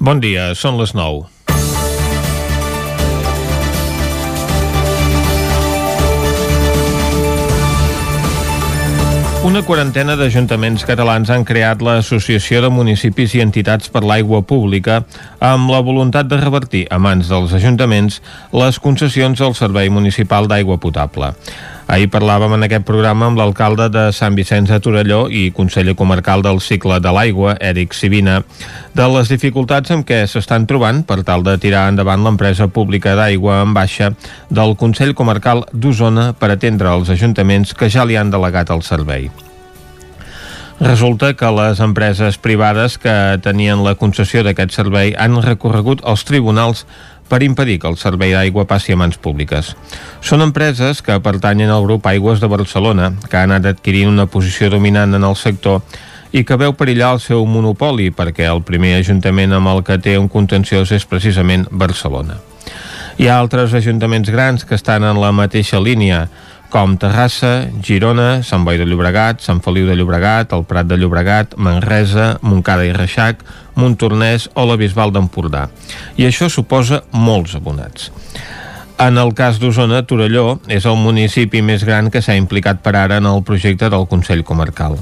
Bon dia, són les 9. Una quarantena d'ajuntaments catalans han creat l'Associació de Municipis i Entitats per l'Aigua Pública amb la voluntat de revertir a mans dels ajuntaments les concessions al Servei Municipal d'Aigua Potable. Ahir parlàvem en aquest programa amb l'alcalde de Sant Vicenç de Torelló i conseller comarcal del cicle de l'aigua, Eric Sivina, de les dificultats amb què s'estan trobant per tal de tirar endavant l'empresa pública d'aigua en baixa del Consell Comarcal d'Osona per atendre els ajuntaments que ja li han delegat el servei. Resulta que les empreses privades que tenien la concessió d'aquest servei han recorregut als tribunals per impedir que el servei d'aigua passi a mans públiques. Són empreses que pertanyen al grup Aigües de Barcelona, que han anat adquirint una posició dominant en el sector i que veu perillar el seu monopoli perquè el primer ajuntament amb el que té un contenciós és precisament Barcelona. Hi ha altres ajuntaments grans que estan en la mateixa línia, com Terrassa, Girona, Sant Boi de Llobregat, Sant Feliu de Llobregat, el Prat de Llobregat, Manresa, Montcada i Reixac, Montornès o la Bisbal d'Empordà. I això suposa molts abonats. En el cas d'Osona, Torelló és el municipi més gran que s'ha implicat per ara en el projecte del Consell Comarcal.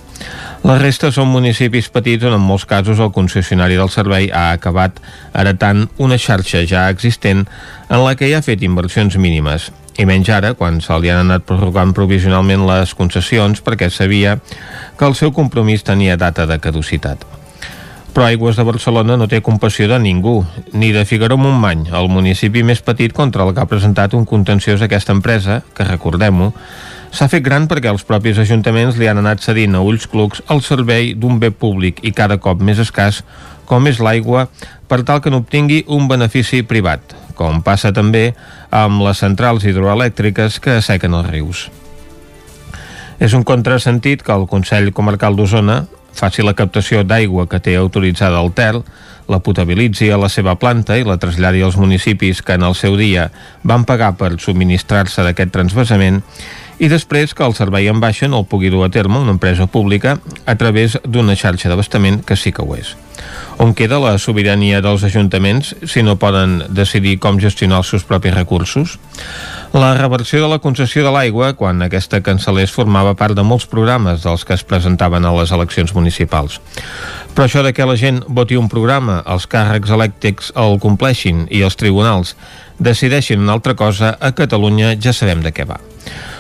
La resta són municipis petits on en molts casos el concessionari del servei ha acabat heretant una xarxa ja existent en la que hi ha fet inversions mínimes i menys ara quan se li han anat prorrogant provisionalment les concessions perquè sabia que el seu compromís tenia data de caducitat. Però Aigües de Barcelona no té compassió de ningú, ni de Figaró-Montmany, el municipi més petit contra el que ha presentat un contenciós aquesta empresa, que recordem-ho, s'ha fet gran perquè els propis ajuntaments li han anat cedint a ulls clucs el servei d'un bé públic i cada cop més escàs, com és l'aigua, per tal que n'obtingui un benefici privat, com passa també amb les centrals hidroelèctriques que assequen els rius. És un contrasentit que el Consell Comarcal d'Osona faci la captació d'aigua que té autoritzada el TEL, la potabilitzi a la seva planta i la traslladi als municipis que en el seu dia van pagar per subministrar-se d'aquest transvasament i després que el servei en baixa no el pugui dur a terme una empresa pública a través d'una xarxa d'abastament que sí que ho és. On queda la sobirania dels ajuntaments si no poden decidir com gestionar els seus propis recursos? La reversió de la concessió de l'aigua, quan aquesta cancel·lés, formava part de molts programes dels que es presentaven a les eleccions municipals. Però això de que la gent voti un programa, els càrrecs elèctrics el compleixin i els tribunals decideixin una altra cosa, a Catalunya ja sabem de què va.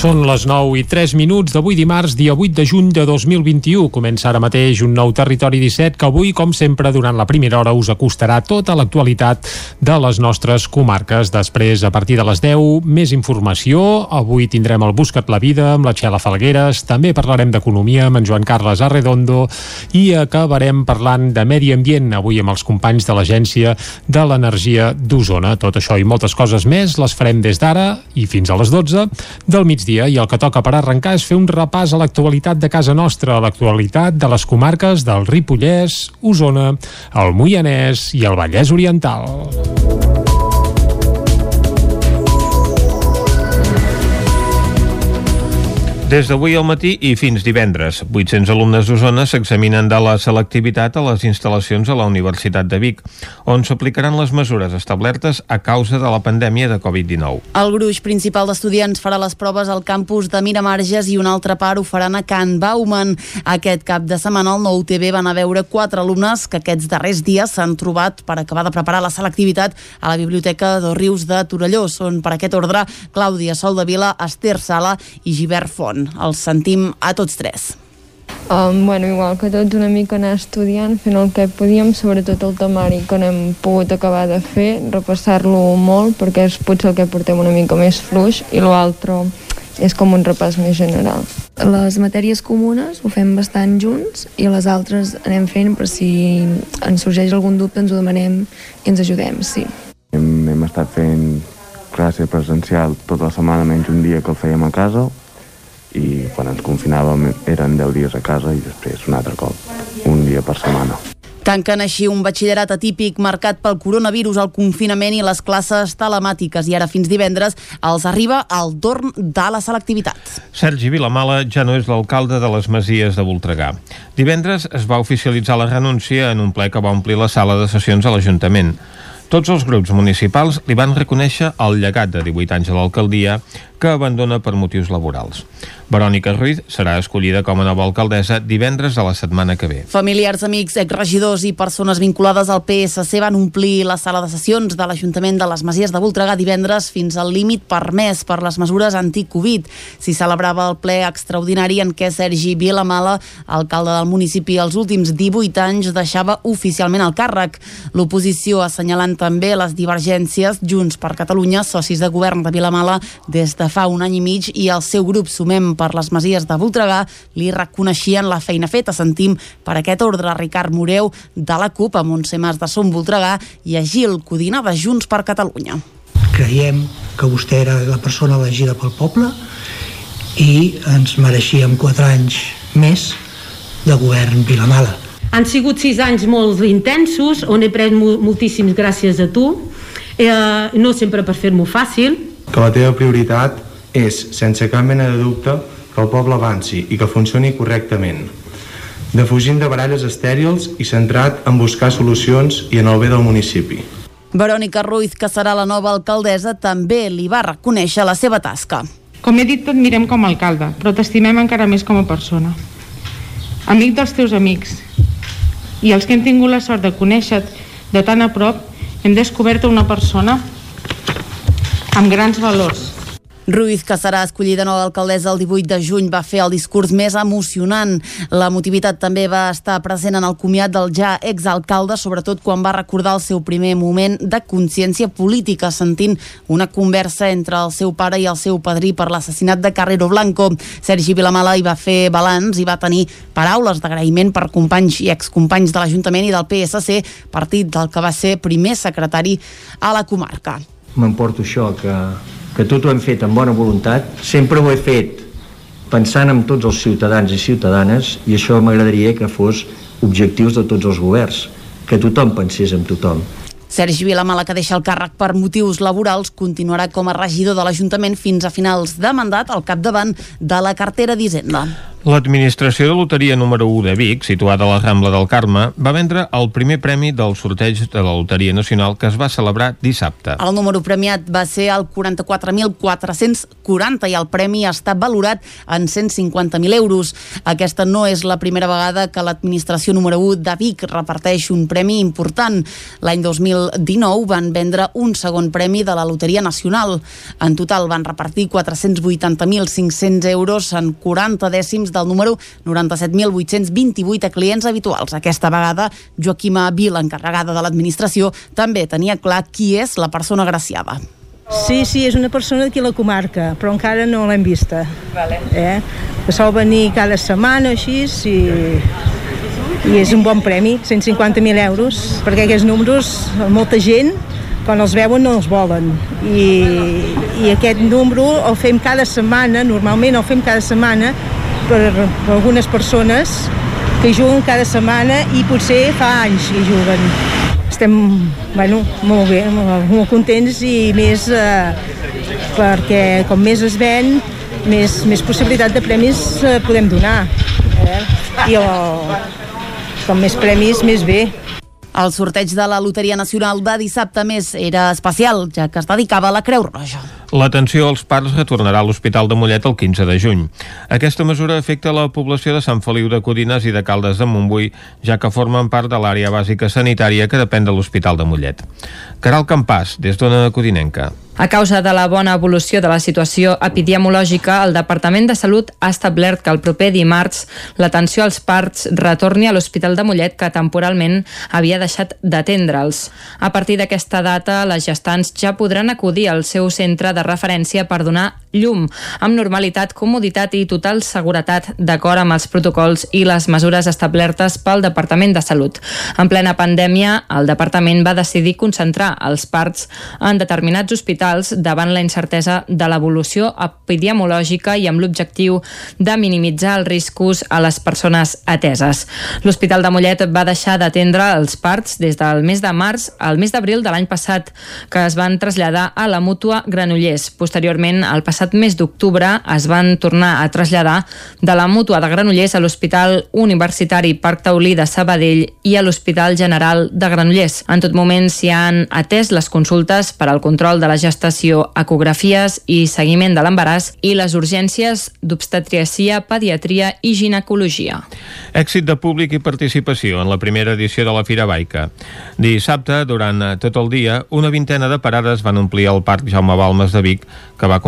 Són les 9 i 3 minuts d'avui dimarts, dia 8 de juny de 2021. Comença ara mateix un nou Territori 17 que avui, com sempre, durant la primera hora us acostarà tota l'actualitat de les nostres comarques. Després, a partir de les 10, més informació. Avui tindrem el Buscat la Vida amb la Txela Falgueres. També parlarem d'economia amb en Joan Carles Arredondo i acabarem parlant de medi ambient avui amb els companys de l'Agència de l'Energia d'Osona. Tot això i moltes coses més les farem des d'ara i fins a les 12 del migdia migdia i el que toca per arrencar és fer un repàs a l'actualitat de casa nostra, a l'actualitat de les comarques del Ripollès, Osona, el Moianès i el Vallès Oriental. Des d'avui al matí i fins divendres, 800 alumnes d'Osona s'examinen de la selectivitat a les instal·lacions a la Universitat de Vic, on s'aplicaran les mesures establertes a causa de la pandèmia de Covid-19. El gruix principal d'estudiants farà les proves al campus de Miramarges i una altra part ho faran a Can Bauman. Aquest cap de setmana al Nou TV van a veure quatre alumnes que aquests darrers dies s'han trobat per acabar de preparar la selectivitat a la Biblioteca dos Rius de Torelló. Són per aquest ordre Clàudia Soldavila, Esther Sala i Givert Font. Els sentim a tots tres. Um, bueno, igual que tots una mica anar estudiant, fent el que podíem, sobretot el temari que no hem pogut acabar de fer, repassar-lo molt perquè és potser el que portem una mica més fluix i l'altre és com un repàs més general. Les matèries comunes ho fem bastant junts i les altres anem fent per si ens sorgeix algun dubte ens ho demanem i ens ajudem, sí. Hem, hem estat fent classe presencial tota la setmana menys un dia que el fèiem a casa i quan ens confinàvem eren 10 dies a casa i després un altre cop, un dia per setmana. Tanquen així un batxillerat atípic marcat pel coronavirus, el confinament i les classes telemàtiques i ara fins divendres els arriba el torn de la selectivitat. Sergi Vilamala ja no és l'alcalde de les Masies de Voltregà. Divendres es va oficialitzar la renúncia en un ple que va omplir la sala de sessions a l'Ajuntament. Tots els grups municipals li van reconèixer el llegat de 18 anys a l'alcaldia que abandona per motius laborals. Verònica Ruiz serà escollida com a nova alcaldessa divendres de la setmana que ve. Familiars, amics, exregidors i persones vinculades al PSC van omplir la sala de sessions de l'Ajuntament de les Masies de Voltregà divendres fins al límit permès per les mesures anti-Covid. S'hi celebrava el ple extraordinari en què Sergi Vilamala, alcalde del municipi els últims 18 anys, deixava oficialment el càrrec. L'oposició assenyalant també les divergències Junts per Catalunya, socis de govern de Vilamala des de fa un any i mig i el seu grup Sumem per les Masies de Voltregà li reconeixien la feina feta. Sentim per aquest ordre Ricard Moreu de la CUP, a Montse Mas de Som Voltregà i a Gil Codina de Junts per Catalunya. Creiem que vostè era la persona elegida pel poble i ens mereixíem quatre anys més de govern Vilamala. Han sigut sis anys molt intensos, on he pres moltíssims gràcies a tu, eh, no sempre per fer-m'ho fàcil, que la teva prioritat és, sense cap mena de dubte, que el poble avanci i que funcioni correctament, defugint de baralles estèrils i centrat en buscar solucions i en el bé del municipi. Verònica Ruiz, que serà la nova alcaldessa, també li va reconèixer la seva tasca. Com he dit, t'admirem com a alcalde, però t'estimem encara més com a persona. Amic dels teus amics. I els que hem tingut la sort de conèixer de tan a prop, hem descobert una persona amb grans valors. Ruiz, que serà escollida nova alcaldessa el 18 de juny, va fer el discurs més emocionant. La motivitat també va estar present en el comiat del ja exalcalde, sobretot quan va recordar el seu primer moment de consciència política, sentint una conversa entre el seu pare i el seu padrí per l'assassinat de Carrero Blanco. Sergi Vilamala hi va fer balanç i va tenir paraules d'agraïment per companys i excompanys de l'Ajuntament i del PSC, partit del que va ser primer secretari a la comarca m'emporto això, que, que tot ho hem fet amb bona voluntat, sempre ho he fet pensant en tots els ciutadans i ciutadanes i això m'agradaria que fos objectius de tots els governs, que tothom pensés en tothom. Sergi Vilamala, que deixa el càrrec per motius laborals, continuarà com a regidor de l'Ajuntament fins a finals de mandat al capdavant de la cartera d'Hisenda. L'administració de loteria número 1 de Vic, situada a la Rambla del Carme, va vendre el primer premi del sorteig de la Loteria Nacional que es va celebrar dissabte. El número premiat va ser el 44.440 i el premi està valorat en 150.000 euros. Aquesta no és la primera vegada que l'administració número 1 de Vic reparteix un premi important. L'any 2019 van vendre un segon premi de la Loteria Nacional. En total van repartir 480.500 euros en 40 dècims del número 97.828 a clients habituals. Aquesta vegada, Joaquima Vil, encarregada de l'administració, també tenia clar qui és la persona agraciada. Sí, sí, és una persona d'aquí la comarca, però encara no l'hem vista. Vale. Eh? Que sol venir cada setmana així i, i és un bon premi, 150.000 euros, perquè aquests números, molta gent, quan els veuen no els volen. I, i aquest número el fem cada setmana, normalment el fem cada setmana, per, per algunes persones que juguen cada setmana i potser fa anys que juguen. Estem bueno, molt bé, molt, molt contents i més eh, perquè com més es ven, més, més possibilitat de premis eh, podem donar. Eh? I el, com més premis, més bé. El sorteig de la Loteria Nacional de dissabte més era especial, ja que es dedicava a la Creu Roja. L'atenció als parts retornarà a l'Hospital de Mollet el 15 de juny. Aquesta mesura afecta la població de Sant Feliu de Codines i de Caldes de Montbui, ja que formen part de l'àrea bàsica sanitària que depèn de l'Hospital de Mollet. Caral Campàs, des d'Ona Codinenca. A causa de la bona evolució de la situació epidemiològica, el Departament de Salut ha establert que el proper dimarts l'atenció als parts retorni a l'Hospital de Mollet, que temporalment havia deixat d'atendre'ls. A partir d'aquesta data, les gestants ja podran acudir al seu centre de referència per donar llum, amb normalitat, comoditat i total seguretat d'acord amb els protocols i les mesures establertes pel Departament de Salut. En plena pandèmia, el Departament va decidir concentrar els parts en determinats hospitals davant la incertesa de l'evolució epidemiològica i amb l'objectiu de minimitzar els riscos a les persones ateses. L'Hospital de Mollet va deixar d'atendre els parts des del mes de març al mes d'abril de l'any passat, que es van traslladar a la mútua Granollers. Posteriorment, el passat mes d'octubre, es van tornar a traslladar de la mútua de Granollers a l'Hospital Universitari Parc Taulí de Sabadell i a l'Hospital General de Granollers. En tot moment s'hi han atès les consultes per al control de la gestació, ecografies i seguiment de l'embaràs i les urgències d'obstetriacia, pediatria i ginecologia. Èxit de públic i participació en la primera edició de la Fira Baica. Dissabte, durant tot el dia, una vintena de parades van omplir el Parc Jaume Balmes de Vic, que va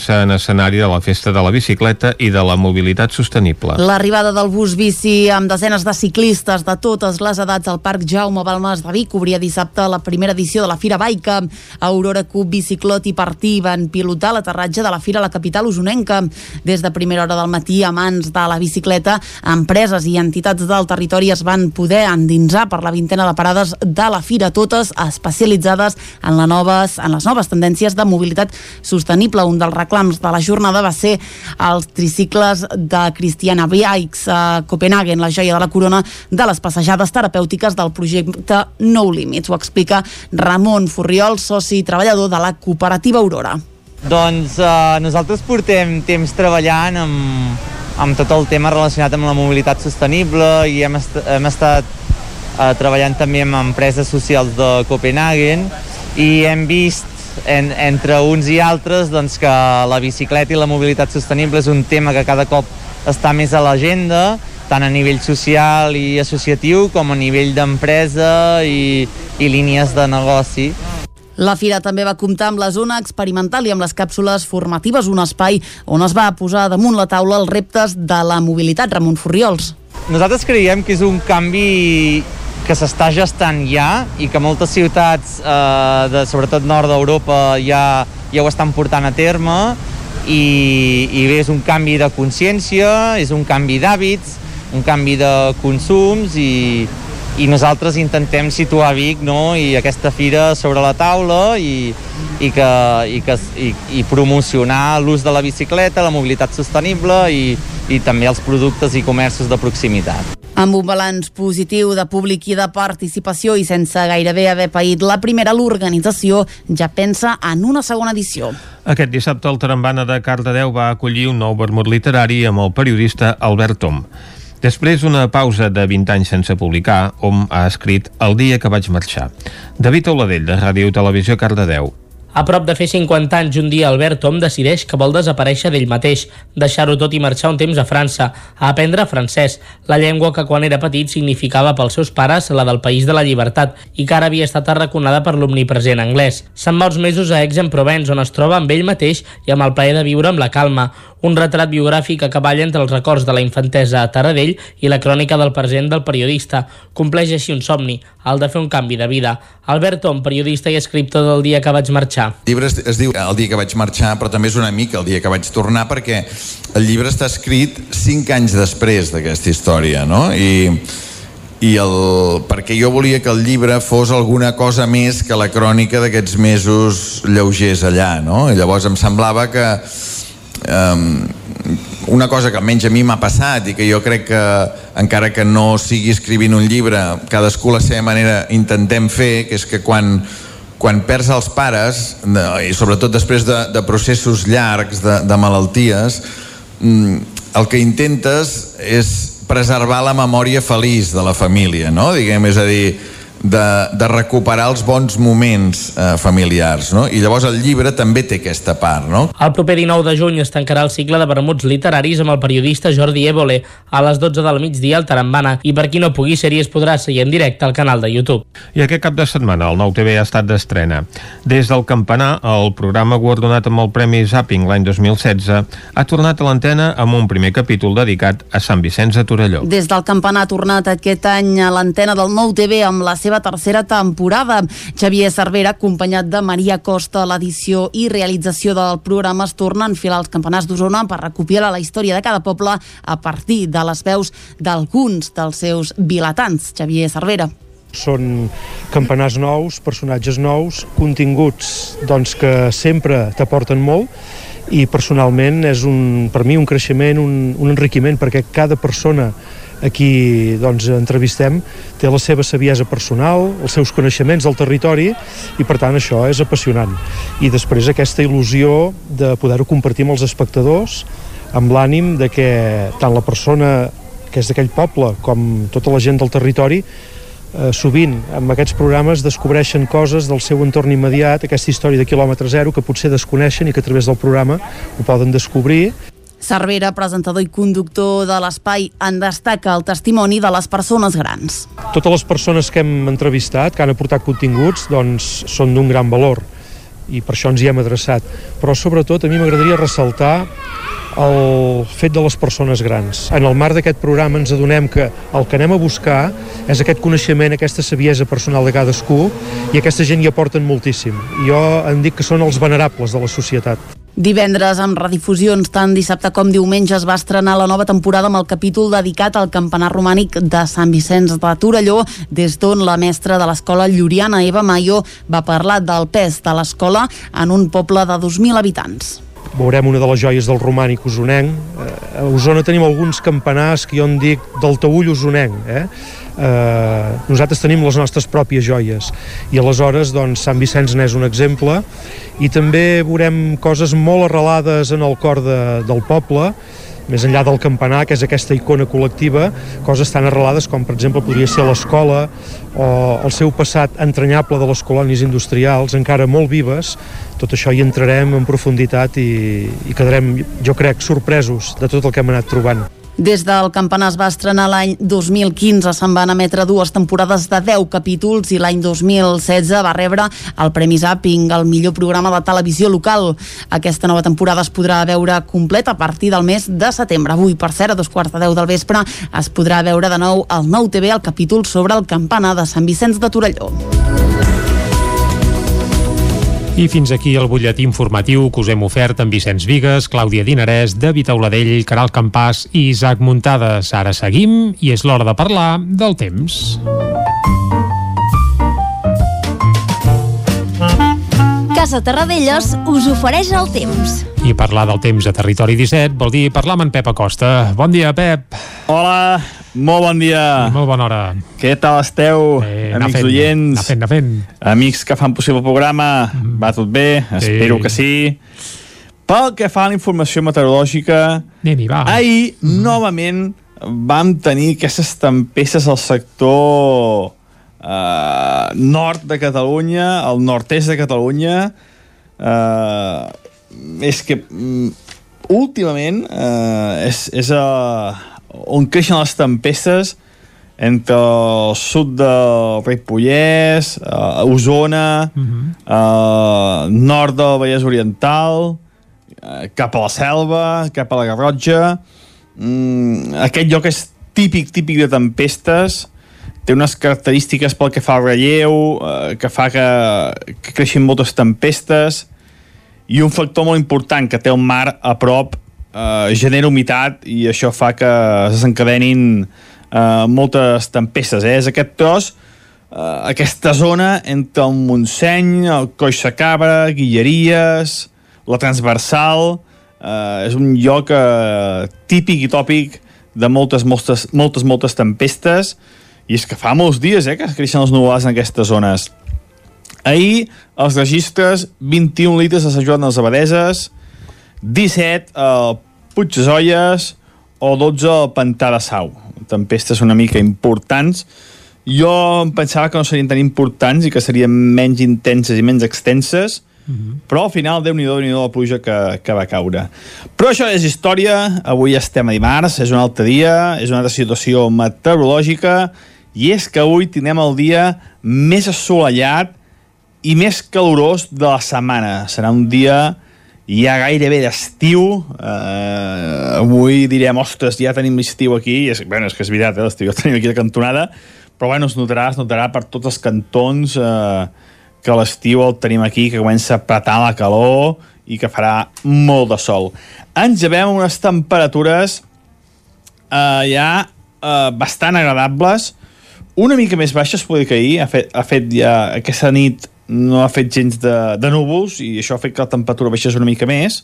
convertir-se en escenari de la Festa de la Bicicleta i de la mobilitat sostenible. L'arribada del bus bici amb desenes de ciclistes de totes les edats al Parc Jaume Balmes de Vic obria dissabte la primera edició de la Fira Baica. Aurora Cup, Biciclot i Partí van pilotar l'aterratge de la Fira a la capital usonenca. Des de primera hora del matí, a mans de la bicicleta, empreses i entitats del territori es van poder endinsar per la vintena de parades de la Fira, totes especialitzades en, la noves, en les noves tendències de mobilitat sostenible. Un dels reclams de la jornada va ser els tricicles de Cristiana Bikes a Copenhagen, la joia de la corona de les passejades terapèutiques del projecte No Limits. Ho explica Ramon Furriol, soci i treballador de la cooperativa Aurora. Doncs eh, nosaltres portem temps treballant amb, amb tot el tema relacionat amb la mobilitat sostenible i hem, est hem estat eh, treballant també amb empreses socials de Copenhagen i hem vist en, entre uns i altres doncs, que la bicicleta i la mobilitat sostenible és un tema que cada cop està més a l'agenda tant a nivell social i associatiu com a nivell d'empresa i, i línies de negoci. La fira també va comptar amb la zona experimental i amb les càpsules formatives, un espai on es va posar damunt la taula els reptes de la mobilitat. Ramon Furriols. Nosaltres creiem que és un canvi que s'està gestant ja i que moltes ciutats, eh, de, sobretot nord d'Europa, ja, ja ho estan portant a terme i, i bé, és un canvi de consciència, és un canvi d'hàbits, un canvi de consums i, i nosaltres intentem situar Vic no? i aquesta fira sobre la taula i, i, que, i, que, i, i promocionar l'ús de la bicicleta, la mobilitat sostenible i, i també els productes i comerços de proximitat. Amb un balanç positiu de públic i de participació i sense gairebé haver paït la primera, l'organització ja pensa en una segona edició. Aquest dissabte el Tarambana de Cardedeu va acollir un nou vermut literari amb el periodista Albert Tom. Després d'una pausa de 20 anys sense publicar, hom ha escrit El dia que vaig marxar. David Oladell, de Ràdio Televisió Cardedeu. A prop de fer 50 anys, un dia Albert Tom decideix que vol desaparèixer d'ell mateix, deixar-ho tot i marxar un temps a França, a aprendre francès, la llengua que quan era petit significava pels seus pares la del país de la llibertat i que ara havia estat arraconada per l'omnipresent anglès. Se'n va uns mesos a Aix-en-Provence, on es troba amb ell mateix i amb el plaer de viure amb la calma, un retrat biogràfic a cavall entre els records de la infantesa a Taradell i la crònica del present del periodista. Compleix així un somni, el de fer un canvi de vida. Albert Tom, periodista i escriptor del dia que vaig marxar. El llibre es, es diu El dia que vaig marxar, però també és una mica el dia que vaig tornar, perquè el llibre està escrit cinc anys després d'aquesta història, no? I, i el, perquè jo volia que el llibre fos alguna cosa més que la crònica d'aquests mesos lleugers allà, no? I llavors em semblava que um, una cosa que almenys a mi m'ha passat i que jo crec que encara que no sigui escrivint un llibre cadascú la seva manera intentem fer que és que quan, quan perds els pares i sobretot després de, de processos llargs de, de malalties mm, el que intentes és preservar la memòria feliç de la família no? diguem, és a dir de, de recuperar els bons moments eh, familiars, no? I llavors el llibre també té aquesta part, no? El proper 19 de juny es tancarà el cicle de vermuts literaris amb el periodista Jordi Évole a les 12 del migdia al Tarambana i per qui no pugui ser-hi es podrà seguir en directe al canal de YouTube. I aquest cap de setmana el nou TV ha estat d'estrena. Des del campanar, el programa guardonat amb el Premi Zapping l'any 2016 ha tornat a l'antena amb un primer capítol dedicat a Sant Vicenç de Torelló. Des del campanar ha tornat aquest any a l'antena del nou TV amb la seva seva tercera temporada. Xavier Cervera, acompanyat de Maria Costa, l'edició i realització del programa es torna a enfilar als campanars d'Osona per recopilar la història de cada poble a partir de les veus d'alguns dels seus vilatans. Xavier Cervera. Són campanars nous, personatges nous, continguts doncs, que sempre t'aporten molt i personalment és un, per mi un creixement, un, un enriquiment, perquè cada persona a qui doncs, entrevistem té la seva saviesa personal, els seus coneixements del territori i per tant això és apassionant. I després aquesta il·lusió de poder-ho compartir amb els espectadors amb l'ànim de que tant la persona que és d'aquell poble com tota la gent del territori eh, sovint amb aquests programes descobreixen coses del seu entorn immediat, aquesta història de quilòmetre zero que potser desconeixen i que a través del programa ho poden descobrir Cervera, presentador i conductor de l'espai, en destaca el testimoni de les persones grans. Totes les persones que hem entrevistat, que han aportat continguts, doncs són d'un gran valor i per això ens hi hem adreçat. Però sobretot a mi m'agradaria ressaltar el fet de les persones grans. En el marc d'aquest programa ens adonem que el que anem a buscar és aquest coneixement, aquesta saviesa personal de cadascú i aquesta gent hi aporten moltíssim. Jo em dic que són els venerables de la societat. Divendres, amb redifusions tant dissabte com diumenge, es va estrenar la nova temporada amb el capítol dedicat al campanar romànic de Sant Vicenç de Torelló, des d'on la mestra de l'escola Lluriana, Eva Mayo, va parlar del pes de l'escola en un poble de 2.000 habitants veurem una de les joies del romànic usonenc. Eh, a Osona tenim alguns campanars que jo en dic del taüll usonenc. Eh? Eh, nosaltres tenim les nostres pròpies joies. I aleshores doncs, Sant Vicenç n'és un exemple. I també veurem coses molt arrelades en el cor de, del poble més enllà del campanar, que és aquesta icona col·lectiva, coses tan arrelades com, per exemple, podria ser l'escola o el seu passat entranyable de les colònies industrials, encara molt vives, tot això hi entrarem en profunditat i, i quedarem, jo crec, sorpresos de tot el que hem anat trobant. Des del campanar es va estrenar l'any 2015, se'n van emetre dues temporades de 10 capítols i l'any 2016 va rebre el Premi Zapping, el millor programa de televisió local. Aquesta nova temporada es podrà veure completa a partir del mes de setembre. Avui, per cert, a dos quarts de deu del vespre, es podrà veure de nou al Nou TV el capítol sobre el campanar de Sant Vicenç de Torelló. I fins aquí el butlletí informatiu que us hem ofert amb Vicenç Vigues, Clàudia Dinarès, David Auladell, Caral Campàs i Isaac Muntades. Ara seguim i és l'hora de parlar del temps. Casa Terradellos us ofereix el temps. I parlar del temps a Territori 17 vol dir parlar amb en Pep Acosta. Bon dia, Pep. Hola, molt bon dia. I molt bona hora. Què tal esteu, Eh, amics fent, oients? anar fent, anar fent. Amics que fan possible el programa, Mm. va tot bé? Sí. Espero que sí. Pel que fa a la informació meteorològica, va. ahir, novament, vam tenir aquestes tempestes al sector eh, nord de Catalunya, al nord-est de Catalunya. Eh, és que mm, últimament eh, és, és a, on creixen les tempestes entre el sud del Ripollès, eh, Osona, eh, nord del Vallès Oriental, eh, cap a la Selva, cap a la Garrotxa. Mm, aquest lloc és típic, típic de tempestes, té unes característiques pel que fa al relleu, eh, que fa que, que creixin moltes tempestes, i un factor molt important que té el mar a prop eh, genera humitat i això fa que desencadenin eh, moltes tempestes. Eh? És aquest tros, eh, aquesta zona entre el Montseny, el Coix de Cabra, Guilleries, la Transversal, eh, és un lloc eh, típic i tòpic de moltes, moltes, moltes, moltes tempestes i és que fa molts dies eh, que creixen els nuvolars en aquestes zones. Ahir, els registres 21 litres a Sant Joan de les Abadeses, 17 a Puig de Zolles o 12 al Pantà de Sau. Tempestes una mica importants. Jo em pensava que no serien tan importants i que serien menys intenses i menys extenses, però al final, déu nhi déu nhi la pluja que, que va caure. Però això és història, avui estem a dimarts, és un altre dia, és una altra situació meteorològica, i és que avui tindrem el dia més assolellat i més calorós de la setmana. Serà un dia ja gairebé d'estiu. Uh, avui direm, ostres, ja tenim l'estiu aquí. I és, bueno, és que és veritat, eh, l'estiu ja tenim aquí de cantonada. però bueno, es notarà, es notarà per tots els cantons eh, que l'estiu el tenim aquí, que comença a apretar la calor i que farà molt de sol. Ens llevem unes temperatures eh, ja eh, bastant agradables, una mica més baixes, poder que ahir, ha fet, ha fet ja aquesta nit no ha fet gens de, de núvols i això ha fet que la temperatura baixés una mica més.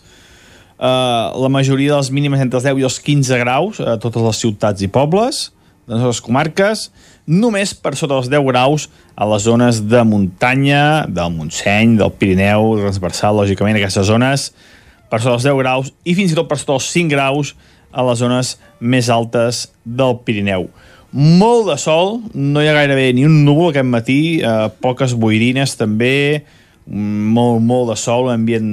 Uh, la majoria de les mínimes entre els 10 i els 15 graus a totes les ciutats i pobles de les comarques, només per sota dels 10 graus a les zones de muntanya, del Montseny, del Pirineu, transversal, lògicament, aquestes zones per sota dels 10 graus i fins i tot per sota dels 5 graus a les zones més altes del Pirineu. Molt de sol, no hi ha gairebé ni un núvol aquest matí, eh, poques boirines també, molt, molt de sol, un ambient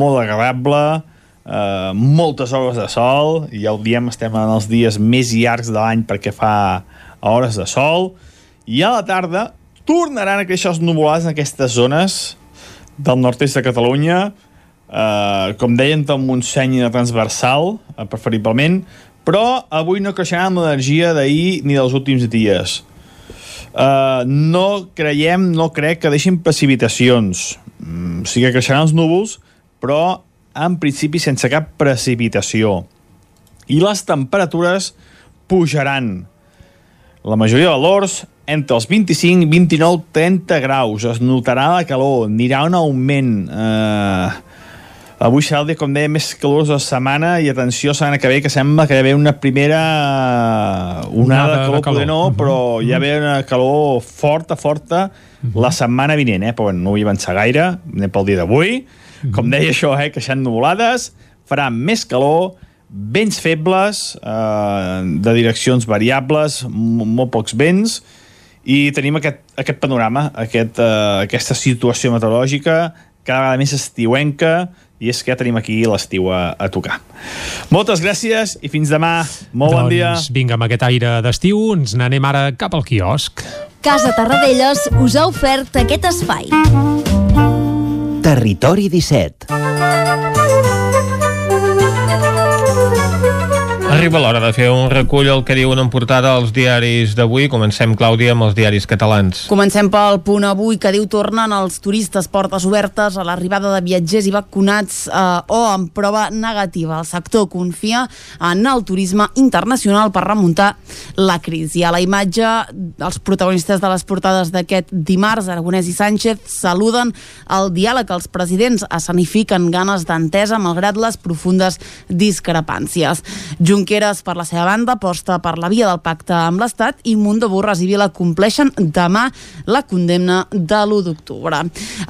molt agradable, eh, moltes hores de sol, ja ho diem, estem en els dies més llargs de l'any perquè fa hores de sol, i a la tarda tornaran a créixer els nuvolats en aquestes zones del nord-est de Catalunya, eh, com deien, del Montseny i de transversal, eh, preferiblement, però avui no creixerà amb l'energia d'ahir ni dels últims dies. Uh, no creiem, no crec que deixin precipitacions. Mm, sí que creixeran els núvols, però en principi sense cap precipitació. I les temperatures pujaran. La majoria de valors entre els 25, 29, 30 graus. Es notarà la calor, anirà un augment. Eh, Avui serà el dia, com deia, més calorós de la setmana i atenció, setmana que ve, que sembla que hi d'haver una primera onada, de calor, de calor. poder no, uh -huh. però ha d'haver una calor forta, forta uh -huh. la setmana vinent, eh? però bueno, no vull avançar gaire, anem pel dia d'avui. Uh -huh. Com deia això, eh? que seran nuvolades, farà més calor, vents febles, eh, de direccions variables, molt pocs vents, i tenim aquest, aquest panorama, aquest, eh, aquesta situació meteorològica cada vegada més estiuenca, i és que ja tenim aquí l'estiu a, a tocar. Moltes gràcies i fins demà. Molt doncs, bon dia. vinga, amb aquest aire d'estiu ens n'anem ara cap al quiosc. Casa Tarradellas us ha ofert aquest espai. Territori 17 Arriba l'hora de fer un recull el que diuen en portada als diaris d'avui. Comencem, Clàudia, amb els diaris catalans. Comencem pel punt avui que diu tornen els turistes portes obertes a l'arribada de viatgers i vacunats eh, o amb prova negativa. El sector confia en el turisme internacional per remuntar la crisi. A la imatge, els protagonistes de les portades d'aquest dimarts, Aragonès i Sánchez, saluden el diàleg. Els presidents escenifiquen ganes d'entesa malgrat les profundes discrepàncies. Junqueras Junqueras, per la seva banda, aposta per la via del pacte amb l'Estat i Mundo Borres i Vila compleixen demà la condemna de l'1 d'octubre.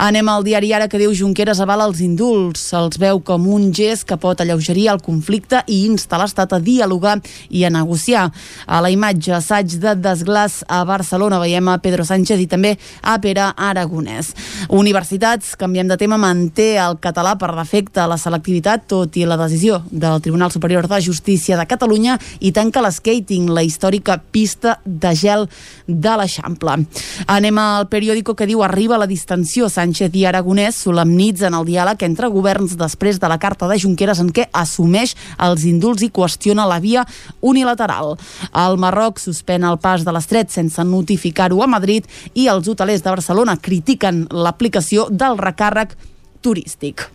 Anem al diari Ara que diu Junqueras avala els indults. Se'ls veu com un gest que pot alleugerir el conflicte i insta l'Estat a dialogar i a negociar. A la imatge assaig de desglàs a Barcelona veiem a Pedro Sánchez i també a Pere Aragonès. Universitats, canviem de tema, manté el català per defecte a la selectivitat, tot i la decisió del Tribunal Superior de Justícia de Catalunya i tanca l'escating, la històrica pista de gel de l'Eixample. Anem al periòdico que diu arriba la distensió. Sánchez i Aragonès solemnitzen el diàleg entre governs després de la carta de Junqueras en què assumeix els indults i qüestiona la via unilateral. El Marroc suspèn el pas de l'estret sense notificar-ho a Madrid i els hotelers de Barcelona critiquen l'aplicació del recàrrec turístic.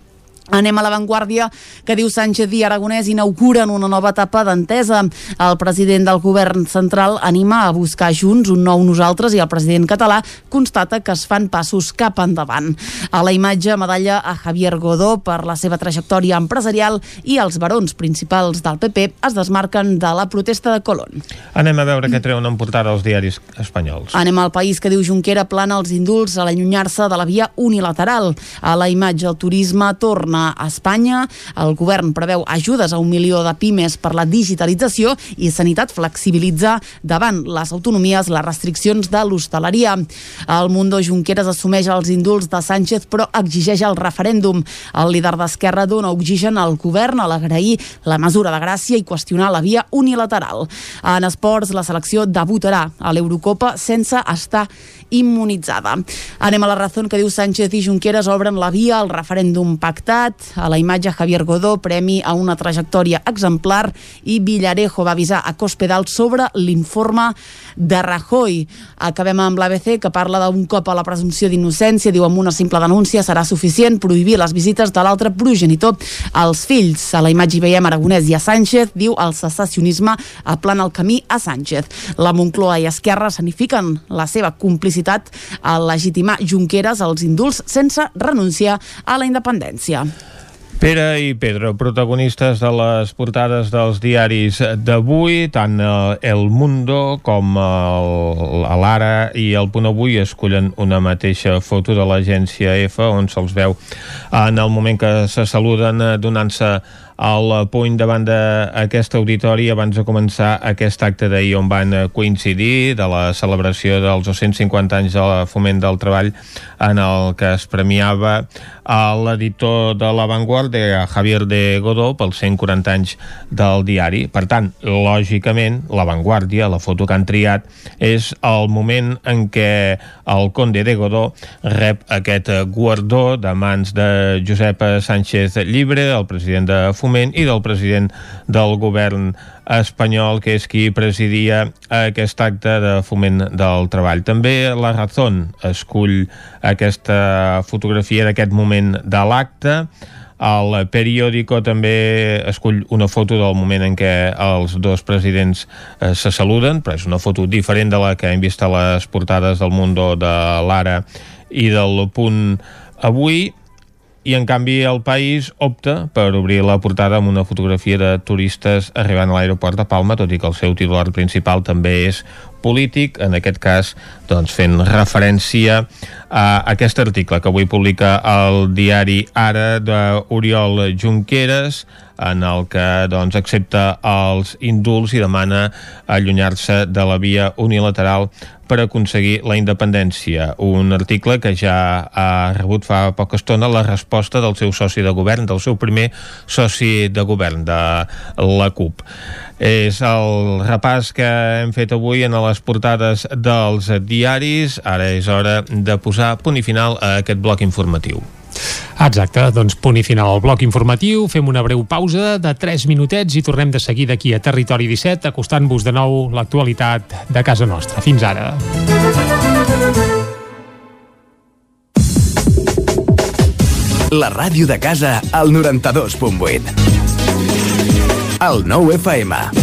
Anem a l'avantguàrdia que diu Sánchez i Aragonès inauguren una nova etapa d'entesa. El president del govern central anima a buscar junts un nou nosaltres i el president català constata que es fan passos cap endavant. A la imatge, medalla a Javier Godó per la seva trajectòria empresarial i els barons principals del PP es desmarquen de la protesta de Colón. Anem a veure què treuen en portada els diaris espanyols. Anem al país que diu Junquera plana els indults a l'allunyar-se de la via unilateral. A la imatge, el turisme torna torna a Espanya. El govern preveu ajudes a un milió de pimes per la digitalització i Sanitat flexibilitzar davant les autonomies les restriccions de l'hostaleria. El Mundo Junqueras assumeix els indults de Sánchez però exigeix el referèndum. El líder d'Esquerra dona oxigen al govern a l'agrair la mesura de gràcia i qüestionar la via unilateral. En esports, la selecció debutarà a l'Eurocopa sense estar immunitzada. Anem a la raó que diu Sánchez i Junqueras obren la via al referèndum pactat. A la imatge Javier Godó, premi a una trajectòria exemplar i Villarejo va avisar a Cospedal sobre l'informe de Rajoy. Acabem amb l'ABC que parla d'un cop a la presumpció d'innocència, diu amb una simple denúncia serà suficient prohibir les visites de l'altre progenitor als fills. A la imatge hi veiem Aragonès i a Sánchez, diu el secessionisme aplana el camí a Sánchez. La Moncloa i Esquerra sanifiquen la seva complicitat a legitimar Junqueras als indults sense renunciar a la independència. Pere i Pedro, protagonistes de les portades dels diaris d'avui, tant El Mundo com l'Ara i el Punt Avui escollen una mateixa foto de l'agència F on se'ls veu en el moment que se saluden donant-se al puny davant d'aquest auditori abans de començar aquest acte d'ahir on van coincidir de la celebració dels 250 anys de foment del treball en el que es premiava a l'editor de La Vanguardia, Javier de Godó, pels 140 anys del diari. Per tant, lògicament, La Vanguardia, la foto que han triat, és el moment en què el conde de Godó rep aquest guardó de mans de Josep Sánchez Llibre, el president de Foment, i del president del govern espanyol, que és qui presidia aquest acte de foment del treball. També la Razón escull aquesta fotografia d'aquest moment de l'acte, el periòdico també escull una foto del moment en què els dos presidents eh, se saluden, però és una foto diferent de la que hem vist a les portades del Mundo de l'Ara i del Punt avui i en canvi el país opta per obrir la portada amb una fotografia de turistes arribant a l'aeroport de Palma, tot i que el seu titular principal també és polític, en aquest cas doncs, fent referència a aquest article que avui publica el diari Ara d'Oriol Junqueras en el que doncs, accepta els indults i demana allunyar-se de la via unilateral per aconseguir la independència. Un article que ja ha rebut fa poca estona la resposta del seu soci de govern, del seu primer soci de govern, de la CUP. És el repàs que hem fet avui en les portades dels diaris. Ara és hora de posar punt i final a aquest bloc informatiu. Exacte, doncs punt i final al bloc informatiu, fem una breu pausa de 3 minutets i tornem de seguir d'aquí a Territori 17 acostant-vos de nou l'actualitat de casa nostra. Fins ara. La ràdio de casa al 92.8. El 9 FM.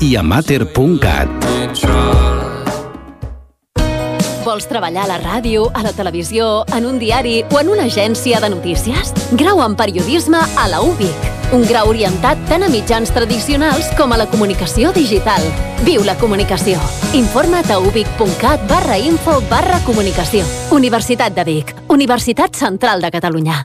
i a mater.cat. Vols treballar a la ràdio, a la televisió, en un diari o en una agència de notícies? Grau en periodisme a la UBIC. Un grau orientat tant a mitjans tradicionals com a la comunicació digital. Viu la comunicació. Informa't a ubic.cat barra info barra comunicació. Universitat de Vic. Universitat Central de Catalunya.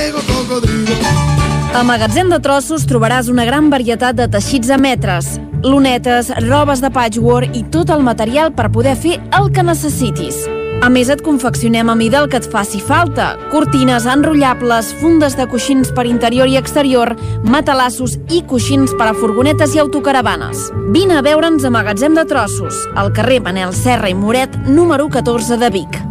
A Magatzem de Trossos trobaràs una gran varietat de teixits a metres, lunetes, robes de patchwork i tot el material per poder fer el que necessitis. A més, et confeccionem a mida el que et faci falta. Cortines enrotllables, fundes de coixins per interior i exterior, matalassos i coixins per a furgonetes i autocaravanes. Vine a veure'ns a Magatzem de Trossos, al carrer Manel Serra i Moret, número 14 de Vic.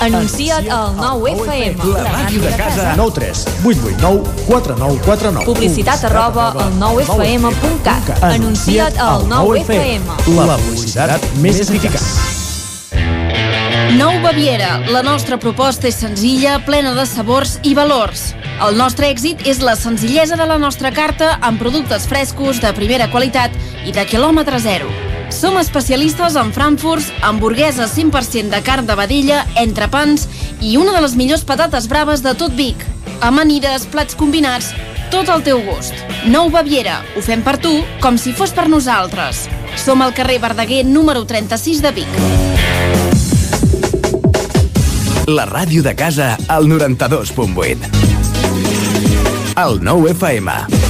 Anuncia't al 9FM. La ràdio de casa. 9 3 8 8 9 4 9 4 9. Publicitat arroba al 9FM.cat. Anuncia't al 9FM. La publicitat més eficaç. Nou Baviera. La nostra proposta és senzilla, plena de sabors i valors. El nostre èxit és la senzillesa de la nostra carta amb productes frescos, de primera qualitat i de quilòmetre zero. Som especialistes en frankfurts, hamburgueses 100% de carn de vedella, entrepans i una de les millors patates braves de tot Vic. Amanides, plats combinats, tot al teu gust. Nou Baviera. Ho fem per tu com si fos per nosaltres. Som al carrer Verdaguer número 36 de Vic. La ràdio de casa al 92.8. El 9 FM.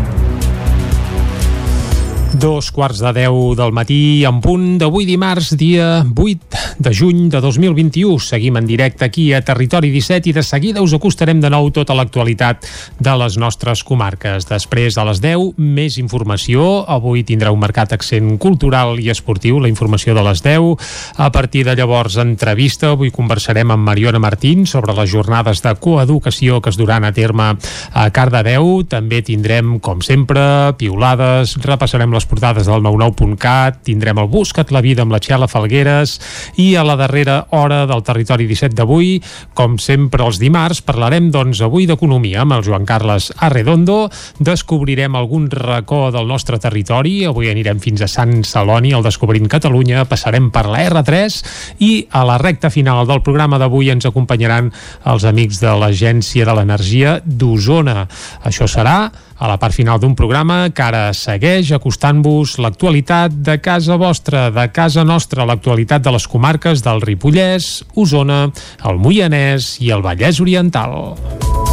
Dos quarts de deu del matí en punt d'avui dimarts, dia 8 de juny de 2021. Seguim en directe aquí a Territori 17 i de seguida us acostarem de nou tota l'actualitat de les nostres comarques. Després de les 10, més informació. Avui tindrà un marcat accent cultural i esportiu, la informació de les 10. A partir de llavors, entrevista. Avui conversarem amb Mariona Martín sobre les jornades de coeducació que es duran a terme a Cardedeu. També tindrem, com sempre, piulades, repassarem les portades del 99.cat, tindrem el Busca't la vida amb la Txela Falgueres i a la darrera hora del Territori 17 d'avui, com sempre els dimarts, parlarem doncs avui d'economia amb el Joan Carles Arredondo, descobrirem algun racó del nostre territori, avui anirem fins a Sant Celoni, al Descobrint Catalunya, passarem per la R3 i a la recta final del programa d'avui ens acompanyaran els amics de l'Agència de l'Energia d'Osona. Això serà a la part final d'un programa que ara segueix acostant-vos l'actualitat de casa vostra, de casa nostra, l'actualitat de les comarques del Ripollès, Osona, el Moianès i el Vallès Oriental.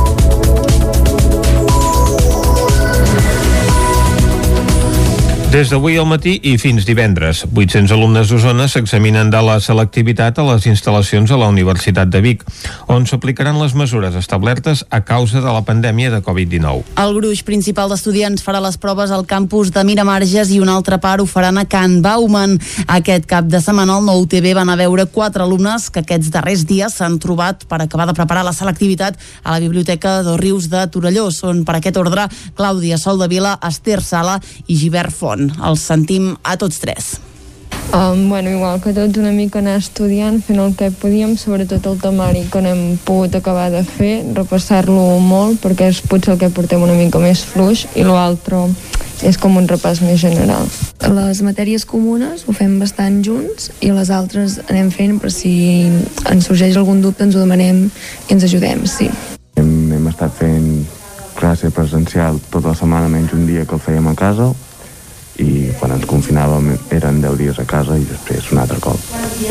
Des d'avui al matí i fins divendres, 800 alumnes d'Osona s'examinen de la selectivitat a les instal·lacions a la Universitat de Vic, on s'aplicaran les mesures establertes a causa de la pandèmia de Covid-19. El gruix principal d'estudiants farà les proves al campus de Miramarges i una altra part ho faran a Can Bauman. Aquest cap de setmana al nou TV van a veure quatre alumnes que aquests darrers dies s'han trobat per acabar de preparar la selectivitat a la Biblioteca dos Rius de Torelló. Són per aquest ordre Clàudia Soldevila, Esther Sala i Givert Font. Els sentim a tots tres. Um, bueno, igual que tots una mica anar estudiant, fent el que podíem, sobretot el temari que no hem pogut acabar de fer, repassar-lo molt perquè és potser el que portem una mica més fluix i l'altre és com un repàs més general. Les matèries comunes ho fem bastant junts i les altres anem fent per si ens sorgeix algun dubte ens ho demanem i ens ajudem, sí. Hem, hem estat fent classe presencial tota la setmana menys un dia que el fèiem a casa i quan ens confinàvem eren 10 dies a casa i després un altre cop,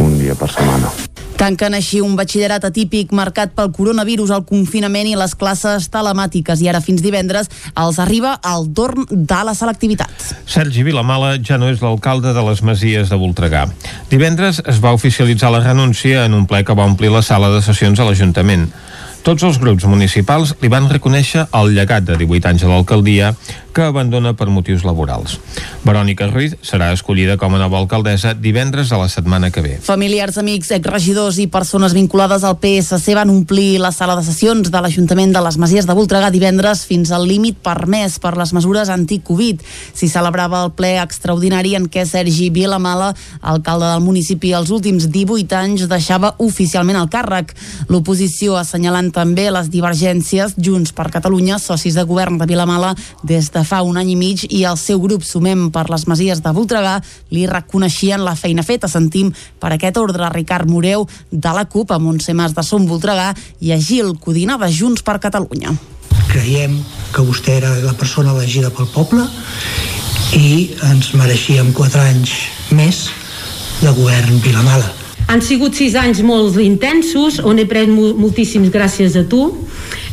un dia per setmana. Tanquen així un batxillerat atípic marcat pel coronavirus, el confinament i les classes telemàtiques i ara fins divendres els arriba el torn de la selectivitat. Sergi Vilamala ja no és l'alcalde de les Masies de Voltregà. Divendres es va oficialitzar la renúncia en un ple que va omplir la sala de sessions a l'Ajuntament. Tots els grups municipals li van reconèixer el llegat de 18 anys a l'alcaldia que abandona per motius laborals. Verònica Ruiz serà escollida com a nova alcaldessa divendres a la setmana que ve. Familiars, amics, exregidors i persones vinculades al PSC van omplir la sala de sessions de l'Ajuntament de les Masies de Voltregà divendres fins al límit permès per les mesures anti-Covid. S'hi celebrava el ple extraordinari en què Sergi Vilamala, alcalde del municipi els últims 18 anys, deixava oficialment el càrrec. L'oposició assenyalant també les divergències Junts per Catalunya, socis de govern de Vilamala des de fa un any i mig i el seu grup Sumem per les Masies de Voltregà li reconeixien la feina feta. Sentim per aquest ordre Ricard Moreu de la CUP a Montse Mas de Som Voltregà i a Gil Codina de Junts per Catalunya. Creiem que vostè era la persona elegida pel poble i ens mereixíem quatre anys més de govern Vilamala. Han sigut sis anys molt intensos, on he pres moltíssims gràcies a tu,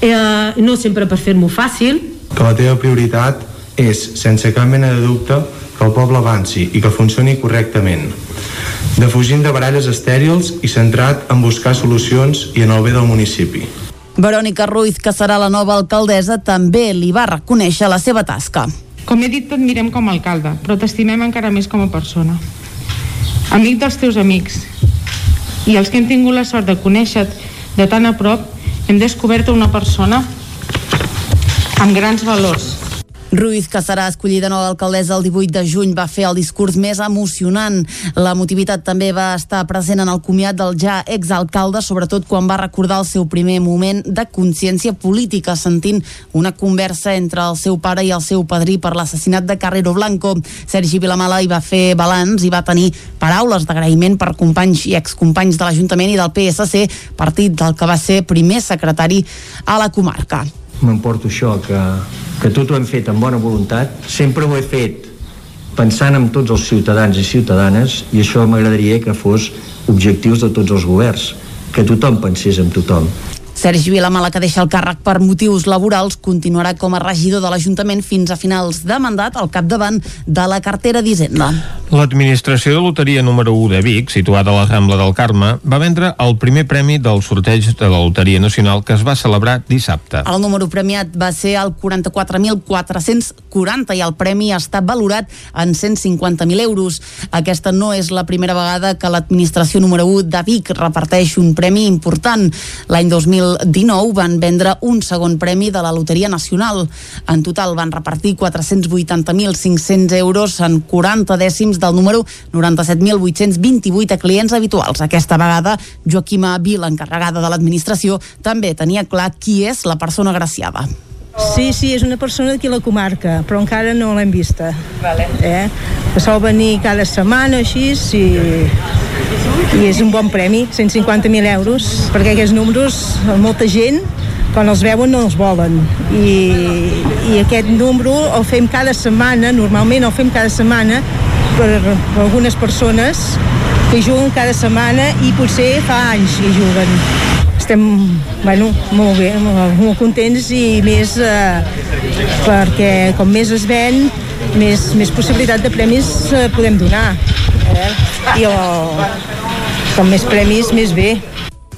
eh, no sempre per fer-m'ho fàcil. Que la teva prioritat és, sense cap mena de dubte, que el poble avanci i que funcioni correctament. Defugint de baralles estèrils i centrat en buscar solucions i en el bé del municipi. Verònica Ruiz, que serà la nova alcaldessa, també li va reconèixer la seva tasca. Com he dit, t'admirem com a alcalde, però t'estimem encara més com a persona. Amic dels teus amics. I els que hem tingut la sort de conèixer de tan a prop, hem descobert una persona amb grans valors, Ruiz, que serà escollida nova alcaldessa el 18 de juny, va fer el discurs més emocionant. La motivitat també va estar present en el comiat del ja exalcalde, sobretot quan va recordar el seu primer moment de consciència política, sentint una conversa entre el seu pare i el seu padrí per l'assassinat de Carrero Blanco. Sergi Vilamala hi va fer balanç i va tenir paraules d'agraïment per companys i excompanys de l'Ajuntament i del PSC, partit del que va ser primer secretari a la comarca m'emporto això, que, que tot ho hem fet amb bona voluntat, sempre ho he fet pensant en tots els ciutadans i ciutadanes i això m'agradaria que fos objectius de tots els governs, que tothom pensés en tothom. Sergi Vilamala, que deixa el càrrec per motius laborals, continuarà com a regidor de l'Ajuntament fins a finals de mandat al capdavant de la cartera d'Hisenda. L'administració de loteria número 1 de Vic, situada a la Rambla del Carme, va vendre el primer premi del sorteig de la Loteria Nacional que es va celebrar dissabte. El número premiat va ser el 44.440 i el premi està valorat en 150.000 euros. Aquesta no és la primera vegada que l'administració número 1 de Vic reparteix un premi important. L'any 2000 2019 van vendre un segon premi de la Loteria Nacional. En total van repartir 480.500 euros en 40 dècims del número 97.828 a clients habituals. Aquesta vegada, Joaquima Vila, encarregada de l'administració, també tenia clar qui és la persona agraciada. Sí, sí, és una persona d'aquí la comarca, però encara no l'hem vista. Vale. Eh? Que sol venir cada setmana, així, i, i és un bon premi, 150.000 euros, perquè aquests números, molta gent, quan els veuen no els volen. I, i aquest número el fem cada setmana, normalment el fem cada setmana, per, per algunes persones que juguen cada setmana i potser fa anys que juguen estem bueno, molt bé, molt, molt contents i més eh, perquè com més es ven, més, més possibilitat de premis eh, podem donar. Eh? I el, com més premis, més bé.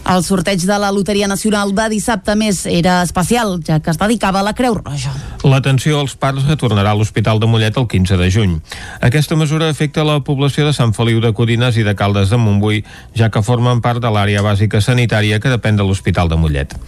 El sorteig de la Loteria Nacional de dissabte més era especial, ja que es dedicava a la Creu Roja. L'atenció als parts retornarà a l'Hospital de Mollet el 15 de juny. Aquesta mesura afecta la població de Sant Feliu de Codines i de Caldes de Montbui, ja que formen part de l'àrea bàsica sanitària que depèn de l'Hospital de Mollet.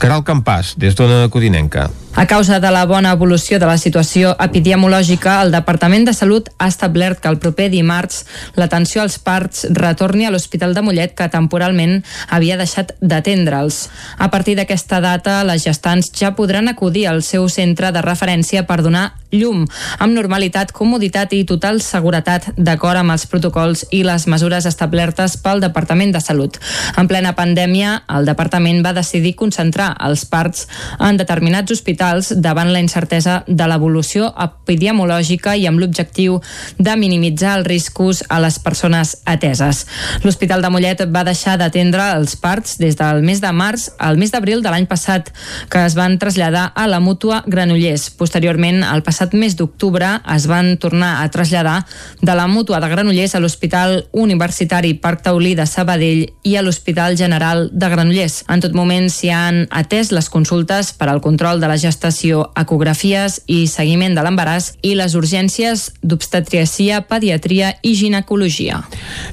Caral Campàs, des d'Ona Codinenca. A causa de la bona evolució de la situació epidemiològica, el Departament de Salut ha establert que el proper dimarts l'atenció als parts retorni a l'Hospital de Mollet, que temporalment havia deixat d'atendre'ls. A partir d'aquesta data, les gestants ja podran acudir al seu centre de referència per donar llum, amb normalitat, comoditat i total seguretat d'acord amb els protocols i les mesures establertes pel Departament de Salut. En plena pandèmia, el Departament va decidir concentrar els parts en determinats hospitals davant la incertesa de l'evolució epidemiològica i amb l'objectiu de minimitzar els riscos a les persones ateses. L'Hospital de Mollet va deixar d'atendre els parts des del mes de març al mes d'abril de l'any passat, que es van traslladar a la mútua Granollers. Posteriorment, al passat passat mes d'octubre es van tornar a traslladar de la mútua de Granollers a l'Hospital Universitari Parc Taulí de Sabadell i a l'Hospital General de Granollers. En tot moment s'hi han atès les consultes per al control de la gestació, ecografies i seguiment de l'embaràs i les urgències d'obstetriacia, pediatria i ginecologia.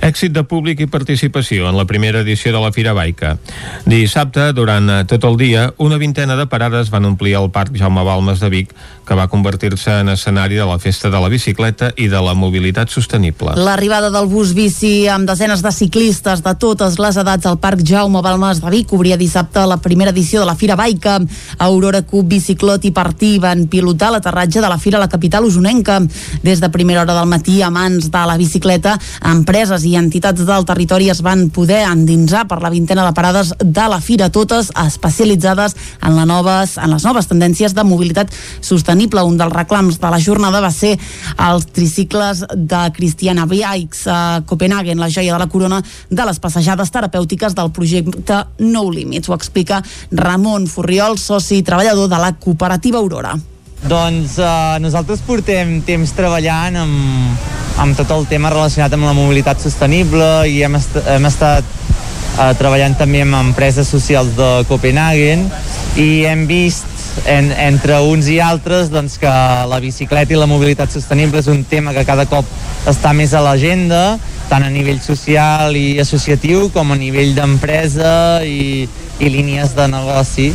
Èxit de públic i participació en la primera edició de la Fira Baica. Dissabte, durant tot el dia, una vintena de parades van omplir el Parc Jaume Balmes de Vic, que va convertir convertir-se en escenari de la festa de la bicicleta i de la mobilitat sostenible. L'arribada del bus bici amb desenes de ciclistes de totes les edats al Parc Jaume Balmes de Vic obria dissabte la primera edició de la Fira Baica. Aurora Cup, Biciclot i Partí van pilotar l'aterratge de la Fira a la capital usonenca. Des de primera hora del matí, a mans de la bicicleta, empreses i entitats del territori es van poder endinsar per la vintena de parades de la Fira, totes especialitzades en, la noves, en les noves tendències de mobilitat sostenible. Un dels reclams de la jornada va ser els tricicles de Cristiana Biaix a Copenhagen, la joia de la corona de les passejades terapèutiques del projecte No Limits. Ho explica Ramon Furriol, soci i treballador de la cooperativa Aurora. Doncs eh, nosaltres portem temps treballant amb, amb tot el tema relacionat amb la mobilitat sostenible i hem, est hem estat eh, treballant també amb empreses socials de Copenhagen i hem vist en, entre uns i altres doncs, que la bicicleta i la mobilitat sostenible és un tema que cada cop està més a l'agenda tant a nivell social i associatiu com a nivell d'empresa i, i línies de negoci.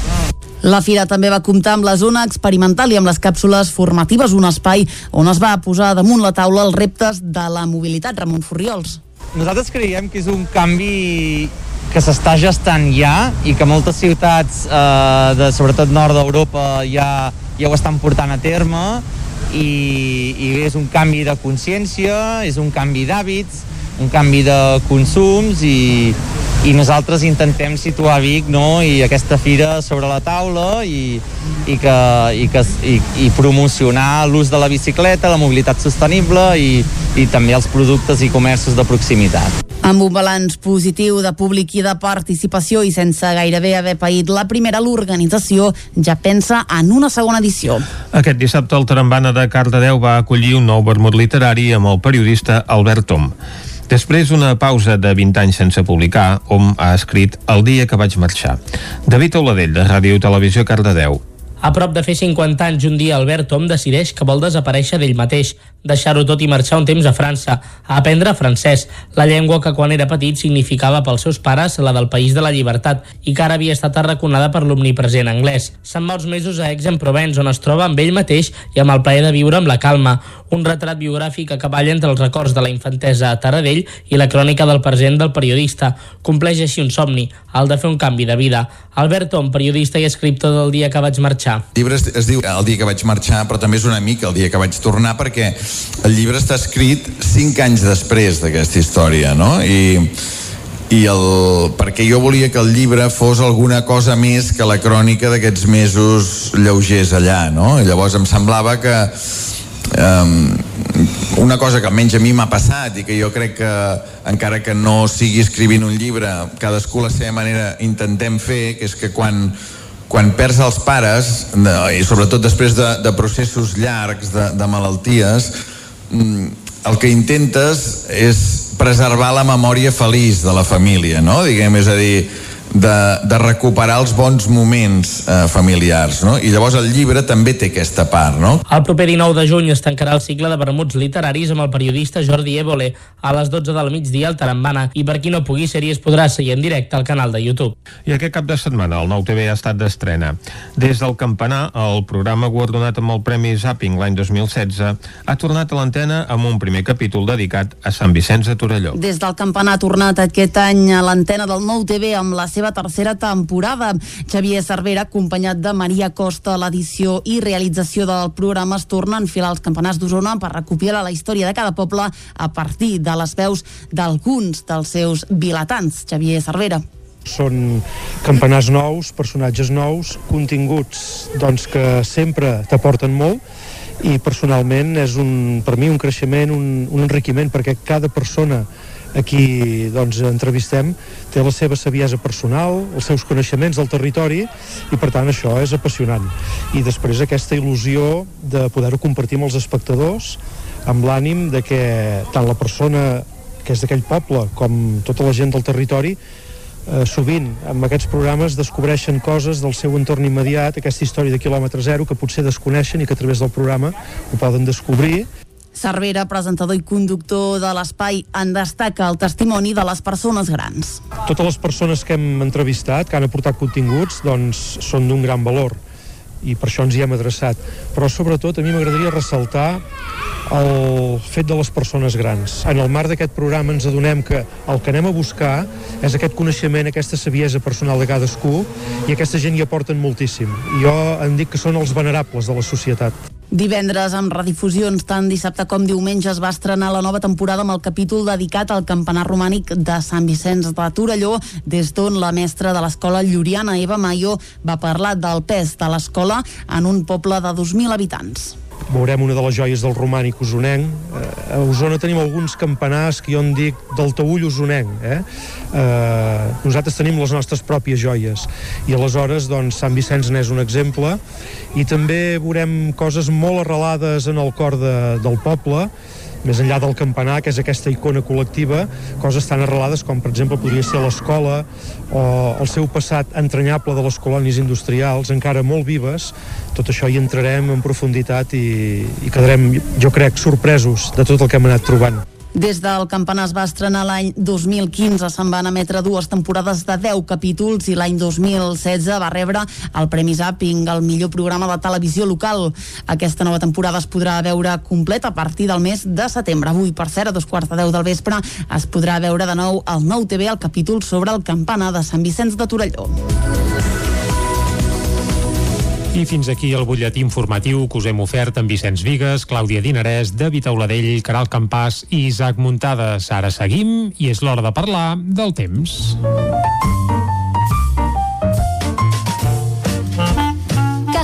La fira també va comptar amb la zona experimental i amb les càpsules formatives, un espai on es va posar damunt la taula els reptes de la mobilitat. Ramon Furriols. Nosaltres creiem que és un canvi que s'està gestant ja i que moltes ciutats, eh, de, sobretot nord d'Europa, ja, ja ho estan portant a terme i, i és un canvi de consciència, és un canvi d'hàbits, un canvi de consums i, i nosaltres intentem situar Vic no? i aquesta fira sobre la taula i, i, que, i, que, i, i promocionar l'ús de la bicicleta, la mobilitat sostenible i, i també els productes i comerços de proximitat. Amb un balanç positiu de públic i de participació i sense gairebé haver paït la primera, l'organització ja pensa en una segona edició. Aquest dissabte el Tarambana de Cardedeu va acollir un nou vermut literari amb el periodista Albert Tom. Després d'una pausa de 20 anys sense publicar, hom ha escrit El dia que vaig marxar. David Oladell, de Ràdio Televisió Cardedeu. A prop de fer 50 anys, un dia Albert Tom decideix que vol desaparèixer d'ell mateix, deixar-ho tot i marxar un temps a França, a aprendre francès, la llengua que quan era petit significava pels seus pares la del país de la llibertat i que ara havia estat arraconada per l'omnipresent anglès. Se'n va uns mesos a Aix-en-Provence, on es troba amb ell mateix i amb el plaer de viure amb la calma, un retrat biogràfic que cavalla entre els records de la infantesa a Taradell i la crònica del present del periodista. Compleix així un somni, el de fer un canvi de vida. Albert Tom, periodista i escriptor del dia que vaig marxar. El llibre es, es diu El dia que vaig marxar, però també és una mica el dia que vaig tornar perquè el llibre està escrit cinc anys després d'aquesta història, no? I, i el, perquè jo volia que el llibre fos alguna cosa més que la crònica d'aquests mesos lleugers allà, no? I llavors em semblava que um, una cosa que almenys a mi m'ha passat i que jo crec que encara que no sigui escrivint un llibre cadascú la seva manera intentem fer que és que quan quan perds els pares i sobretot després de, de processos llargs de, de malalties mm, el que intentes és preservar la memòria feliç de la família, no? Diguem, és a dir, de, de recuperar els bons moments eh, familiars, no? I llavors el llibre també té aquesta part, no? El proper 19 de juny es tancarà el cicle de vermuts literaris amb el periodista Jordi Évole a les 12 del migdia al Tarambana i per qui no pugui ser-hi es podrà seguir en directe al canal de YouTube. I aquest cap de setmana el Nou TV ha estat d'estrena. Des del campanar, el programa guardonat amb el Premi Zapping l'any 2016 ha tornat a l'antena amb un primer capítol dedicat a Sant Vicenç de Torelló. Des del campanar ha tornat aquest any a l'antena del Nou TV amb la seva tercera temporada. Xavier Cervera, acompanyat de Maria Costa, l'edició i realització del programa es torna a enfilar els campanars d'Osona per recopilar la història de cada poble a partir de les veus d'alguns dels seus vilatans. Xavier Cervera són campanars nous, personatges nous, continguts doncs, que sempre t'aporten molt i personalment és un, per mi un creixement, un, un enriquiment perquè cada persona a qui doncs, entrevistem té la seva saviesa personal, els seus coneixements del territori i per tant això és apassionant. I després aquesta il·lusió de poder-ho compartir amb els espectadors amb l'ànim de que tant la persona que és d'aquell poble com tota la gent del territori eh, sovint amb aquests programes descobreixen coses del seu entorn immediat, aquesta història de quilòmetre zero que potser desconeixen i que a través del programa ho poden descobrir Cervera, presentador i conductor de l'espai, en destaca el testimoni de les persones grans. Totes les persones que hem entrevistat, que han aportat continguts, doncs són d'un gran valor i per això ens hi hem adreçat. Però sobretot a mi m'agradaria ressaltar el fet de les persones grans. En el marc d'aquest programa ens adonem que el que anem a buscar és aquest coneixement, aquesta saviesa personal de cadascú i aquesta gent hi aporten moltíssim. Jo em dic que són els venerables de la societat. Divendres, amb redifusions tant dissabte com diumenge, es va estrenar la nova temporada amb el capítol dedicat al campanar romànic de Sant Vicenç de Torelló, des d'on la mestra de l'escola Lluriana, Eva Mayo, va parlar del pes de l'escola en un poble de 2.000 habitants veurem una de les joies del romànic usonenc. Eh, a Osona tenim alguns campanars que jo en dic del taüll usonenc. Eh? Eh, nosaltres tenim les nostres pròpies joies i aleshores doncs, Sant Vicenç n'és un exemple i també veurem coses molt arrelades en el cor de, del poble més enllà del campanar, que és aquesta icona col·lectiva, coses tan arrelades com, per exemple, podria ser l'escola o el seu passat entranyable de les colònies industrials, encara molt vives, tot això hi entrarem en profunditat i, i quedarem, jo crec, sorpresos de tot el que hem anat trobant. Des del campanar es va estrenar l'any 2015, se'n van emetre dues temporades de 10 capítols i l'any 2016 va rebre el Premi Zapping, el millor programa de televisió local. Aquesta nova temporada es podrà veure completa a partir del mes de setembre. Avui, per cert, a dos quarts de deu del vespre, es podrà veure de nou al nou TV el capítol sobre el campanar de Sant Vicenç de Torelló. I fins aquí el butlletí informatiu que us hem ofert amb Vicenç Vigues, Clàudia Dinarès, David Auladell, Caral Campàs i Isaac Muntades. Ara seguim i és l'hora de parlar del temps.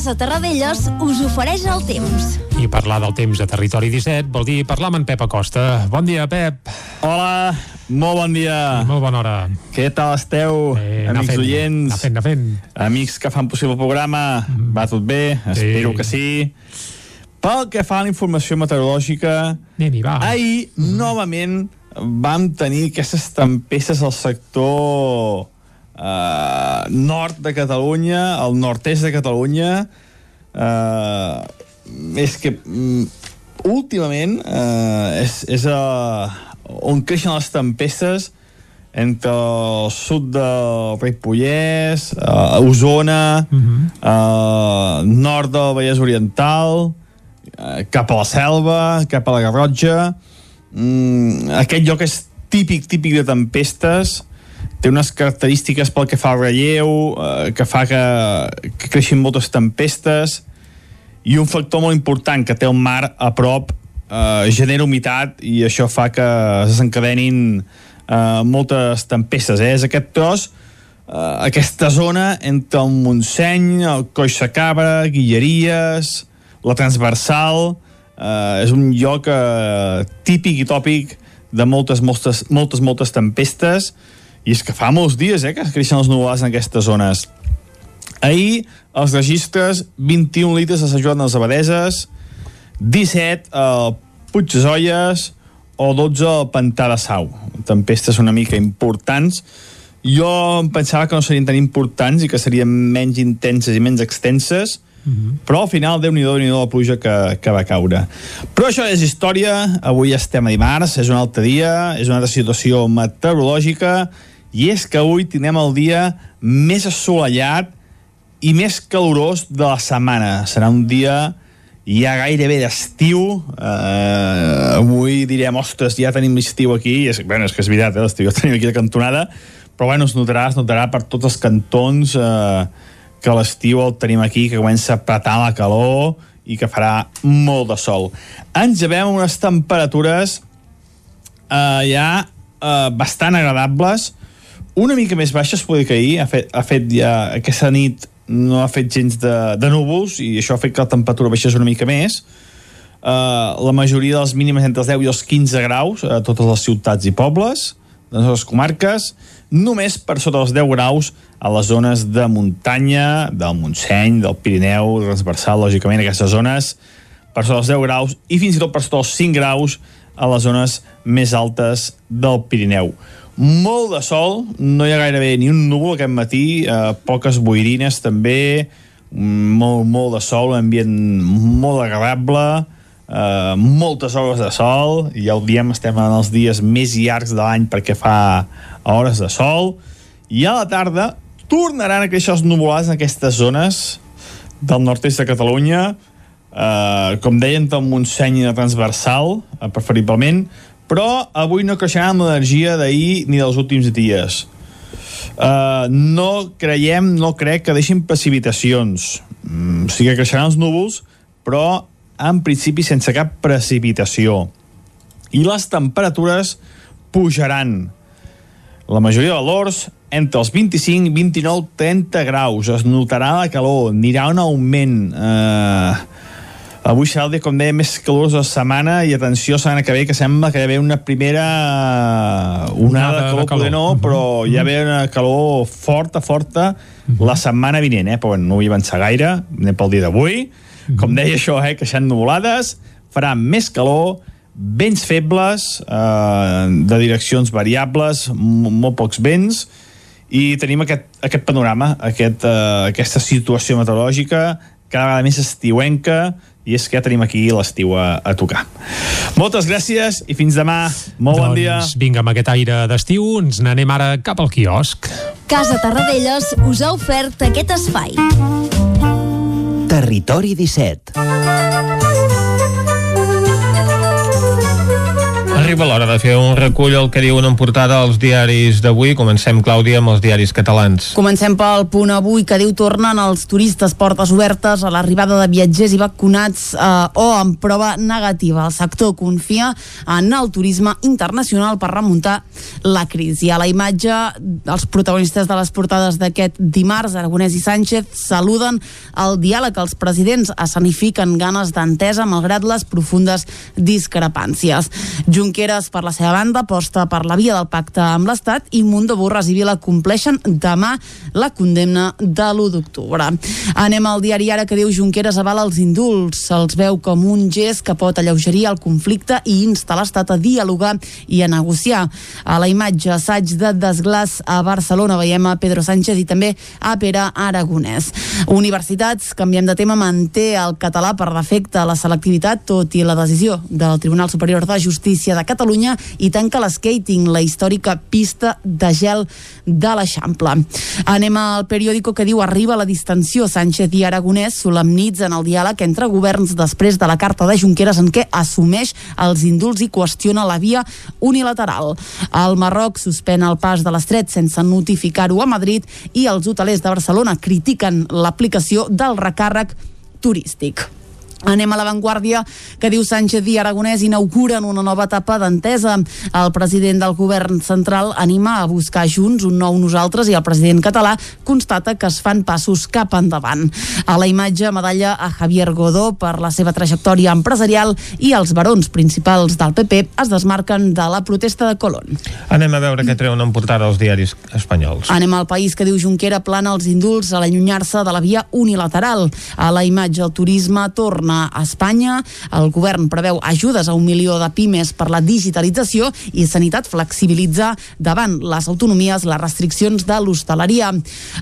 Casa Terradellos us ofereix el temps. I parlar del temps a Territori 17 vol dir parlar amb en Pep Acosta. Bon dia, Pep. Hola, molt bon dia. I molt bona hora. Què tal esteu, Eh, amics fent, oients? anar fent, anar fent. Amics que fan possible el programa, mm. va tot bé? Espero que sí. Pel que fa a la informació meteorològica, va. ahir, novament, vam tenir aquestes tempestes al sector eh, nord de Catalunya, al nord-est de Catalunya. Eh, és que mm, últimament eh, és, és a, on creixen les tempestes entre el sud del Ripollès, eh, Osona, uh -huh. eh, nord del Vallès Oriental, eh, cap a la Selva, cap a la Garrotxa. Mm, aquest lloc és típic, típic de tempestes, té unes característiques pel que fa al relleu, eh, que fa que, que creixin moltes tempestes, i un factor molt important que té el mar a prop eh, genera humitat i això fa que desencadenin eh, moltes tempestes. Eh? És aquest tros, eh, aquesta zona entre el Montseny, el Coix de Cabra, Guilleries, la Transversal, eh, és un lloc eh, típic i tòpic de moltes, moltes, moltes, moltes tempestes i és que fa molts dies eh, que creixen els nuvolars en aquestes zones. Ahir, els registres, 21 litres a Sant Joan de les Abadeses, 17 a Puig de Zolles o 12 al Pantà de Sau. Tempestes una mica importants. Jo em pensava que no serien tan importants i que serien menys intenses i menys extenses, Mm -hmm. però al final, déu nhi déu nhi la pluja que, que va caure. Però això és història, avui estem a dimarts, és un altre dia, és una altra situació meteorològica, i és que avui tindrem el dia més assolellat i més calorós de la setmana. Serà un dia ja gairebé d'estiu. Eh, avui direm, ostres, ja tenim l'estiu aquí. I és, bueno, és que és veritat, eh, l'estiu ja tenim aquí de cantonada, però bueno, es notarà, es notarà per tots els cantons eh, que l'estiu el tenim aquí, que comença a apretar la calor i que farà molt de sol. Ens llevem unes temperatures eh, ja eh, bastant agradables, una mica més baixes, poder que ahir, ha fet, ha fet ja aquesta nit no ha fet gens de, de núvols i això ha fet que la temperatura baixés una mica més. Uh, la majoria de les mínimes entre els 10 i els 15 graus a totes les ciutats i pobles de les comarques, només per sota dels 10 graus a les zones de muntanya, del Montseny, del Pirineu, transversal, lògicament, aquestes zones per sota dels 10 graus i fins i tot per sota els 5 graus a les zones més altes del Pirineu molt de sol, no hi ha gairebé ni un núvol aquest matí, eh, poques boirines també, molt, molt de sol, un ambient molt agradable, eh, moltes hores de sol, ja ho diem, estem en els dies més llargs de l'any perquè fa hores de sol, i a la tarda tornaran a créixer els nuvolars en aquestes zones del nord-est de Catalunya, eh, com deien, del Montseny i de Transversal, eh, preferiblement, però avui no creixerà amb l'energia d'ahir ni dels últims dies. Uh, no creiem, no crec que deixin precipitacions. Mm, sí que creixeran els núvols, però en principi sense cap precipitació. I les temperatures pujaran. La majoria de valors entre els 25, 29, 30 graus. Es notarà la calor, anirà un augment. Eh, Avui serà el dia, com deia, més calorós de la setmana i atenció, setmana que ve, que sembla que hi ha una primera onada, onada de calor, de calor. poder no, però uh -huh. hi ha una calor forta, forta -huh. la setmana vinent, eh? però bueno, no vull avançar gaire, anem pel dia d'avui. -huh. Com deia això, eh? que seran nuvolades, farà més calor, vents febles, eh, de direccions variables, molt pocs vents, i tenim aquest, aquest panorama, aquest, eh, aquesta situació meteorològica cada vegada més estiuenca, i és que ja tenim aquí l'estiu a, a tocar. Moltes gràcies i fins demà. Molt doncs, bon dia. vinga, amb aquest aire d'estiu ens n'anem ara cap al quiosc. Casa Tarradellas us ha ofert aquest espai. Territori 17 Arriba l'hora de fer un recull el que diuen en portada als diaris d'avui. Comencem, Clàudia, amb els diaris catalans. Comencem pel punt avui que diu tornen els turistes portes obertes a l'arribada de viatgers i vacunats eh, o amb prova negativa. El sector confia en el turisme internacional per remuntar la crisi. A la imatge, els protagonistes de les portades d'aquest dimarts, Aragonès i Sánchez, saluden el diàleg. Els presidents escenifiquen ganes d'entesa malgrat les profundes discrepàncies. Junqueras Junqueras, per la seva banda, aposta per la via del pacte amb l'Estat i Mundo Borres i Vila compleixen demà la condemna de l'1 d'octubre. Anem al diari ara que diu Junqueras avala els indults. Se'ls veu com un gest que pot alleugerir el conflicte i insta l'Estat a dialogar i a negociar. A la imatge assaig de desglàs a Barcelona veiem a Pedro Sánchez i també a Pere Aragonès. Universitats, canviem de tema, manté el català per defecte a la selectivitat, tot i la decisió del Tribunal Superior de Justícia de Catalunya i tanca l'escating, la històrica pista de gel de l'Eixample. Anem al periòdico que diu arriba la distensió. Sánchez i Aragonès solemnitzen el diàleg entre governs després de la carta de Junqueras en què assumeix els indults i qüestiona la via unilateral. El Marroc suspèn el pas de l'estret sense notificar-ho a Madrid i els hotelers de Barcelona critiquen l'aplicació del recàrrec turístic. Anem a l'avantguàrdia que diu Sánchez i Aragonès inauguren una nova etapa d'entesa. El president del govern central anima a buscar junts un nou nosaltres i el president català constata que es fan passos cap endavant. A la imatge, medalla a Javier Godó per la seva trajectòria empresarial i els barons principals del PP es desmarquen de la protesta de Colón. Anem a veure què treuen en portada els diaris espanyols. Anem al país que diu Junquera plana els indults a l'allunyar-se de la via unilateral. A la imatge, el turisme torna torna a Espanya. El govern preveu ajudes a un milió de pimes per la digitalització i Sanitat flexibilitza davant les autonomies les restriccions de l'hostaleria.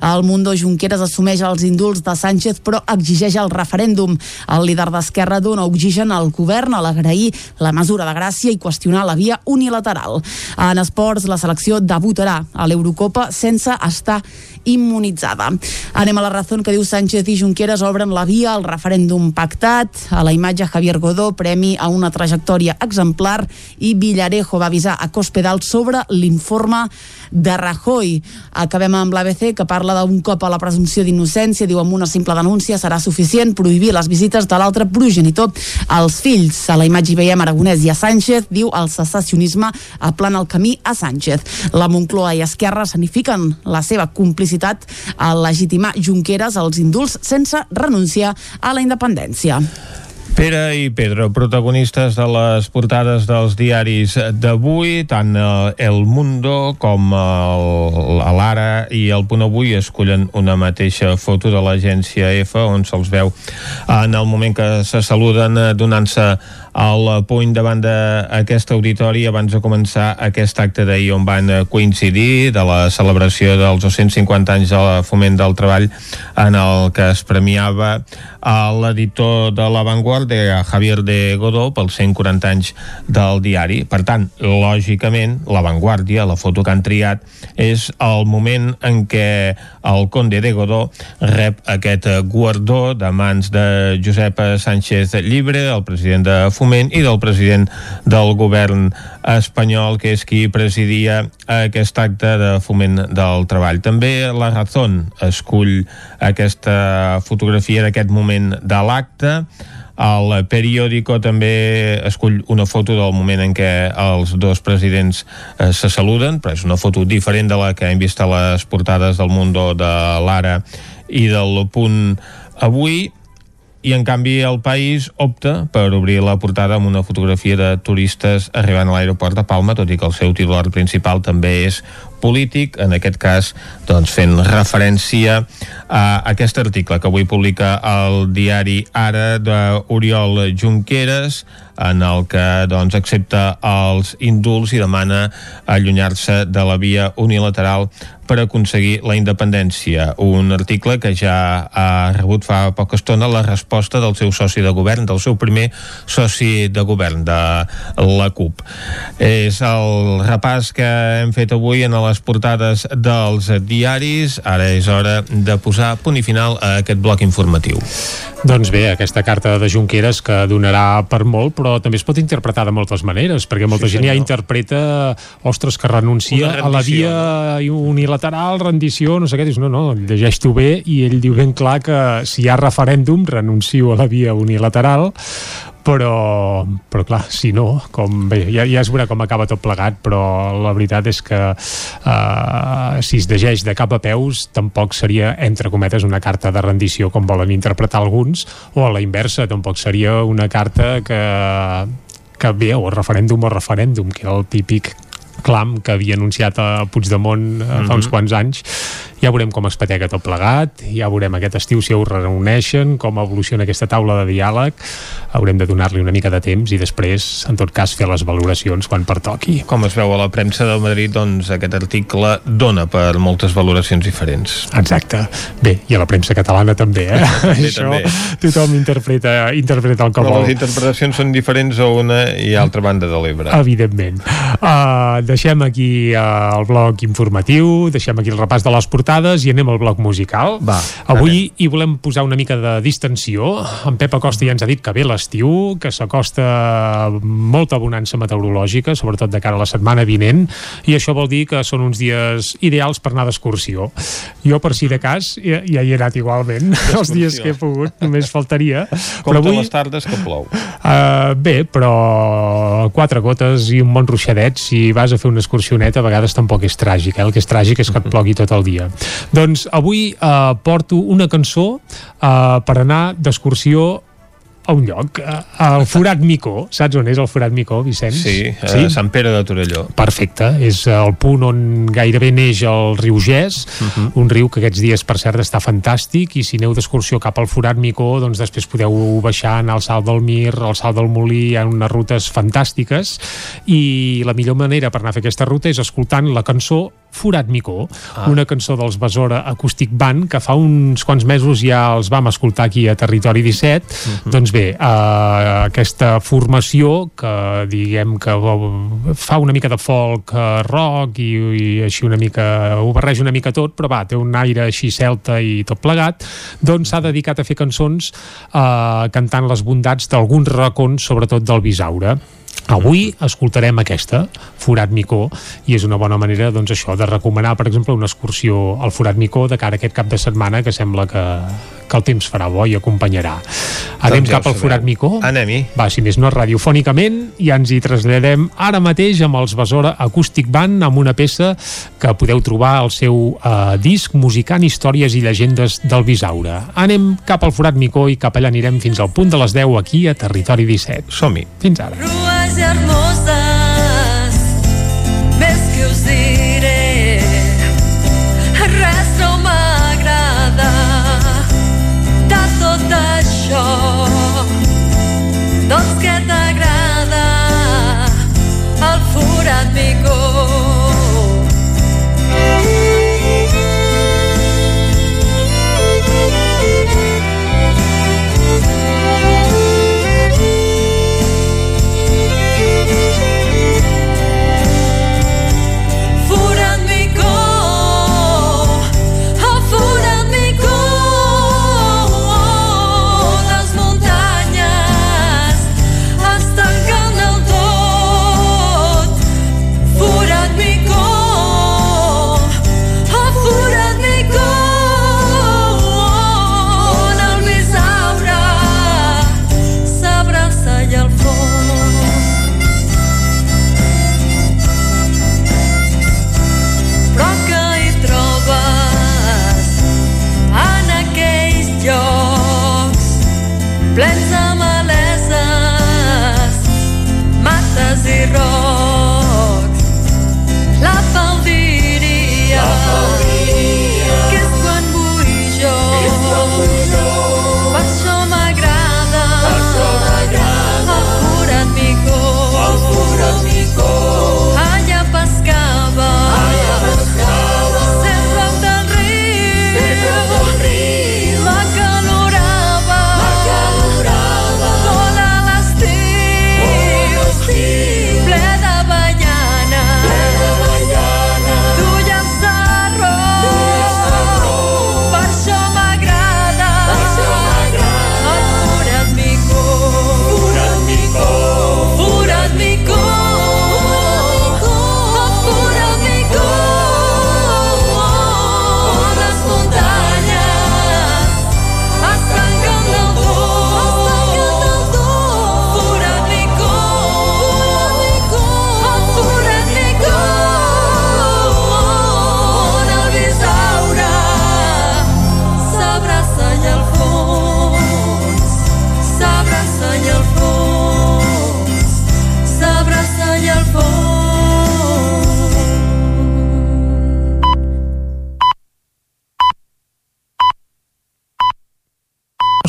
El Mundo Junqueras assumeix els indults de Sánchez però exigeix el referèndum. El líder d'Esquerra dona oxigen al govern a l'agrair la mesura de gràcia i qüestionar la via unilateral. En esports, la selecció debutarà a l'Eurocopa sense estar immunitzada. Anem a la raó que diu Sánchez i Junqueras obren la via al referèndum pactat. A la imatge Javier Godó, premi a una trajectòria exemplar i Villarejo va avisar a Cospedal sobre l'informe de Rajoy. Acabem amb l'ABC que parla d'un cop a la presumpció d'innocència, diu amb una simple denúncia serà suficient prohibir les visites de l'altre progenitor als fills. A la imatge hi veiem Aragonès i a Sánchez, diu el secessionisme aplana el camí a Sánchez. La Moncloa i Esquerra sanifiquen la seva complicitat a legitimar Junqueras als indults sense renunciar a la independència. Pere i Pedro, protagonistes de les portades dels diaris d'avui, tant El Mundo com l'Ara i el Punt Avui escollen una mateixa foto de l'agència F on se'ls veu en el moment que se saluden donant-se al puny davant d'aquest auditori abans de començar aquest acte d'ahir on van coincidir de la celebració dels 250 anys de foment del treball en el que es premiava l'editor de La Vanguardia, Javier de Godó, pels 140 anys del diari. Per tant, lògicament, La Vanguardia, la foto que han triat, és el moment en què el conde de Godó rep aquest guardó de mans de Josep Sánchez Llibre, el president de Foment, i del president del govern espanyol, que és qui presidia aquest acte de foment del treball. També la Razón escull aquesta fotografia d'aquest moment de l'acte, el periòdico també escull una foto del moment en què els dos presidents eh, se saluden, però és una foto diferent de la que hem vist a les portades del Mundo de l'Ara i del Punt avui. I en canvi el país opta per obrir la portada amb una fotografia de turistes arribant a l'aeroport de Palma, tot i que el seu titular principal també és polític, en aquest cas doncs, fent referència a aquest article que avui publica el diari Ara d'Oriol Junqueras en el que doncs, accepta els indults i demana allunyar-se de la via unilateral per aconseguir la independència. Un article que ja ha rebut fa poca estona la resposta del seu soci de govern, del seu primer soci de govern, de la CUP. És el repàs que hem fet avui en les portades dels diaris. Ara és hora de posar punt i final a aquest bloc informatiu. Doncs bé, aquesta carta de Junqueras que donarà per molt, però també es pot interpretar de moltes maneres, perquè molta sí, gent ja interpreta, ostres, que renuncia a la via unilateral, rendició, no sé què, dius, no, no, llegeix tu bé, i ell diu ben clar que si hi ha referèndum, renuncio a la via unilateral, però, però clar, si no, com, bé, ja, ja es veurà com acaba tot plegat, però la veritat és que uh, si es llegeix de cap a peus, tampoc seria, entre cometes, una carta de rendició com volen interpretar alguns, o a la inversa, tampoc seria una carta que que bé, o referèndum o referèndum, que era el típic clam que havia anunciat a Puigdemont mm -hmm. fa uns mhm. quants anys ja veurem com es patega tot plegat ja veurem aquest estiu si ho reuneixen com evoluciona aquesta taula de diàleg haurem de donar-li una mica de temps i després, en tot cas, fer les valoracions quan pertoqui. Com es veu a la premsa del Madrid, doncs aquest article dona per moltes valoracions diferents. Exacte. Bé, i a la premsa catalana també, eh? també Això també. tothom interpreta, interpreta el que Però vol. les interpretacions són diferents a una i altra banda de l'Ebre. Evidentment. Uh, deixem aquí uh, el bloc informatiu, deixem aquí el repàs de les portades i anem al bloc musical. Va, Avui anem. hi volem posar una mica de distensió. En Pep Acosta ja ens ha dit que ve l'estiu, que s'acosta molta bonança meteorològica, sobretot de cara a la setmana vinent, i això vol dir que són uns dies ideals per anar d'excursió. Jo, per si de cas, ja, ja hi he anat igualment, els dies que he pogut, només faltaria. Com però avui, les tardes que plou. Uh, bé, però quatre gotes i un bon ruixadet, si vas a fer una excursioneta, a vegades tampoc és tràgic, eh? el que és tràgic és que et plogui tot el dia. Doncs avui uh, porto una cançó uh, per anar d'excursió a un lloc, al Forat Micó. Saps on és el Forat Micó, Vicenç? Sí, sí? a Sant Pere de Torelló. Perfecte, és el punt on gairebé neix el riu Gès, uh mhm. -huh. un riu que aquests dies, per cert, està fantàstic i si aneu d'excursió cap al Forat Micó, doncs després podeu baixar, anar al Salt del Mir, al Salt del Molí, hi ha unes rutes fantàstiques i la millor manera per anar a fer aquesta ruta és escoltant la cançó Forat Micó, ah. una cançó dels Besora Acoustic Band que fa uns quants mesos ja els vam escoltar aquí a Territori 17 uh -huh. doncs bé, uh, aquesta formació que diguem que fa una mica de folk uh, rock i, i així una mica ho barreja una mica tot, però va, té un aire així celta i tot plegat, doncs s'ha dedicat a fer cançons uh, cantant les bondats d'alguns racons, sobretot del Bisaure Avui escoltarem aquesta, Forat Micó, i és una bona manera, doncs això, de recomanar, per exemple, una excursió al Forat Micó de cara a aquest cap de setmana que sembla que, que el temps farà bo i acompanyarà. Anem doncs ja cap al Forat Micó? Anem-hi. Va, si més no, radiofònicament, i ens hi traslladem ara mateix amb els Besora Acoustic Band, amb una peça que podeu trobar al seu eh, disc Musicant Històries i Llegendes del Bisaure. Anem cap al Forat Micó i cap allà anirem fins al punt de les 10 aquí a Territori 17. Som-hi. Fins ara. mais hermosa.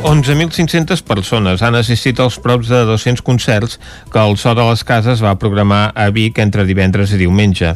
11.500 persones han assistit als props de 200 concerts que el So de les Cases va programar a Vic entre divendres i diumenge.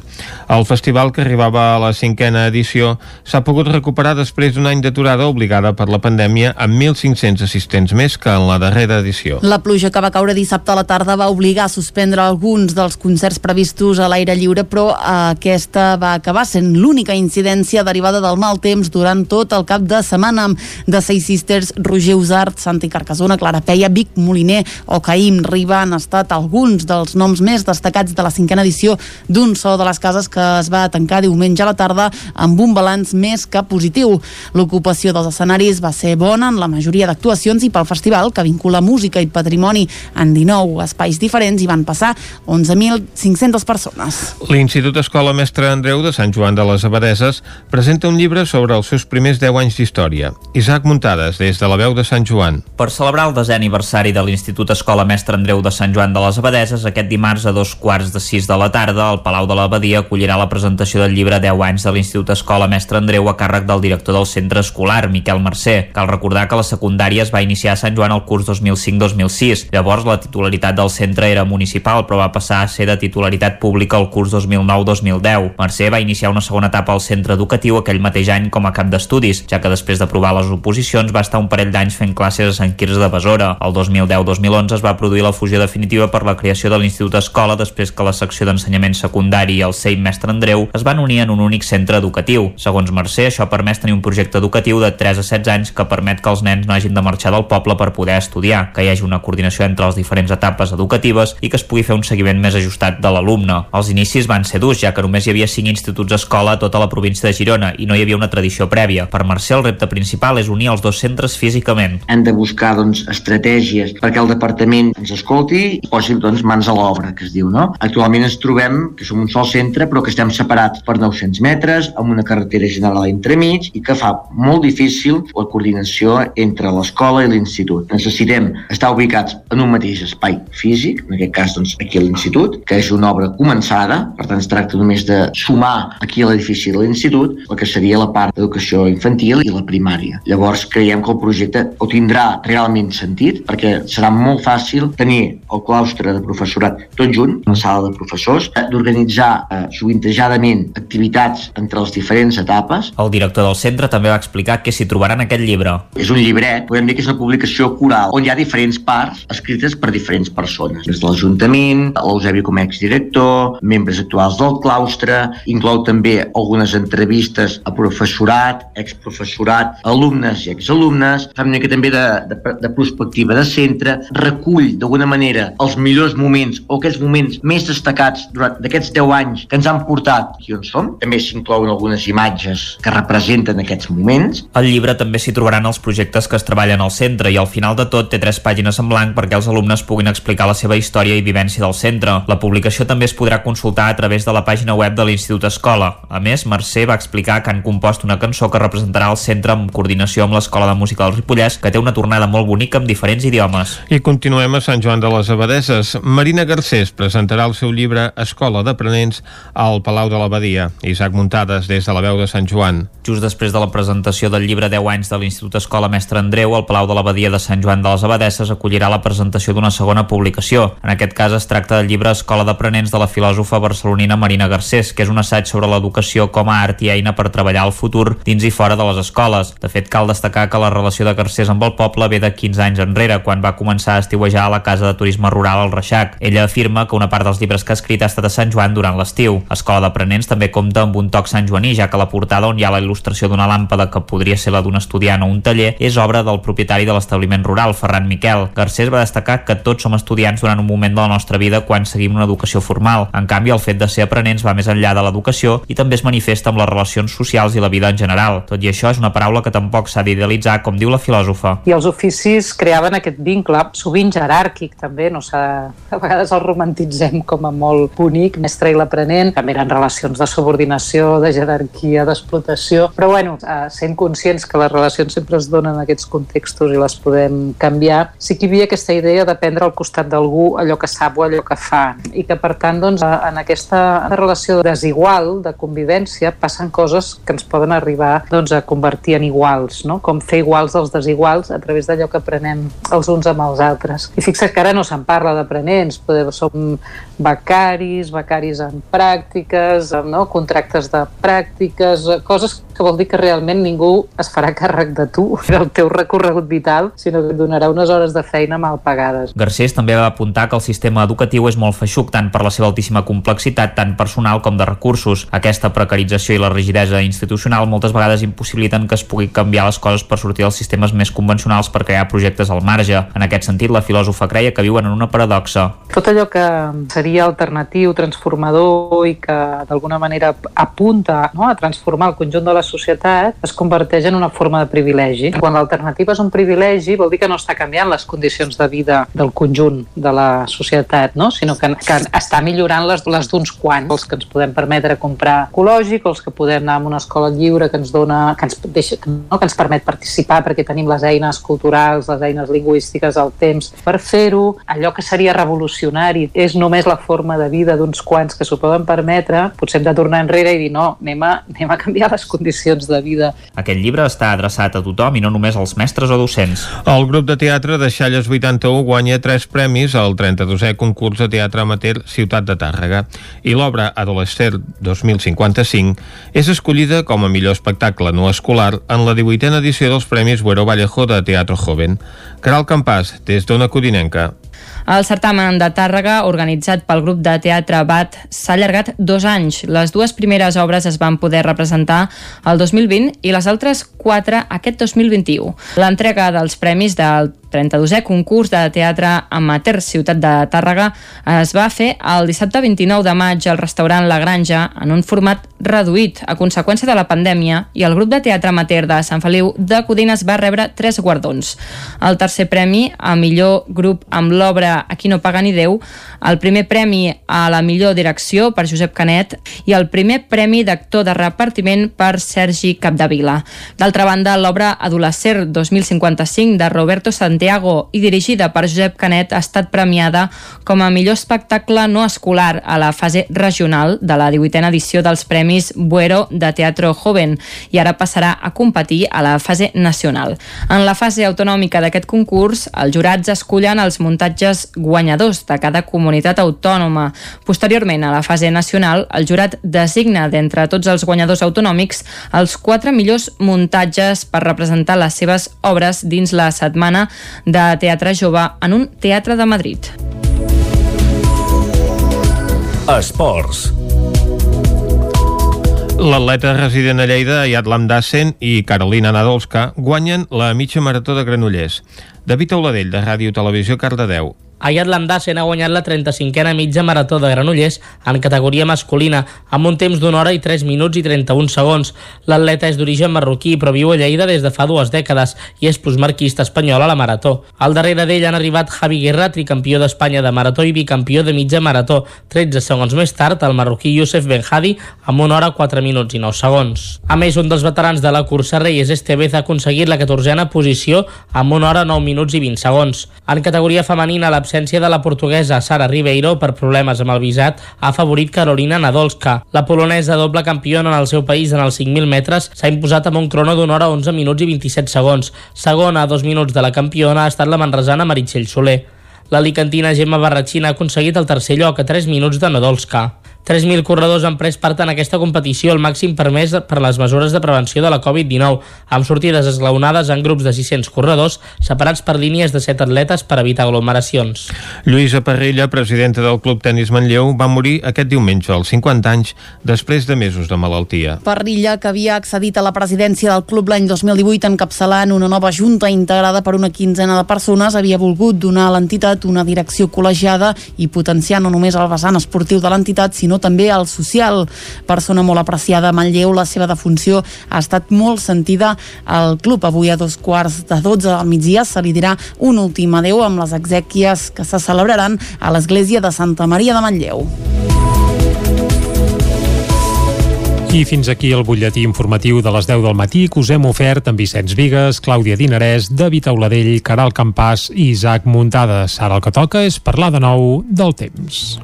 El festival, que arribava a la cinquena edició, s'ha pogut recuperar després d'un any d'aturada obligada per la pandèmia amb 1.500 assistents més que en la darrera edició. La pluja que va caure dissabte a la tarda va obligar a suspendre alguns dels concerts previstos a l'aire lliure, però aquesta va acabar sent l'única incidència derivada del mal temps durant tot el cap de setmana. De Seis Sisters, Roger Usart, Santi Carcasona, Clara Peia, Vic Moliner o Caïm Riba han estat alguns dels noms més destacats de la cinquena edició d'un so de les cases que es va tancar diumenge a la tarda amb un balanç més que positiu. L'ocupació dels escenaris va ser bona en la majoria d'actuacions i pel festival, que vincula música i patrimoni en 19 espais diferents, hi van passar 11.500 persones. L'Institut Escola Mestre Andreu de Sant Joan de les Abadeses presenta un llibre sobre els seus primers 10 anys d'història. Isaac Muntades, des de la veu de Sant Joan. Per celebrar el desè aniversari de l'Institut Escola Mestre Andreu de Sant Joan de les Abadeses, aquest dimarts a dos quarts de sis de la tarda, el Palau de l'Abadia acollirà la presentació del llibre 10 anys de l'Institut Escola Mestre Andreu a càrrec del director del centre escolar, Miquel Mercè. Cal recordar que la secundària es va iniciar a Sant Joan el curs 2005-2006. Llavors la titularitat del centre era municipal, però va passar a ser de titularitat pública el curs 2009-2010. Mercè va iniciar una segona etapa al centre educatiu aquell mateix any com a cap d'estudis, ja que després d'aprovar les oposicions va estar un parell d'anys fent classes a Sant Quirze de Besora. El 2010-2011 es va produir la fusió definitiva per la creació de l'Institut Escola després que la secció d'ensenyament secundari i el CEIP Mestre Andreu es van unir en un únic centre educatiu. Segons Mercè, això permet tenir un projecte educatiu de 3 a 16 anys que permet que els nens no hagin de marxar del poble per poder estudiar, que hi hagi una coordinació entre les diferents etapes educatives i que es pugui fer un seguiment més ajustat de l'alumne. Els inicis van ser durs, ja que només hi havia 5 instituts escola a tota la província de Girona i no hi havia una tradició prèvia. Per Mercè, el repte principal és unir els dos centres físicament. Hem de buscar doncs, estratègies perquè el departament ens escolti i posi doncs, mans a l'obra, que es diu. No? Actualment ens trobem que som un sol centre però que estem separats per 900 metres amb una carretera general entremig i que fa molt difícil la coordinació entre l'escola i l'institut. Necessitem estar ubicats en un mateix espai físic, en aquest cas doncs, aquí a l'institut, que és una obra començada, per tant es tracta només de sumar aquí a l'edifici de l'institut el que seria la part d'educació infantil i la primària. Llavors creiem que el projecte ho tindrà realment sentit perquè serà molt fàcil tenir el claustre de professorat tot junt, una sala de professors, eh, d'organitzar eh, sovintejadament activitats entre les diferents etapes. El director del centre també va explicar què s'hi trobarà en aquest llibre. És un llibret, podem dir que és una publicació coral, on hi ha diferents parts escrites per diferents persones. Des de l'Ajuntament, l'Eusebi com a exdirector, membres actuals del claustre, inclou també algunes entrevistes a professorat, exprofessorat, alumnes i exalumnes, fa una mica també de, de, de perspectiva de centre, recull d'alguna manera els millors moments o aquells moments més destacats durant d'aquests 10 anys que ens han portat aquí on som. També s'inclouen algunes imatges que representen aquests moments. Al llibre també s'hi trobaran els projectes que es treballen al centre i al final de tot té tres pàgines en blanc perquè els alumnes puguin explicar la seva història i vivència del centre. La publicació també es podrà consultar a través de la pàgina web de l'Institut Escola. A més, Mercè va explicar que han compost una cançó que representarà el centre en coordinació amb l'Escola de Música del Ripollès, que té una tornada molt bonica amb diferents idiomes. I continuem a Sant Joan de les Abadeses. Marina Garcés presentarà el seu llibre Escola d'Aprenents al Palau de l'Abadia. Isaac Muntades, des de la veu de Sant Joan. Just després de la presentació del llibre 10 anys de l'Institut Escola Mestre Andreu, el Palau de l'Abadia de Sant Joan de les Abadeses acollirà la presentació d'una segona publicació. En aquest cas es tracta del llibre Escola d'Aprenents de la filòsofa barcelonina Marina Garcés, que és un assaig sobre l'educació com a art i eina per treballar el futur dins i fora de les escoles. De fet, cal destacar que la relació de Garcés amb el poble ve de 15 anys enrere, quan va començar a estiuejar a la casa de turisme rural al Reixac. Ella afirma que una part dels llibres que ha escrit ha estat a Sant Joan durant l'estiu. Escola d'Aprenents també compta amb un toc Sant Joaní, ja que la portada on hi ha la il·lustració d'una làmpada que podria ser la d'un estudiant o un taller és obra del propietari de l'establiment rural, Ferran Miquel. Garcés va destacar que tots som estudiants durant un moment de la nostra vida quan seguim una educació formal. En canvi, el fet de ser aprenents va més enllà de l'educació i també es manifesta amb les relacions socials i la vida en general. Tot i això, és una paraula que tampoc s'ha d'idealitzar, com diu la filòsofa filòsofa. I els oficis creaven aquest vincle, sovint jeràrquic també, no a vegades el romantitzem com a molt bonic, mestre i l'aprenent, també eren relacions de subordinació, de jerarquia, d'explotació, però bueno, eh, sent conscients que les relacions sempre es donen en aquests contextos i les podem canviar, sí que hi havia aquesta idea de prendre al costat d'algú allò que sap o allò que fa, i que per tant doncs, eh, en aquesta relació desigual de convivència passen coses que ens poden arribar doncs, a convertir en iguals, no? com fer iguals els desiguals a través d'allò que aprenem els uns amb els altres. I fixa't que ara no se'n parla d'aprenents, som becaris, becaris en pràctiques, no? contractes de pràctiques, coses que vol dir que realment ningú es farà càrrec de tu, del teu recorregut vital, sinó que et donarà unes hores de feina mal pagades. Garcés també va apuntar que el sistema educatiu és molt feixuc tant per la seva altíssima complexitat tant personal com de recursos. Aquesta precarització i la rigidesa institucional moltes vegades impossibiliten que es pugui canviar les coses per sortir dels sistemes més convencionals per crear projectes al marge. En aquest sentit, la filòsofa creia que viuen en una paradoxa. Tot allò que seria alternatiu, transformador i que d'alguna manera apunta no, a transformar el conjunt de la societat es converteix en una forma de privilegi. Quan l'alternativa és un privilegi vol dir que no està canviant les condicions de vida del conjunt de la societat, no? sinó que, que està millorant les, les d'uns quants, els que ens podem permetre comprar ecològic, els que podem anar a una escola lliure que ens dona, que ens, deixa, no, que ens permet participar perquè tenim les eines culturals, les eines lingüístiques, el temps per fer-ho. Allò que seria revolucionari és només la forma de vida d'uns quants que s'ho poden permetre, potser hem de tornar enrere i dir no, anem a, anem a canviar les condicions de vida. Aquest llibre està adreçat a tothom i no només als mestres o docents. El grup de teatre de Xalles 81 guanya tres premis al 32è concurs de teatre amateur Ciutat de Tàrrega i l'obra Adolescent 2055 és escollida com a millor espectacle no escolar en la 18a edició dels Premis Buero Vallejo de Teatro Joven. Caral Campàs, des d'Ona Codinenca. El certamen de Tàrrega, organitzat pel grup de teatre BAT, s'ha allargat dos anys. Les dues primeres obres es van poder representar el 2020 i les altres quatre aquest 2021. L'entrega dels premis del 32è concurs de teatre amateur Ciutat de Tàrrega es va fer el dissabte 29 de maig al restaurant La Granja en un format reduït a conseqüència de la pandèmia i el grup de teatre amateur de Sant Feliu de Codines va rebre tres guardons. El tercer premi a millor grup amb l'obra Aquí no paga ni Déu, el primer premi a la millor direcció per Josep Canet i el primer premi d'actor de repartiment per Sergi Capdevila. D'altra banda, l'obra Adolescent 2055 de Roberto Santiago Santiago i dirigida per Josep Canet ha estat premiada com a millor espectacle no escolar a la fase regional de la 18a edició dels Premis Buero de Teatro Joven i ara passarà a competir a la fase nacional. En la fase autonòmica d'aquest concurs, els jurats escullen els muntatges guanyadors de cada comunitat autònoma. Posteriorment, a la fase nacional, el jurat designa d'entre tots els guanyadors autonòmics els quatre millors muntatges per representar les seves obres dins la setmana de Teatre Jove en un teatre de Madrid. Esports. L'atleta resident a Lleida, Yad Lamdassen i Carolina Nadolska guanyen la mitja marató de Granollers. David Auladell, de Ràdio Televisió, Cardedeu. Ayat Lamdassen ha guanyat la 35a mitja marató de Granollers en categoria masculina, amb un temps d'una hora i 3 minuts i 31 segons. L'atleta és d'origen marroquí, però viu a Lleida des de fa dues dècades i és plusmarquista espanyol a la marató. Al darrere d'ell han arribat Javi Guerra, tricampió d'Espanya de marató i bicampió de mitja marató. 13 segons més tard, el marroquí Youssef Benhadi amb una hora 4 minuts i 9 segons. A més, un dels veterans de la cursa Reyes Estevez ha aconseguit la 14a posició amb una hora 9 minuts i 20 segons. En categoria femenina, l'absència l'absència de la portuguesa Sara Ribeiro per problemes amb el visat ha afavorit Carolina Nadolska. La polonesa doble campiona en el seu país en els 5.000 metres s'ha imposat amb un crono d'una hora 11 minuts i 27 segons. Segona a dos minuts de la campiona ha estat la manresana Meritxell Soler. L'alicantina Gemma Barratxina ha aconseguit el tercer lloc a 3 minuts de Nadolska. 3.000 corredors han pres part en aquesta competició, el màxim permès per les mesures de prevenció de la Covid-19, amb sortides esglaonades en grups de 600 corredors, separats per línies de 7 atletes per evitar aglomeracions. Lluïsa Parrilla, presidenta del Club Tenis Manlleu, va morir aquest diumenge als 50 anys, després de mesos de malaltia. Parrilla, que havia accedit a la presidència del club l'any 2018 encapçalant una nova junta integrada per una quinzena de persones, havia volgut donar a l'entitat una direcció col·legiada i potenciar no només el vessant esportiu de l'entitat, sinó sinó també al social. Persona molt apreciada a Manlleu, la seva defunció ha estat molt sentida al club. Avui a dos quarts de 12 del migdia se li dirà un últim adeu amb les exèquies que se celebraran a l'església de Santa Maria de Manlleu. I fins aquí el butlletí informatiu de les 10 del matí que us hem ofert amb Vicenç Vigues, Clàudia Dinarès, David Auladell, Caral Campàs i Isaac Muntades. Ara el que toca és parlar de nou del temps.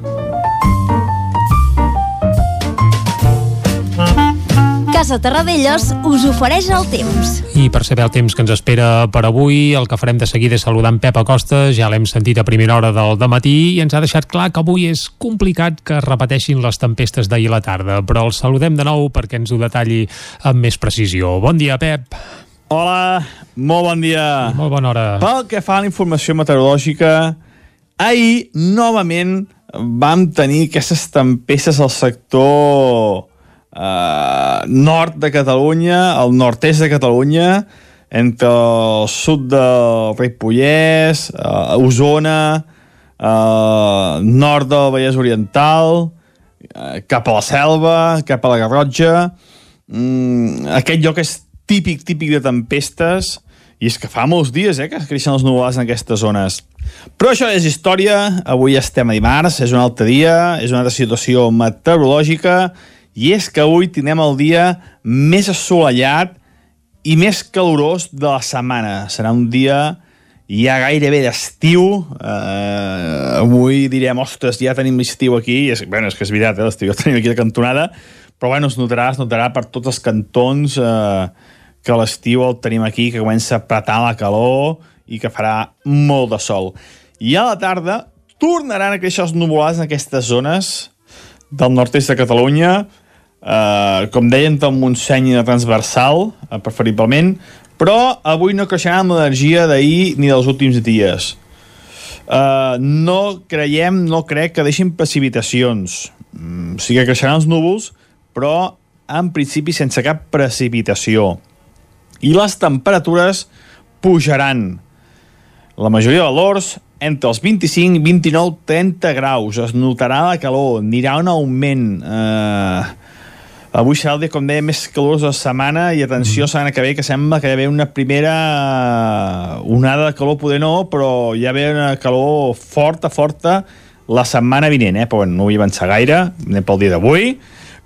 Casa Terradellos us ofereix el temps. I per saber el temps que ens espera per avui, el que farem de seguida és saludar en Pep Acosta, ja l'hem sentit a primera hora del matí i ens ha deixat clar que avui és complicat que es repeteixin les tempestes d'ahir a la tarda, però el saludem de nou perquè ens ho detalli amb més precisió. Bon dia, Pep. Hola, molt bon dia. Molt bona hora. Pel que fa a la informació meteorològica, ahir novament vam tenir aquestes tempestes al sector eh, nord de Catalunya, al nord-est de Catalunya, entre el sud del Ripollès, eh, Osona, eh, nord del Vallès Oriental, eh, cap a la Selva, cap a la Garrotxa. Mm, aquest lloc és típic, típic de tempestes, i és que fa molts dies eh, que creixen els nuvolats en aquestes zones. Però això és història, avui estem a dimarts, és un altre dia, és una altra situació meteorològica, i és que avui tindrem el dia més assolellat i més calorós de la setmana. Serà un dia ja gairebé d'estiu. Eh, avui direm, ostres, ja tenim l'estiu aquí. I és, bueno, és que és veritat, eh, l'estiu ja tenim aquí de cantonada, però bueno, es notarà, es notarà per tots els cantons eh, que l'estiu el tenim aquí, que comença a apretar la calor i que farà molt de sol. I a la tarda tornaran a créixer els nuvolats en aquestes zones del nord-est de Catalunya, eh, com deien, del Montseny i de transversal, eh, preferiblement, però avui no creixerà amb l'energia d'ahir ni dels últims dies. Uh, no creiem, no crec que deixin precipitacions. Mm, sí que creixeran els núvols, però en principi sense cap precipitació. I les temperatures pujaran. La majoria de valors entre els 25, 29, 30 graus. Es notarà la calor, anirà un augment. Eh, avui serà el dia, com deia, més calorós de la setmana i atenció, mm. setmana que ve, que sembla que hi ha una primera onada de calor, poder no, però hi ha una calor forta, forta la setmana vinent, eh? però bueno, no vull avançar gaire, anem pel dia d'avui.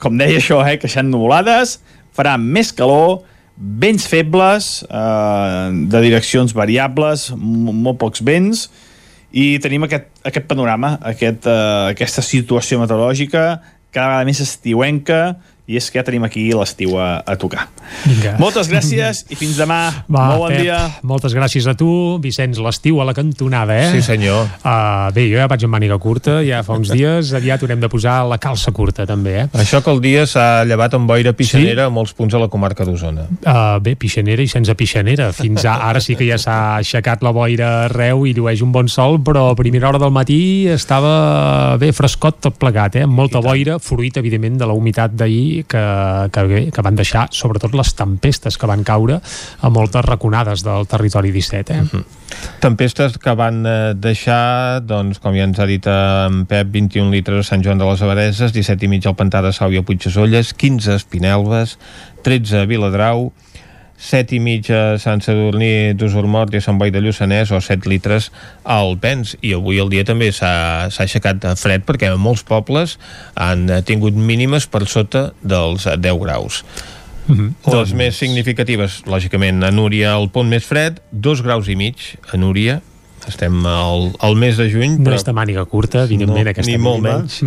Com deia això, eh? que seran nuvolades, farà més calor, vents febles, eh, de direccions variables, molt pocs vents, i tenim aquest, aquest panorama, aquest, uh, aquesta situació meteorològica cada vegada més estiuenca i és que ja tenim aquí l'estiu a, a tocar. Vinga. Moltes gràcies i fins demà. Va, Molt bon Pep, dia. moltes gràcies a tu. Vicenç, l'estiu a la cantonada, eh? Sí, senyor. Uh, bé, jo ja vaig amb màniga curta, ja fa uns dies, aviat haurem de posar la calça curta, també, eh? Això que el dia s'ha llevat amb boira pixanera sí? a molts punts de la comarca d'Osona. Uh, bé, pixanera i sense pixanera. Fins a, ara sí que ja s'ha aixecat la boira arreu i llueix un bon sol, però a primera hora del matí estava bé frescot tot plegat, eh? Amb molta boira, fruit, evidentment, de la humitat d'ahir que, que, que van deixar sobretot les tempestes que van caure a moltes raconades del territori 17. Eh? Uh -huh. Tempestes que van eh, deixar, doncs, com ja ens ha dit en Pep, 21 litres a Sant Joan de les Abadeses, 17 i mig al Pantà de Sau i a Puigdesolles, 15 a Espinelves, 13 a Viladrau, 7 i mig a Sant Sadurní d'Usormort i a Sant Boi de Lluçanès o 7 litres al Pens. I avui el dia també s'ha aixecat de fred perquè molts pobles han tingut mínimes per sota dels 10 graus. Mm -hmm. les més significatives, lògicament, a Núria el pont més fred, 2 graus i mig. A Núria, estem al, al mes de juny No és de màniga curta, evidentment, no, aquesta ni molt menys.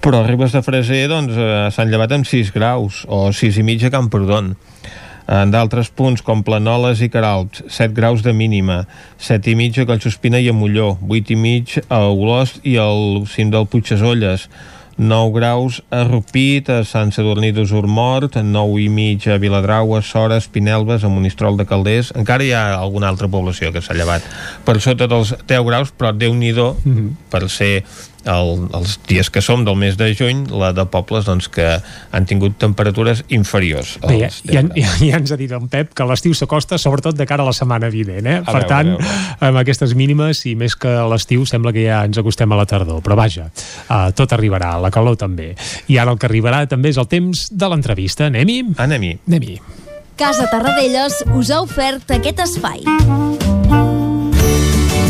Però a Ribes de Freser doncs, eh, s'han llevat amb 6 graus o 6 i mig a Camprodon en d'altres punts com Planoles i Caralps 7 graus de mínima 7 i mig a Collsospina i a Molló 8 i mig a Olost i al cim del Puigdesolles 9 graus a Rupit, a Sant Sadurní d'Usurmort, 9 i mig a Viladrau, a Sora, a Espinelves, a Monistrol de Calders. Encara hi ha alguna altra població que s'ha llevat per sota dels 10 graus, però déu nhi Mhm. per ser el, els dies que som del mes de juny, la de pobles doncs, que han tingut temperatures inferiors. Bé, ja, ja, ja, ja ens ha dit en Pep que l'estiu s'acosta sobretot de cara a la setmana vinent, eh? A per veure, tant, amb aquestes mínimes i més que l'estiu sembla que ja ens acostem a la tardor, però vaja, uh, tot arribarà, la calor també. I ara el que arribarà també és el temps de l'entrevista. Anem-hi? Anem-hi. Anem-hi. Casa Tarradellas us ha ofert aquest espai.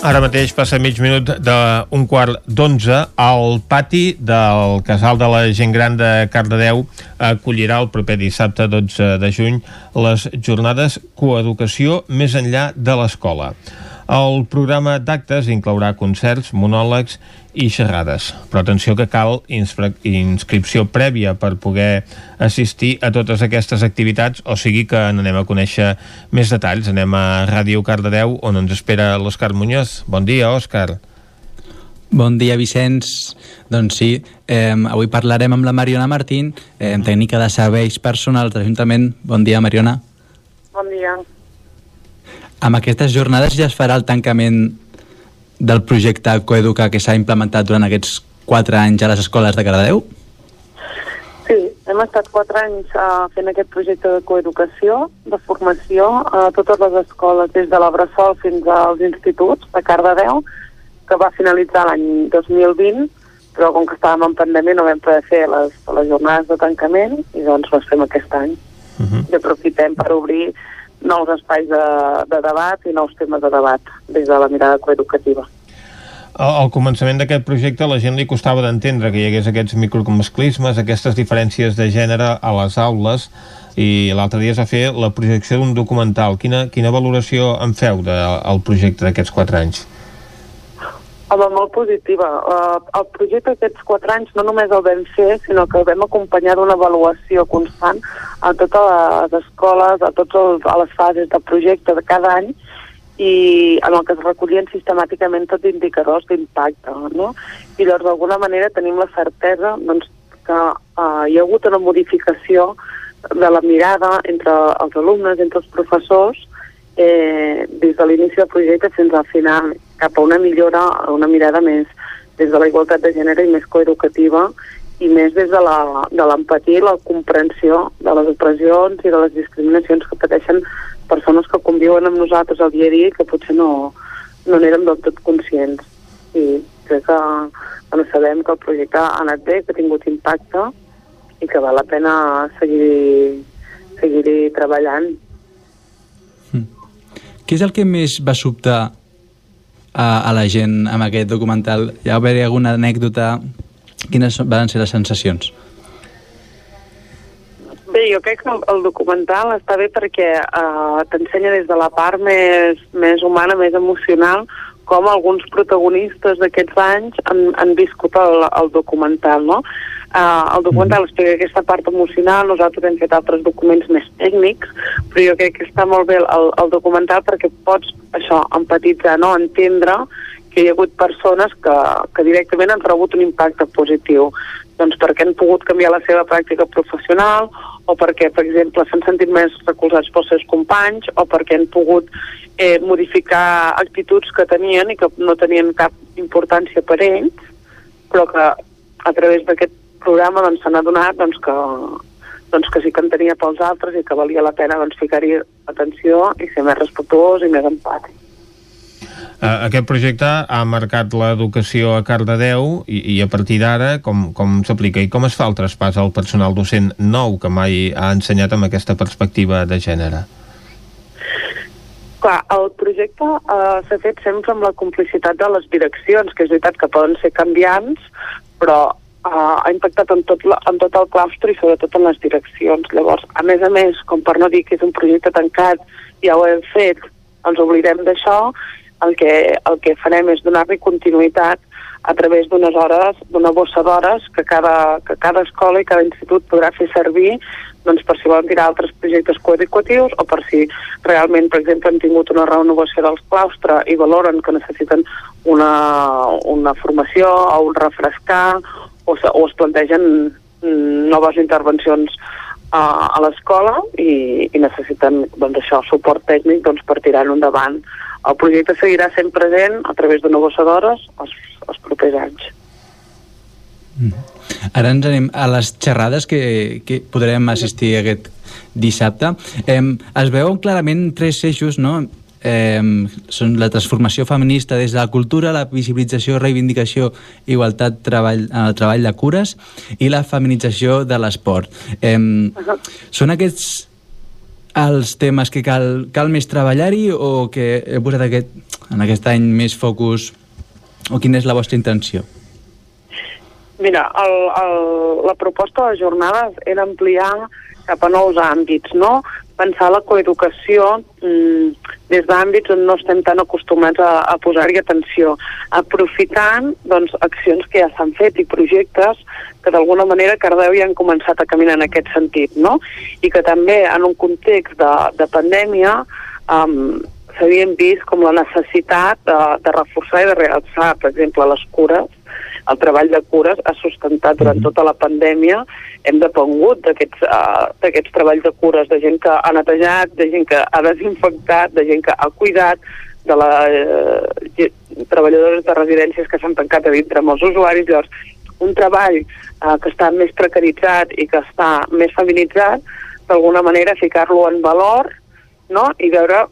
Ara mateix passa mig minut d'un quart d'onze al pati del Casal de la Gent Gran de Cardedeu acollirà el proper dissabte 12 de juny les jornades Coeducació més enllà de l'escola. El programa d'actes inclourà concerts, monòlegs i xerrades. Però atenció que cal inscri- inscripció prèvia per poder assistir a totes aquestes activitats, o sigui que n'anem a conèixer més detalls. Anem a Ràdio Cardedeu, on ens espera l'Òscar Muñoz. Bon dia, Òscar. Bon dia, Vicenç. Doncs sí, eh, avui parlarem amb la Mariona Martín, eh, tècnica de serveis personals de l'Ajuntament. Bon dia, Mariona. Bon dia. Amb aquestes jornades ja es farà el tancament del projecte Coeduca que s'ha implementat durant aquests quatre anys a les escoles de Cardedeu? Sí, hem estat quatre anys uh, fent aquest projecte de coeducació, de formació a totes les escoles, des de la Bressol fins als instituts de Cardedeu, que va finalitzar l'any 2020, però com que estàvem en pandèmia no vam poder fer les, les jornades de tancament i doncs les fem aquest any. Uh -huh. I aprofitem per obrir nous espais de, de debat i nous temes de debat des de la mirada coeducativa. Al, començament d'aquest projecte la gent li costava d'entendre que hi hagués aquests micromasclismes, aquestes diferències de gènere a les aules i l'altre dia es va fer la projecció d'un documental. Quina, quina valoració en feu del projecte d'aquests quatre anys? Home, molt positiva. Uh, el projecte d'aquests quatre anys no només el vam fer, sinó que el vam acompanyar d'una avaluació constant a totes les escoles, a totes les fases del projecte de cada any, i en el que es recollien sistemàticament tots indicadors d'impacte. No? I llavors, d'alguna manera, tenim la certesa doncs, que uh, hi ha hagut una modificació de la mirada entre els alumnes, entre els professors, eh, des de l'inici del projecte fins al final, cap a una millora, una mirada més des de la igualtat de gènere i més coeducativa i més des de l'empatia i la comprensió de les opressions i de les discriminacions que pateixen persones que conviuen amb nosaltres al dia a dia i que potser no, no n'érem del tot conscients. I crec que bueno, sabem que el projecte ha anat bé, que ha tingut impacte i que val la pena seguir, seguir treballant. Què és el que més va sobtar a, a la gent amb aquest documental? Hi va haver alguna anècdota? Quines van ser les sensacions? Bé, jo crec que el, el documental està bé perquè uh, t'ensenya des de la part més, més humana, més emocional, com alguns protagonistes d'aquests anys han, han viscut el, el documental, no? Uh, el documental explica aquesta part emocional, nosaltres hem fet altres documents més tècnics, però jo crec que està molt bé el, el documental perquè pots, això, empatitzar, no? entendre que hi ha hagut persones que, que directament han rebut un impacte positiu doncs perquè han pogut canviar la seva pràctica professional o perquè, per exemple, s'han sentit més recolzats pels seus companys o perquè han pogut eh, modificar actituds que tenien i que no tenien cap importància per ells, però que a través d'aquest programa doncs, s'han adonat doncs, que, doncs, que sí que en tenia pels altres i que valia la pena doncs, ficar-hi atenció i ser més respectuós i més empàtic. Uh, aquest projecte ha marcat l'educació a Cardedeu i, i a partir d'ara com, com s'aplica i com es fa el traspàs al personal docent nou que mai ha ensenyat amb aquesta perspectiva de gènere? Clar, el projecte eh, s'ha fet sempre amb la complicitat de les direccions, que és veritat que poden ser canviants, però eh, ha impactat en tot, la, en tot el claustre i sobretot en les direccions. Llavors, a més a més, com per no dir que és un projecte tancat, ja ho hem fet ens oblidem d'això, el que, el que farem és donar-li continuïtat a través d'unes hores, d'una bossa d'hores que cada, que cada escola i cada institut podrà fer servir doncs, per si volen tirar altres projectes coeducatius o per si realment, per exemple, han tingut una renovació dels claustre i valoren que necessiten una, una formació o un refrescar o, se, o es plantegen mm, noves intervencions a, a l'escola i, i necessiten doncs, això, suport tècnic doncs, per tirar-ho endavant. El projecte seguirà sent present a través d'una bossa d'hores els, els propers anys. Ara ens anem a les xerrades que, que podrem assistir aquest dissabte. Eh, es veuen clarament tres eixos, no? Eh, són la transformació feminista des de la cultura, la visibilització, reivindicació, igualtat treball, en el treball de cures i la feminització de l'esport. Eh, són aquests els temes que cal, cal més treballar-hi o que he posat aquest, en aquest any més focus o quina és la vostra intenció? Mira, el, el, la proposta de les jornades era ampliar cap a nous àmbits, no? Pensar la coeducació mm, des d'àmbits on no estem tan acostumats a, a posar-hi atenció, aprofitant doncs, accions que ja s'han fet i projectes que d'alguna manera Cardeu ja han començat a caminar en aquest sentit, no? I que també en un context de, de pandèmia um, s'havien vist com la necessitat de, de reforçar i de realçar, per exemple, les cures el treball de cures ha sustentat durant mm -hmm. tota la pandèmia. Hem depengut d'aquests uh, treballs de cures, de gent que ha netejat, de gent que ha desinfectat, de gent que ha cuidat, de les uh, treballadores de residències que s'han tancat a dintre amb els usuaris. Llavors, un treball uh, que està més precaritzat i que està més feminitzat, d'alguna manera ficar-lo en valor no? i veure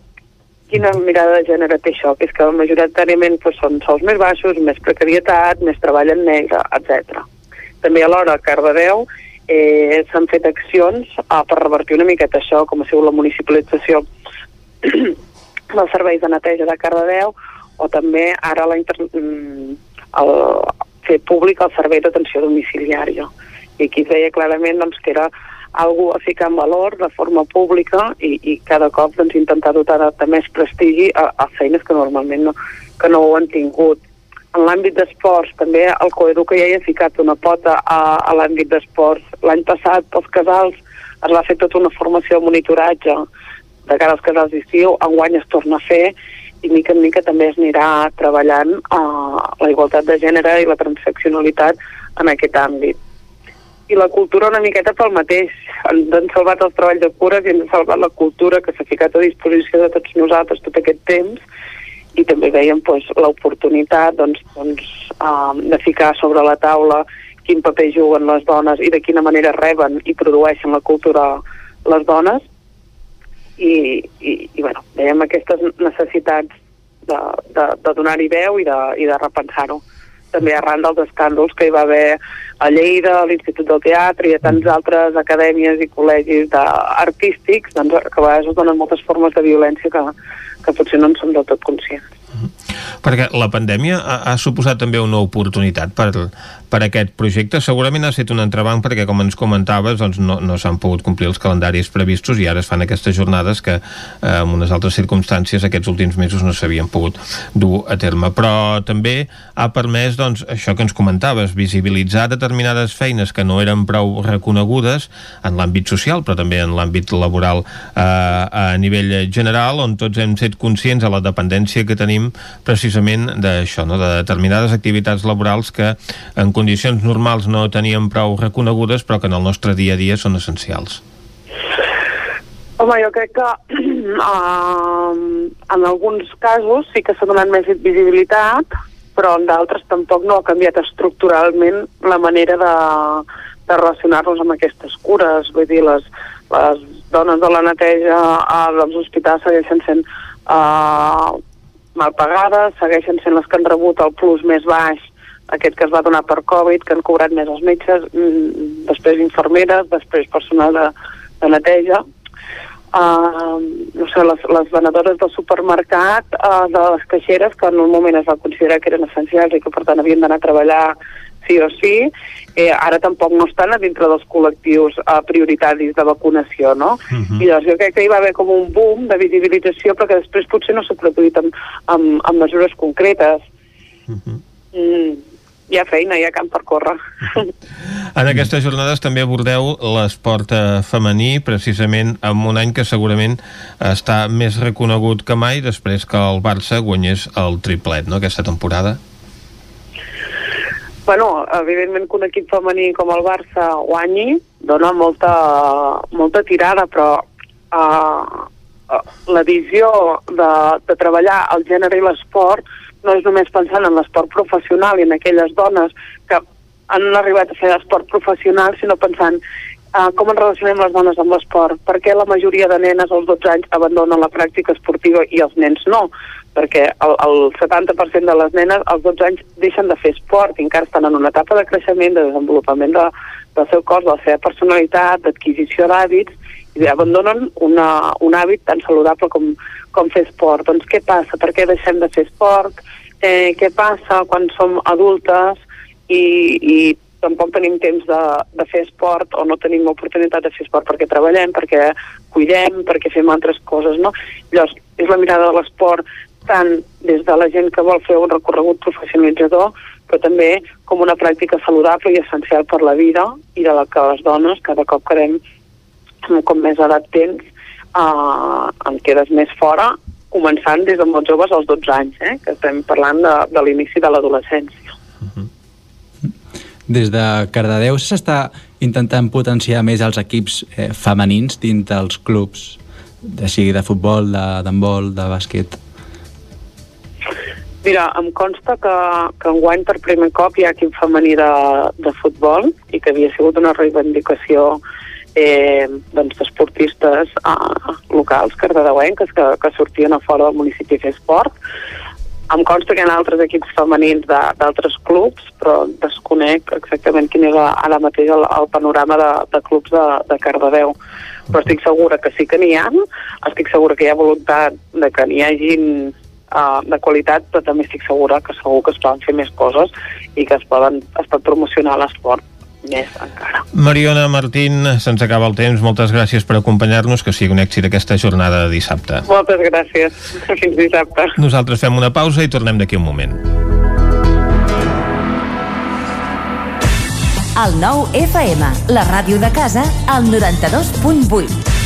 quina mirada de gènere té això, que és que majoritàriament doncs, són sous més baixos, més precarietat, més treball en negre, etc. També alhora a Cardedeu eh, s'han fet accions eh, per revertir una miqueta això, com ha sigut la municipalització dels serveis de neteja de Cardedeu o també ara la inter... Mm, el, fer públic el servei d'atenció domiciliària. I aquí es veia clarament doncs, que era algú a ficar en valor de forma pública i, i cada cop doncs, intentar dotar de, més prestigi a, a feines que normalment no, que no ho han tingut. En l'àmbit d'esports, també el Coeduca ja hi ha ficat una pota a, a l'àmbit d'esports. L'any passat, pels casals, es va fer tota una formació de monitoratge de cara als casals d'estiu, enguany es torna a fer i mica en mica també es anirà treballant uh, la igualtat de gènere i la transaccionalitat en aquest àmbit i la cultura una miqueta pel mateix. Ens han salvat els treballs de cures i ens ha salvat la cultura que s'ha ficat a disposició de tots nosaltres tot aquest temps. I també veiem pues, l'oportunitat doncs, doncs, um, de ficar sobre la taula quin paper juguen les dones i de quina manera reben i produeixen la cultura les dones. I, i, i bueno, veiem aquestes necessitats de, de, de donar-hi veu i de, i de repensar-ho també arran dels escàndols que hi va haver a Lleida, a l'Institut del Teatre i a tants altres acadèmies i col·legis artístics, doncs, que a vegades es donen moltes formes de violència que, que potser no en som del tot conscients. Perquè la pandèmia ha, ha suposat també una oportunitat per, per aquest projecte. Segurament ha estat un entrebanc perquè, com ens comentaves, doncs no, no s'han pogut complir els calendaris previstos i ara es fan aquestes jornades que eh, en unes altres circumstàncies aquests últims mesos no s'havien pogut dur a terme. Però també ha permès, doncs, això que ens comentaves, visibilitzar determinades feines que no eren prou reconegudes en l'àmbit social, però també en l'àmbit laboral eh, a nivell general, on tots hem set conscients a la dependència que tenim precisament d'això, no? de determinades activitats laborals que en condicions normals no teníem prou reconegudes però que en el nostre dia a dia són essencials. Home, jo crec que uh, en alguns casos sí que s'ha donat més visibilitat, però en d'altres tampoc no ha canviat estructuralment la manera de, de relacionar-nos amb aquestes cures. Vull dir, les, les dones de la neteja als hospitals segueixen sent uh, mal pagades, segueixen sent les que han rebut el plus més baix aquest que es va donar per Covid, que han cobrat més els metges, mm, després infermeres, després personal de, de neteja. Uh, no sé, les, les venedores del supermercat, uh, de les caixeres, que en un moment es va considerar que eren essencials i que per tant havien d'anar a treballar sí o sí, eh, ara tampoc no estan a dintre dels col·lectius eh, prioritaris de vacunació, no? Uh -huh. I llavors jo crec que hi va haver com un boom de visibilització, però que després potser no s'ha produït amb, amb, amb mesures concretes. Uh -huh. mm, hi ha feina, hi ha camp per córrer. En aquestes jornades també abordeu l'esport eh, femení, precisament en un any que segurament està més reconegut que mai després que el Barça guanyés el triplet, no?, aquesta temporada. Bueno, evidentment que un equip femení com el Barça guanyi dona molta, molta tirada, però uh, uh, la visió de, de treballar el gènere i l'esport no és només pensant en l'esport professional i en aquelles dones que han arribat a fer esport professional, sinó pensant uh, com ens relacionem les dones amb l'esport, perquè la majoria de nenes als 12 anys abandonen la pràctica esportiva i els nens no perquè el, el 70% de les nenes als 12 anys deixen de fer esport i encara estan en una etapa de creixement, de desenvolupament de, del seu cos, de la seva personalitat, d'adquisició d'hàbits, i abandonen una, un hàbit tan saludable com, com fer esport. Doncs què passa? Per què deixem de fer esport? Eh, què passa quan som adultes i, i tampoc tenim temps de, de fer esport o no tenim oportunitat de fer esport perquè treballem, perquè cuidem, perquè fem altres coses, no? Llavors, és la mirada de l'esport tant des de la gent que vol fer un recorregut professionalitzador, però també com una pràctica saludable i essencial per la vida i de la que les dones cada cop quedem com més edat tens eh, en quedes més fora començant des de molt joves als 12 anys, eh, que estem parlant de, de l'inici de l'adolescència. Des de Cardedeu s'està intentant potenciar més els equips eh, femenins dins dels clubs, de sigui de futbol, d'handbol, de, de bàsquet. Mira, em consta que, que enguany per primer cop hi ha equip femení de, de futbol i que havia sigut una reivindicació eh, doncs, d'esportistes eh, locals cardedeuenques que, que sortien a fora del municipi a fer esport. Em consta que hi ha altres equips femenins d'altres clubs, però desconec exactament quin és ara mateix el, el panorama de, de clubs de, de Cardedeu. Però estic segura que sí que n'hi ha, estic segura que hi ha voluntat de que n'hi hagin uh, de qualitat, però també estic segura que segur que es poden fer més coses i que es, poden, es pot promocionar l'esport més encara. Mariona Martín, se'ns acaba el temps. Moltes gràcies per acompanyar-nos. Que sigui un èxit aquesta jornada de dissabte. Moltes gràcies. Fins dissabte. Nosaltres fem una pausa i tornem d'aquí un moment. El nou FM, la ràdio de casa, al 92.8.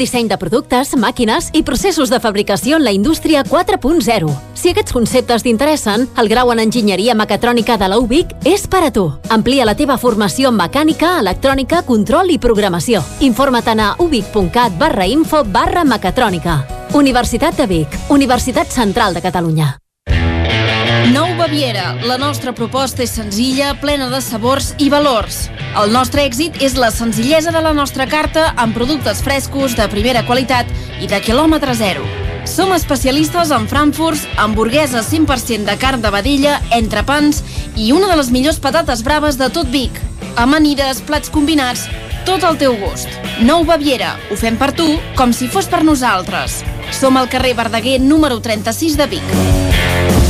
Disseny de productes, màquines i processos de fabricació en la indústria 4.0. Si aquests conceptes t'interessen, el grau en Enginyeria Mecatrònica de la UBIC és per a tu. Amplia la teva formació en mecànica, electrònica, control i programació. Informa't a ubic.cat barra info barra mecatrònica. Universitat de Vic, Universitat Central de Catalunya. Nou Baviera. La nostra proposta és senzilla, plena de sabors i valors. El nostre èxit és la senzillesa de la nostra carta amb productes frescos, de primera qualitat i de quilòmetre zero. Som especialistes en frankfurts, hamburgueses 100% de carn de vedella, entrepans i una de les millors patates braves de tot Vic. Amanides, plats combinats, tot al teu gust. Nou Baviera. Ho fem per tu com si fos per nosaltres. Som al carrer Verdaguer número 36 de Vic.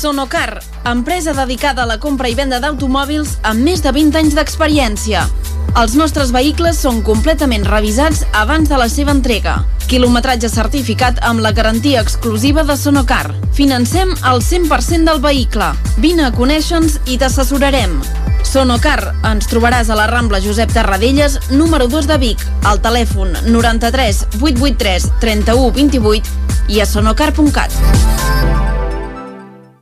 Sonocar, empresa dedicada a la compra i venda d'automòbils amb més de 20 anys d'experiència. Els nostres vehicles són completament revisats abans de la seva entrega. Quilometratge certificat amb la garantia exclusiva de Sonocar. Financem el 100% del vehicle. Vine a conèixer-nos i t'assessorarem. Sonocar, ens trobaràs a la Rambla Josep Tarradellas, número 2 de Vic, al telèfon 93 883 31 28 i a sonocar.cat.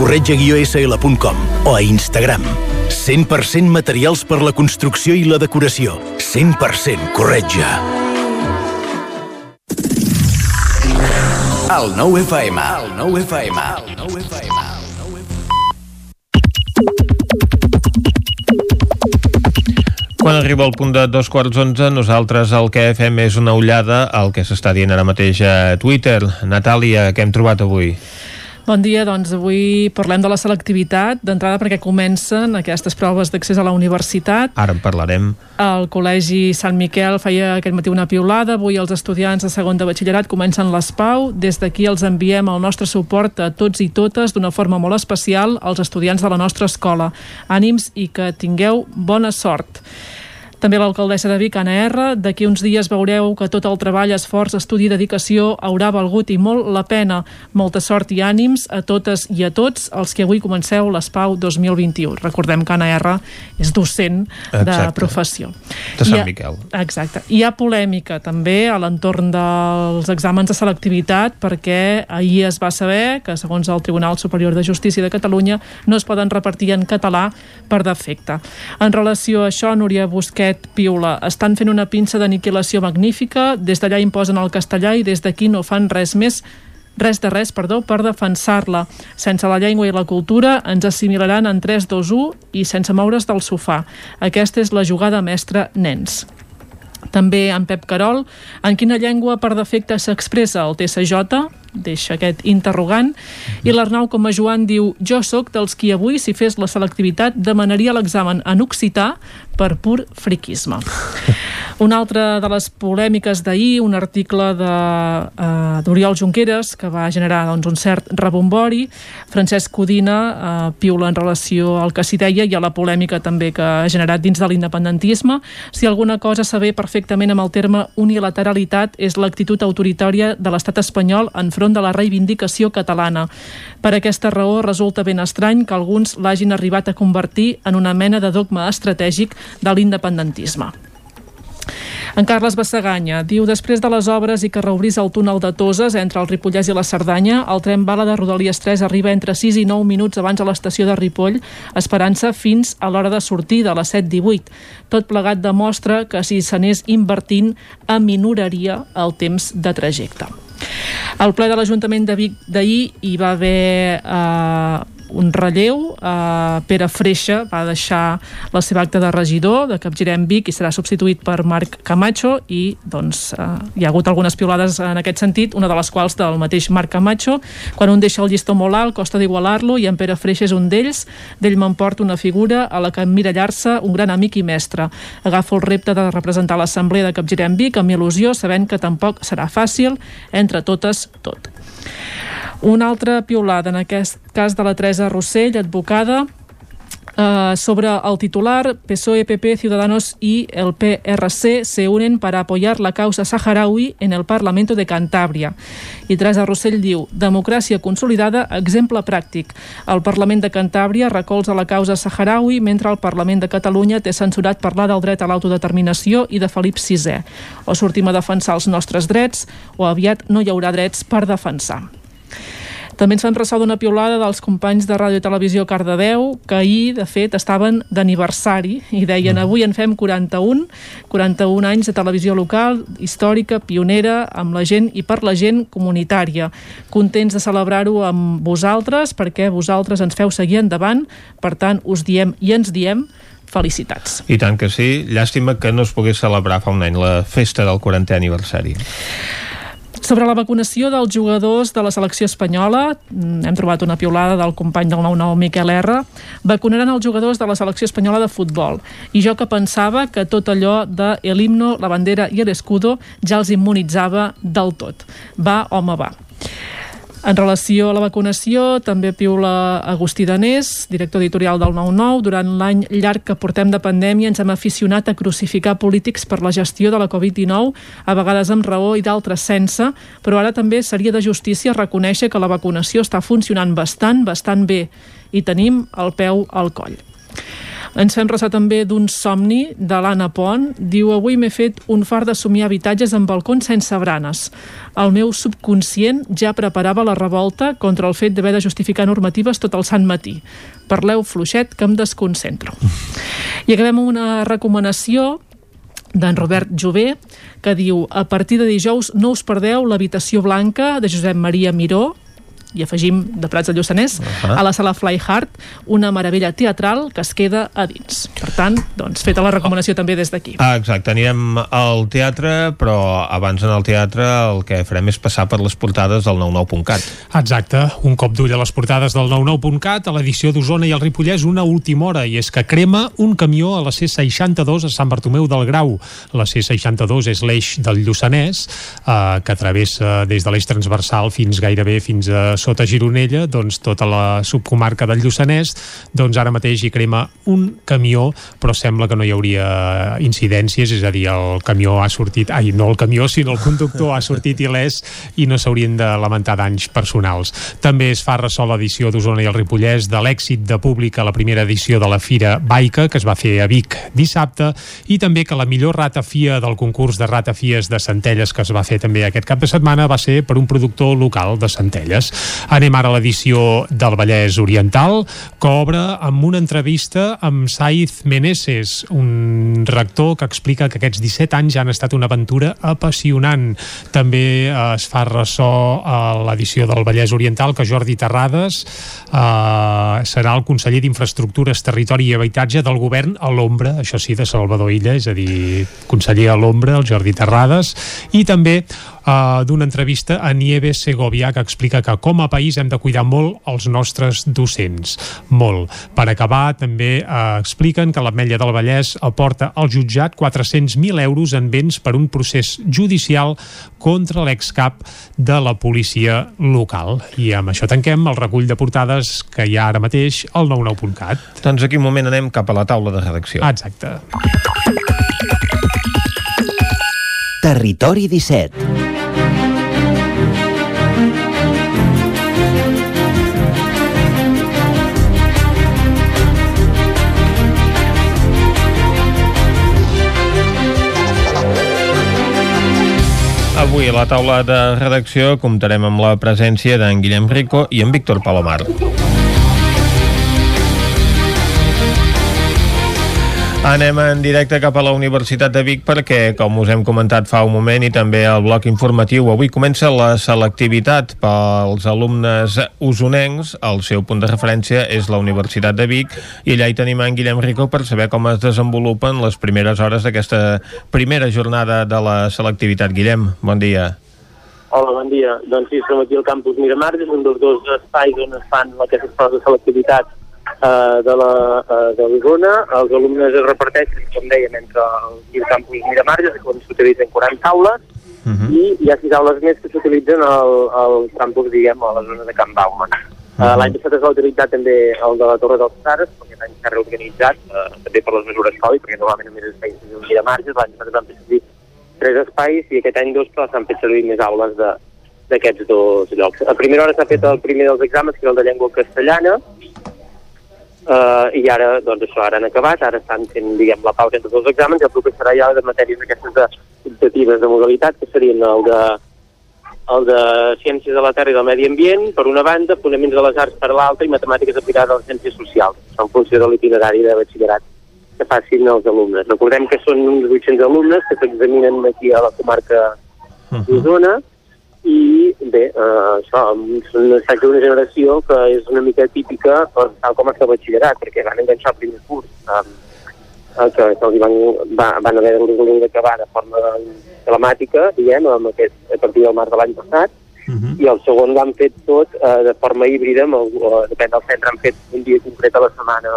corretja-sl.com o a Instagram. 100% materials per la construcció i la decoració. 100% corretja. El nou FM, el nou FM, el nou FM. Quan arriba el punt de dos quarts onze, nosaltres el que fem és una ullada al que s'està dient ara mateix a Twitter. Natàlia, què hem trobat avui? Bon dia, doncs avui parlem de la selectivitat, d'entrada perquè comencen aquestes proves d'accés a la universitat. Ara en parlarem. El Col·legi Sant Miquel feia aquest matí una piulada, avui els estudiants de segon de batxillerat comencen l'ESPAU. Des d'aquí els enviem el nostre suport a tots i totes d'una forma molt especial als estudiants de la nostra escola. Ànims i que tingueu bona sort. També l'alcaldessa de Vic, Anna R. D'aquí uns dies veureu que tot el treball, esforç, estudi i dedicació haurà valgut i molt la pena. Molta sort i ànims a totes i a tots els que avui comenceu l'ESPAU 2021. Recordem que Anna R. és docent de Exacte. professió. De Sant ha- Miquel. Exacte. Hi ha polèmica també a l'entorn dels exàmens de selectivitat perquè ahir es va saber que segons el Tribunal Superior de Justícia de Catalunya no es poden repartir en català per defecte. En relació a això, Núria Busquet Piula, estan fent una pinça d'aniquilació magnífica, des d'allà imposen el castellà i des d'aquí no fan res més res de res, perdó, per defensar-la. Sense la llengua i la cultura ens assimilaran en 3, 2, 1 i sense moure's del sofà. Aquesta és la jugada mestra, nens. També en Pep Carol, en quina llengua per defecte s'expressa el TSJ? Deixa aquest interrogant. I l'Arnau com a Joan diu jo sóc dels qui avui, si fes la selectivitat, demanaria l'examen en occità per pur friquisme. Una altra de les polèmiques d'ahir, un article de, uh, d'Oriol Junqueras que va generar doncs, un cert rebombori. Francesc Codina uh, piula en relació al que s'hi deia i a la polèmica també que ha generat dins de l'independentisme. Si alguna cosa saber perfectament amb el terme unilateralitat és l'actitud autoritària de l'estat espanyol enfront de la reivindicació catalana. Per aquesta raó resulta ben estrany que alguns l'hagin arribat a convertir en una mena de dogma estratègic de l'independentisme. En Carles Bassaganya diu després de les obres i que reobrís el túnel de Toses entre el Ripollès i la Cerdanya, el tren bala de Rodalies 3 arriba entre 6 i 9 minuts abans a l'estació de Ripoll, esperant-se fins a l'hora de sortir de les 7.18. Tot plegat demostra que si s'anés invertint aminoraria el temps de trajecte. Al ple de l'Ajuntament de Vic d'ahir hi va haver eh, un relleu. Eh, Pere Freixa va deixar la seva acta de regidor de Capgirem Vic i serà substituït per Marc Camacho i doncs, eh, hi ha hagut algunes piolades en aquest sentit, una de les quals del mateix Marc Camacho. Quan un deixa el llistó molt alt costa d'igualar-lo i en Pere Freixa és un d'ells. D'ell m'emporta una figura a la que emmirallar-se un gran amic i mestre. Agafo el repte de representar l'Assemblea de Capgirem Vic amb il·lusió, sabent que tampoc serà fàcil, entre totes, tot. Una altra piolada, en aquest cas de la Teresa Rossell, advocada, Uh, sobre el titular, PSOE, PP, Ciudadanos y el PRC se unen para apoyar la causa saharaui en el Parlamento de Cantabria. I Teresa Rossell diu, democràcia consolidada, exemple pràctic. El Parlament de Cantàbria recolza la causa saharaui mentre el Parlament de Catalunya té censurat parlar del dret a l'autodeterminació i de Felip VI. O sortim a defensar els nostres drets o aviat no hi haurà drets per defensar. També ens fan ressò d'una piolada dels companys de Ràdio i Televisió Cardedeu, que ahir, de fet, estaven d'aniversari i deien avui en fem 41, 41 anys de televisió local, històrica, pionera, amb la gent i per la gent comunitària. Contents de celebrar-ho amb vosaltres, perquè vosaltres ens feu seguir endavant, per tant, us diem i ens diem felicitats. I tant que sí. Llàstima que no es pogués celebrar fa un any la festa del 40è aniversari. Sobre la vacunació dels jugadors de la selecció espanyola, mm, hem trobat una piolada del company del 9-9, Miquel R. Vacunaran els jugadors de la selecció espanyola de futbol. I jo que pensava que tot allò de el himno, la bandera i l'escudo ja els immunitzava del tot. Va, home, va. En relació a la vacunació, també piula Agustí Danés, director editorial del 9-9. Durant l'any llarg que portem de pandèmia ens hem aficionat a crucificar polítics per la gestió de la Covid-19, a vegades amb raó i d'altres sense, però ara també seria de justícia reconèixer que la vacunació està funcionant bastant, bastant bé i tenim el peu al coll. Ens fem ressò també d'un somni de l'Anna Pont. Diu, avui m'he fet un far de somiar habitatges amb balcons sense branes. El meu subconscient ja preparava la revolta contra el fet d'haver de justificar normatives tot el sant matí. Parleu fluixet que em desconcentro. I acabem amb una recomanació d'en Robert Jové, que diu a partir de dijous no us perdeu l'habitació blanca de Josep Maria Miró, i afegim de Prats de Lluçanès, uh -huh. a la sala Fly Heart, una meravella teatral que es queda a dins. Per tant, doncs, feta la recomanació també des d'aquí. Ah, exacte, anirem al teatre, però abans en el teatre el que farem és passar per les portades del 99.cat. Exacte, un cop d'ull a les portades del 99.cat, a l'edició d'Osona i el Ripollès, una última hora, i és que crema un camió a la C62 a Sant Bartomeu del Grau. La C62 és l'eix del Lluçanès, eh, que travessa des de l'eix transversal fins gairebé fins a sota Gironella, doncs tota la subcomarca del Lluçanès, doncs ara mateix hi crema un camió, però sembla que no hi hauria incidències, és a dir, el camió ha sortit, ai, no el camió, sinó el conductor ha sortit il·lès i no s'haurien de lamentar danys personals. També es fa ressò l'edició d'Osona i el Ripollès de l'èxit de públic a la primera edició de la Fira Baica, que es va fer a Vic dissabte, i també que la millor ratafia del concurs de ratafies de Centelles que es va fer també aquest cap de setmana va ser per un productor local de Centelles. Anem ara a l'edició del Vallès Oriental, que obre amb una entrevista amb Saiz Meneses, un rector que explica que aquests 17 anys han estat una aventura apassionant. També eh, es fa ressò a l'edició del Vallès Oriental que Jordi Terrades eh, serà el conseller d'Infraestructures, Territori i Habitatge del govern a l'ombra, això sí, de Salvador Illa, és a dir, conseller a l'ombra, el Jordi Terrades, i també uh, d'una entrevista a Nieves Segovia que explica que com a país hem de cuidar molt els nostres docents. Molt. Per acabar, també uh, expliquen que l'Ametlla del Vallès aporta al jutjat 400.000 euros en béns per un procés judicial contra l'excap de la policia local. I amb això tanquem el recull de portades que hi ha ara mateix al 99.cat. Doncs aquí un moment anem cap a la taula de redacció. Exacte. Territori 17 Avui a la taula de redacció comptarem amb la presència d'en Guillem Rico i en Víctor Palomar. Anem en directe cap a la Universitat de Vic perquè, com us hem comentat fa un moment i també al bloc informatiu, avui comença la selectivitat pels alumnes usonencs. El seu punt de referència és la Universitat de Vic i allà hi tenim en Guillem Rico per saber com es desenvolupen les primeres hores d'aquesta primera jornada de la selectivitat. Guillem, bon dia. Hola, bon dia. Doncs sí, som aquí al campus Miramar, és un dels dos espais on es fan aquestes proves de selectivitat eh, de la eh, de l'Osona. Els alumnes es reparteixen, com dèiem, entre el campus Miramarges, on s'utilitzen 40 aules, uh. -huh. i hi ha 6 aules més que s'utilitzen al, al campus, diguem, a la zona de Camp Bauman. Uh, Mhm. L'any passat es va utilitzar també el de la Torre dels Frares, perquè l'any s'ha reorganitzat, eh, també per les mesures Covid, perquè normalment només es feien servir Miramarges, l'any passat van fer servir tres espais i aquest any dos, però s'han fet servir més aules de d'aquests dos llocs. A primera hora s'ha fet el primer dels exàmens, que era el de llengua castellana, Uh, I ara, doncs això, ara han acabat, ara estan fent, diguem, la pausa entre els exàmens i el proper serà ja de matèries aquestes de, optatives de modalitat, que serien el de, el de Ciències de la Terra i del Medi Ambient, per una banda, Fonaments de les Arts per l'altra i Matemàtiques aplicades a les Ciències Socials, en funció de l'itinerari de batxillerat que facin els alumnes. Recordem que són uns 800 alumnes que s'examinen aquí a la comarca d'Osona, i bé, eh, això, es tracta d'una generació que és una mica típica doncs, tal com està batxillerat, perquè van enganxar el primer curs, eh, que, que els van, va, van haver d'acabar de forma telemàtica, diguem, amb aquest, a partir del març de l'any passat, uh -huh. i el segon l'han fet tot eh, de forma híbrida, amb el, eh, depèn del centre, han fet un dia concret a la setmana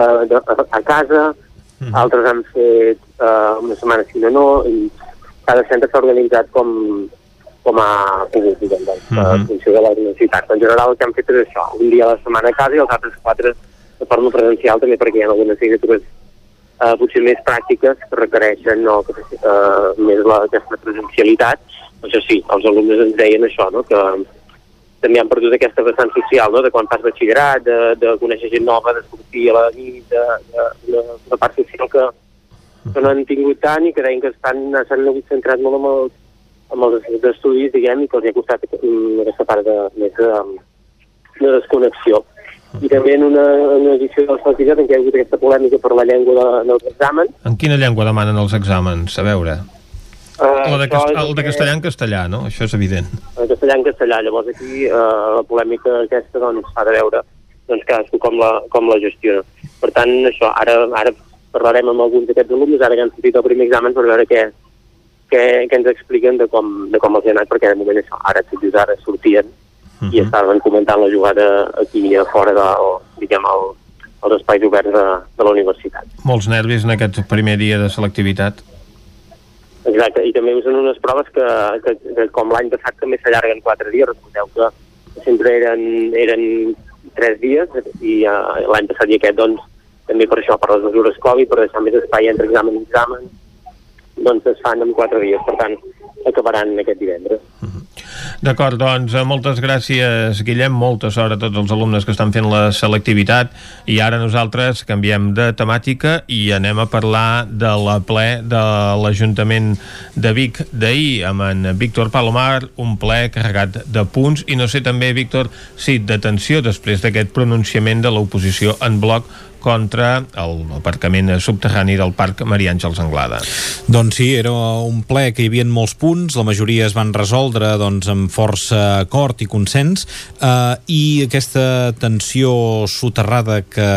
eh, de, a, a casa, uh -huh. altres han fet eh, una setmana sí, una no, i cada centre s'ha organitzat com, com ha pogut, diguem, doncs, uh. -huh. en funció de les necessitats. En general el que hem fet és això, un dia a la setmana a casa i els altres quatre de forma presencial també perquè hi ha algunes assignatures eh, potser més pràctiques que requereixen no, que, eh, més la, aquesta presencialitat. Això sí, els alumnes ens deien això, no? que també han perdut aquesta vessant social, no? de quan fas batxillerat, de, de conèixer gent nova, de sortir a la nit, de, de, de, de part social que, que no han tingut tant i que deien que s'han centrat molt amb els, amb els estudis, diguem, i que els ha costat mm, aquesta part de, més de, de desconnexió. I també en una, en una edició del Saltigat en què hi ha hagut aquesta polèmica per la llengua de, dels exàmens. En quina llengua demanen els exàmens? A veure. Uh, El de, cast el de castellà en castellà, no? Això és evident. En castellà en castellà. Llavors aquí uh, la polèmica aquesta doncs, ha de veure doncs, cadascú com la, com la gestiona. Per tant, això, ara, ara parlarem amb alguns d'aquests alumnes, ara que han sortit el primer examen, per veure què, què, què ens expliquen de com, de com els ha anat, perquè de moment això, ara tot just ara sortien uh -huh. i estaven comentant la jugada aquí a fora del, diguem, el, els espais oberts de, de la universitat. Molts nervis en aquest primer dia de selectivitat. Exacte, i també usen unes proves que, que, que com l'any passat també s'allarguen quatre dies, recordeu que sempre eren, eren tres dies i uh, l'any passat i aquest doncs també per això, per les mesures Covid, per deixar més espai entre examen i examen, doncs es fan en quatre dies, per tant acabaran aquest divendres. D'acord, doncs eh, moltes gràcies, Guillem, molta sort a tots els alumnes que estan fent la selectivitat. I ara nosaltres canviem de temàtica i anem a parlar de la ple de l'Ajuntament de Vic d'ahir amb en Víctor Palomar, un ple carregat de punts. I no sé també, Víctor, si d'atenció després d'aquest pronunciament de l'oposició en bloc contra l'aparcament subterrani del Parc Maria Àngels Anglada. Doncs sí, era un ple que hi havia molts punts, la majoria es van resoldre doncs, amb força acord i consens, eh, i aquesta tensió soterrada que,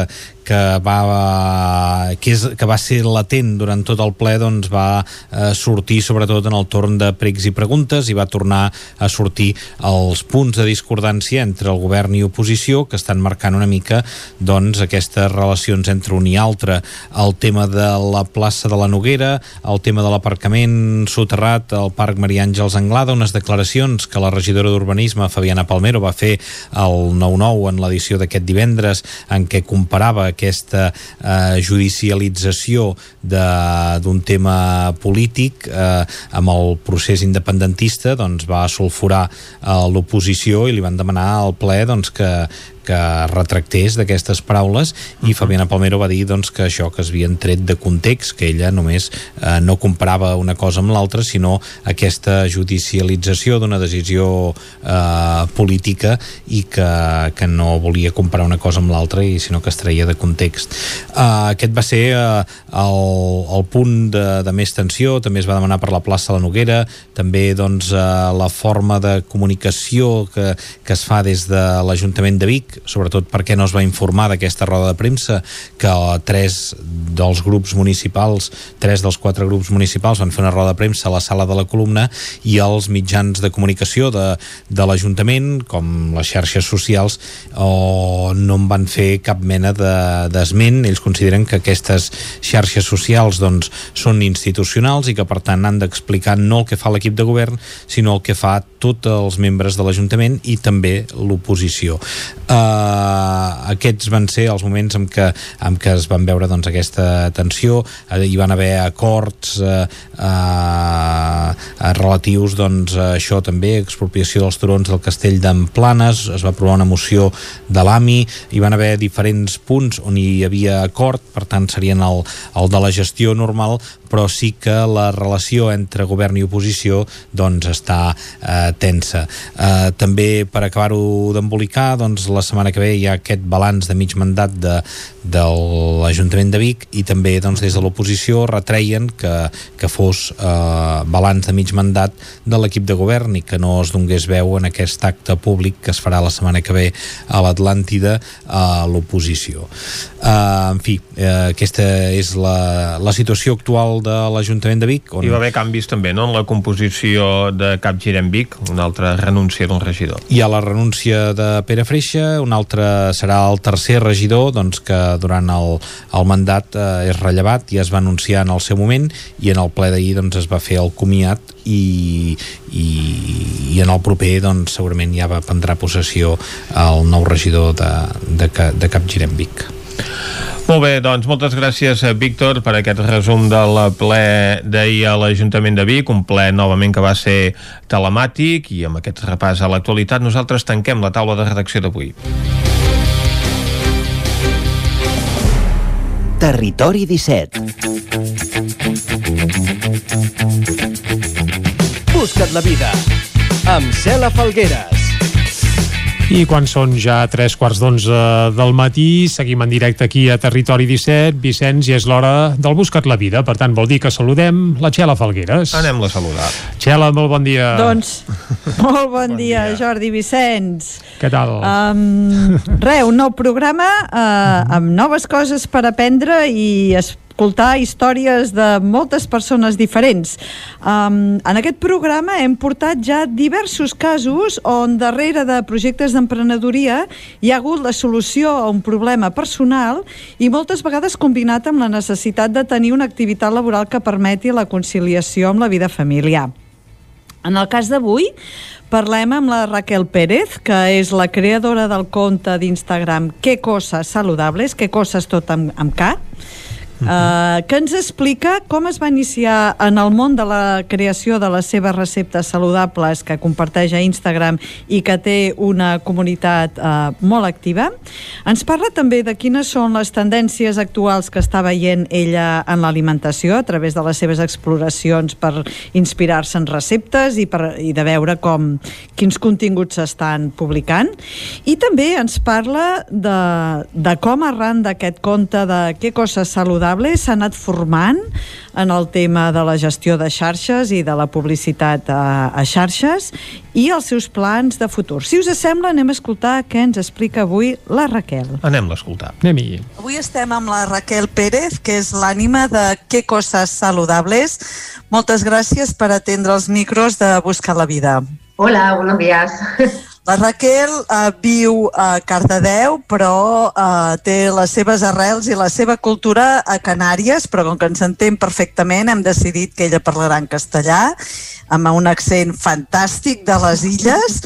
que va, que, és, que va ser latent durant tot el ple doncs va eh, sortir sobretot en el torn de pregs i preguntes i va tornar a sortir els punts de discordància entre el govern i oposició que estan marcant una mica doncs aquestes relacions entre un i altre. El tema de la plaça de la Noguera el tema de l'aparcament soterrat al Parc Maria Àngels Anglada unes declaracions que la regidora d'Urbanisme Fabiana Palmero va fer al 9-9 en l'edició d'aquest divendres en què comparava aquesta eh, judicialització d'un tema polític eh, amb el procés independentista doncs va sulfurar eh, l'oposició i li van demanar al ple doncs, que, que retractés d'aquestes paraules i Fabiana Palmero va dir doncs, que això que es havien tret de context, que ella només eh, no comparava una cosa amb l'altra, sinó aquesta judicialització d'una decisió eh, política i que, que no volia comparar una cosa amb l'altra i sinó que es treia de context. Uh, aquest va ser uh, el, el punt de, de més tensió, també es va demanar per la plaça de la Noguera, també doncs, uh, la forma de comunicació que, que es fa des de l'Ajuntament de Vic, sobretot perquè no es va informar d'aquesta roda de premsa, que tres dels grups municipals, tres dels quatre grups municipals van fer una roda de premsa a la sala de la columna i els mitjans de comunicació de, de l'Ajuntament, com les xarxes socials, o no en van fer cap mena d'esment. De, Ells consideren que aquestes xarxes socials doncs, són institucionals i que per tant han d'explicar no el que fa l'equip de govern, sinó el que fa tots els membres de l'Ajuntament i també l'oposició. Uh, aquests van ser els moments en què, en què es van veure doncs, aquesta tensió, uh, hi van haver acords uh, uh, relatius doncs, a això també, expropiació dels turons del castell d'Emplanes, es va aprovar una moció de l'AMI, hi van haver diferents punts on hi havia acord, per tant serien el, el de la gestió normal, però sí que la relació entre govern i oposició doncs està eh, tensa. Eh, també per acabar-ho d'embolicar, doncs la setmana que ve hi ha aquest balanç de mig mandat de, de l'Ajuntament de Vic i també doncs, des de l'oposició retreien que, que fos eh, balanç de mig mandat de l'equip de govern i que no es donés veu en aquest acte públic que es farà la setmana que ve a l'Atlàntida a l'oposició. Eh, en fi, eh, aquesta és la, la situació actual de l'Ajuntament de Vic. On... Hi va haver canvis també, no?, en la composició de Cap Girem Vic, una altra renúncia d'un regidor. Hi ha la renúncia de Pere Freixa, un altre serà el tercer regidor doncs, que durant el, el mandat eh, és rellevat i es va anunciar en el seu moment i en el ple d'ahir doncs, es va fer el comiat i, i, i en el proper doncs, segurament ja va prendrà possessió el nou regidor de, de, de Capgirem Vic. Molt bé, doncs moltes gràcies, eh, Víctor, per aquest resum del ple d'ahir a l'Ajuntament de Vic, un ple novament que va ser telemàtic i amb aquest repàs a l'actualitat nosaltres tanquem la taula de redacció d'avui. Territori 17 Busca't la vida amb Cela Falgueres i quan són ja tres quarts d'onze del matí, seguim en directe aquí a Territori 17. Vicenç, i és l'hora del Buscat la Vida. Per tant, vol dir que saludem la Txela Falgueres. Anem-la a saludar. Txela, molt bon dia. Doncs, molt bon, bon dia, dia, Jordi Vicenç. Què tal? Um, re, un nou programa uh, amb noves coses per aprendre i es escoltar històries de moltes persones diferents. Um, en aquest programa hem portat ja diversos casos on darrere de projectes d'emprenedoria hi ha hagut la solució a un problema personal i moltes vegades combinat amb la necessitat de tenir una activitat laboral que permeti la conciliació amb la vida familiar. En el cas d'avui, Parlem amb la Raquel Pérez, que és la creadora del compte d'Instagram Que Coses Saludables, Que Coses tot amb, amb K, uh, que ens explica com es va iniciar en el món de la creació de les seves receptes saludables que comparteix a Instagram i que té una comunitat uh, molt activa. Ens parla també de quines són les tendències actuals que està veient ella en l'alimentació a través de les seves exploracions per inspirar-se en receptes i, per, i de veure com quins continguts s'estan publicant. I també ens parla de, de com arran d'aquest compte de què coses saludables saludable s'ha anat formant en el tema de la gestió de xarxes i de la publicitat a, a xarxes i els seus plans de futur. Si us sembla, anem a escoltar què ens explica avui la Raquel. Anem a escoltar. Anem-hi. Avui estem amb la Raquel Pérez, que és l'ànima de Què coses saludables. Moltes gràcies per atendre els micros de Buscar la Vida. Hola, buenos días. La Raquel uh, viu a Cardedeu, però uh, té les seves arrels i la seva cultura a Canàries, però com que ens entén perfectament hem decidit que ella parlarà en castellà, amb un accent fantàstic de les illes,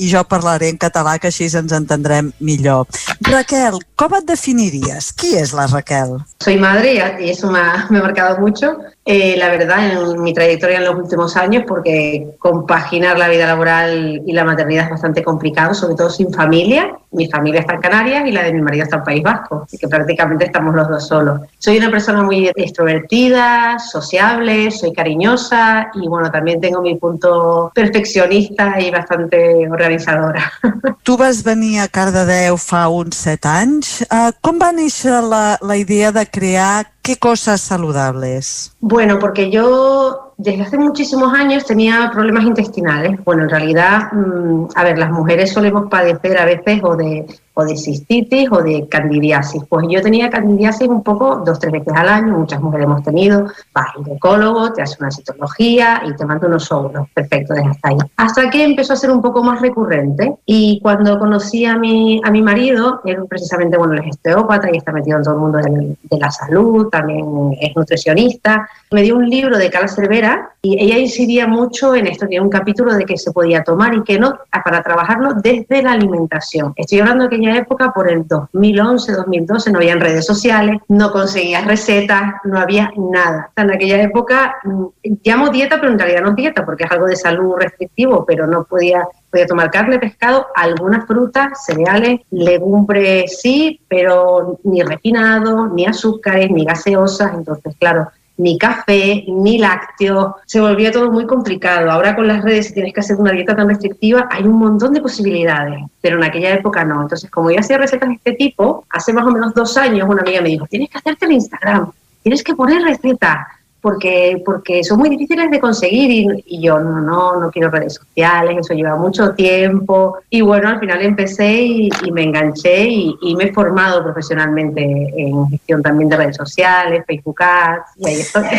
i jo parlaré en català, que així ens entendrem millor. Raquel, com et definiries? Qui és la Raquel? Soy madre y eso me ha, me ha marcado mucho. Eh, la verdad, en mi trayectoria en los últimos años, porque compaginar la vida laboral y la maternidad es bastante complicado, sobre todo sin familia. Mi familia está en Canarias y la de mi marido está en País Vasco, así que prácticamente estamos los dos solos. Soy una persona muy extrovertida, sociable, soy cariñosa y bueno, también tengo mi punto perfeccionista y bastante organizadora. Tu vas venir a Cardedeu fa uns set anys. Uh, com va néixer la, la idea de crear ¿Qué cosas saludables? Bueno, porque yo desde hace muchísimos años tenía problemas intestinales. Bueno, en realidad, mmm, a ver, las mujeres solemos padecer a veces o de, with o de cistitis o de candidiasis. Pues yo tenía candidiasis un poco dos, tres veces al año, muchas mujeres hemos tenido, vas al ginecólogo, te hace una citología y te manda unos óvulos. Perfecto, desde hasta ahí. Hasta que empezó a ser un poco más recurrente y cuando conocí a mi, a mi marido, él precisamente, bueno, es osteópata y está metido en todo el mundo de, la salud, también es nutricionista, me dio un libro de Carla Cervera y ella incidía mucho en esto, tiene un capítulo de que se podía tomar y que no, para trabajarlo desde la alimentación. Estoy hablando de aquella época por el 2011, 2012, no habían redes sociales, no conseguías recetas, no había nada. En aquella época mm, llamo dieta, pero en realidad no dieta porque es algo de salud restrictivo, pero no podía podía tomar carne, pescado, algunas frutas, cereales, legumbres sí, pero ni refinado, ni azúcares, ni gaseosas. Entonces, claro, ni café, ni lácteos, se volvía todo muy complicado. Ahora con las redes, si tienes que hacer una dieta tan restrictiva, hay un montón de posibilidades, pero en aquella época no. Entonces, como yo hacía recetas de este tipo, hace más o menos dos años una amiga me dijo, tienes que hacerte el Instagram, tienes que poner recetas, porque, porque son muy difíciles de conseguir y, y yo no, no, no quiero redes sociales, eso lleva mucho tiempo y bueno, al final empecé y, y me enganché y, y me he formado profesionalmente en gestión también de redes sociales, Facebook Ads y ahí estoy.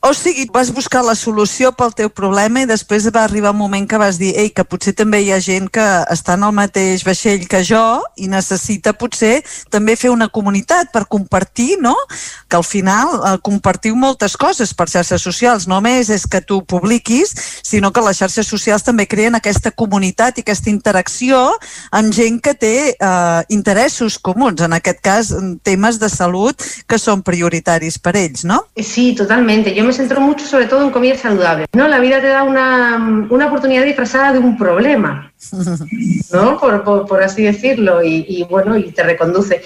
O sigui, vas buscar la solució pel teu problema i després va arribar un moment que vas dir ei, que potser també hi ha gent que està en el mateix vaixell que jo i necessita potser també fer una comunitat per compartir, no? Que al final eh, compartiu moltes coses per xarxes socials. No només és que tu publiquis, sinó que les xarxes socials també creen aquesta comunitat i aquesta interacció amb gent que té eh, interessos comuns, en aquest cas temes de salut que són prioritaris per ells, ¿no? Sí, totalmente. Yo me centro mucho sobre todo en comida saludable. ¿no? La vida te da una, una oportunidad disfrazada de un problema, ¿no? Por, por, por así decirlo, y, y, bueno, y te reconduce.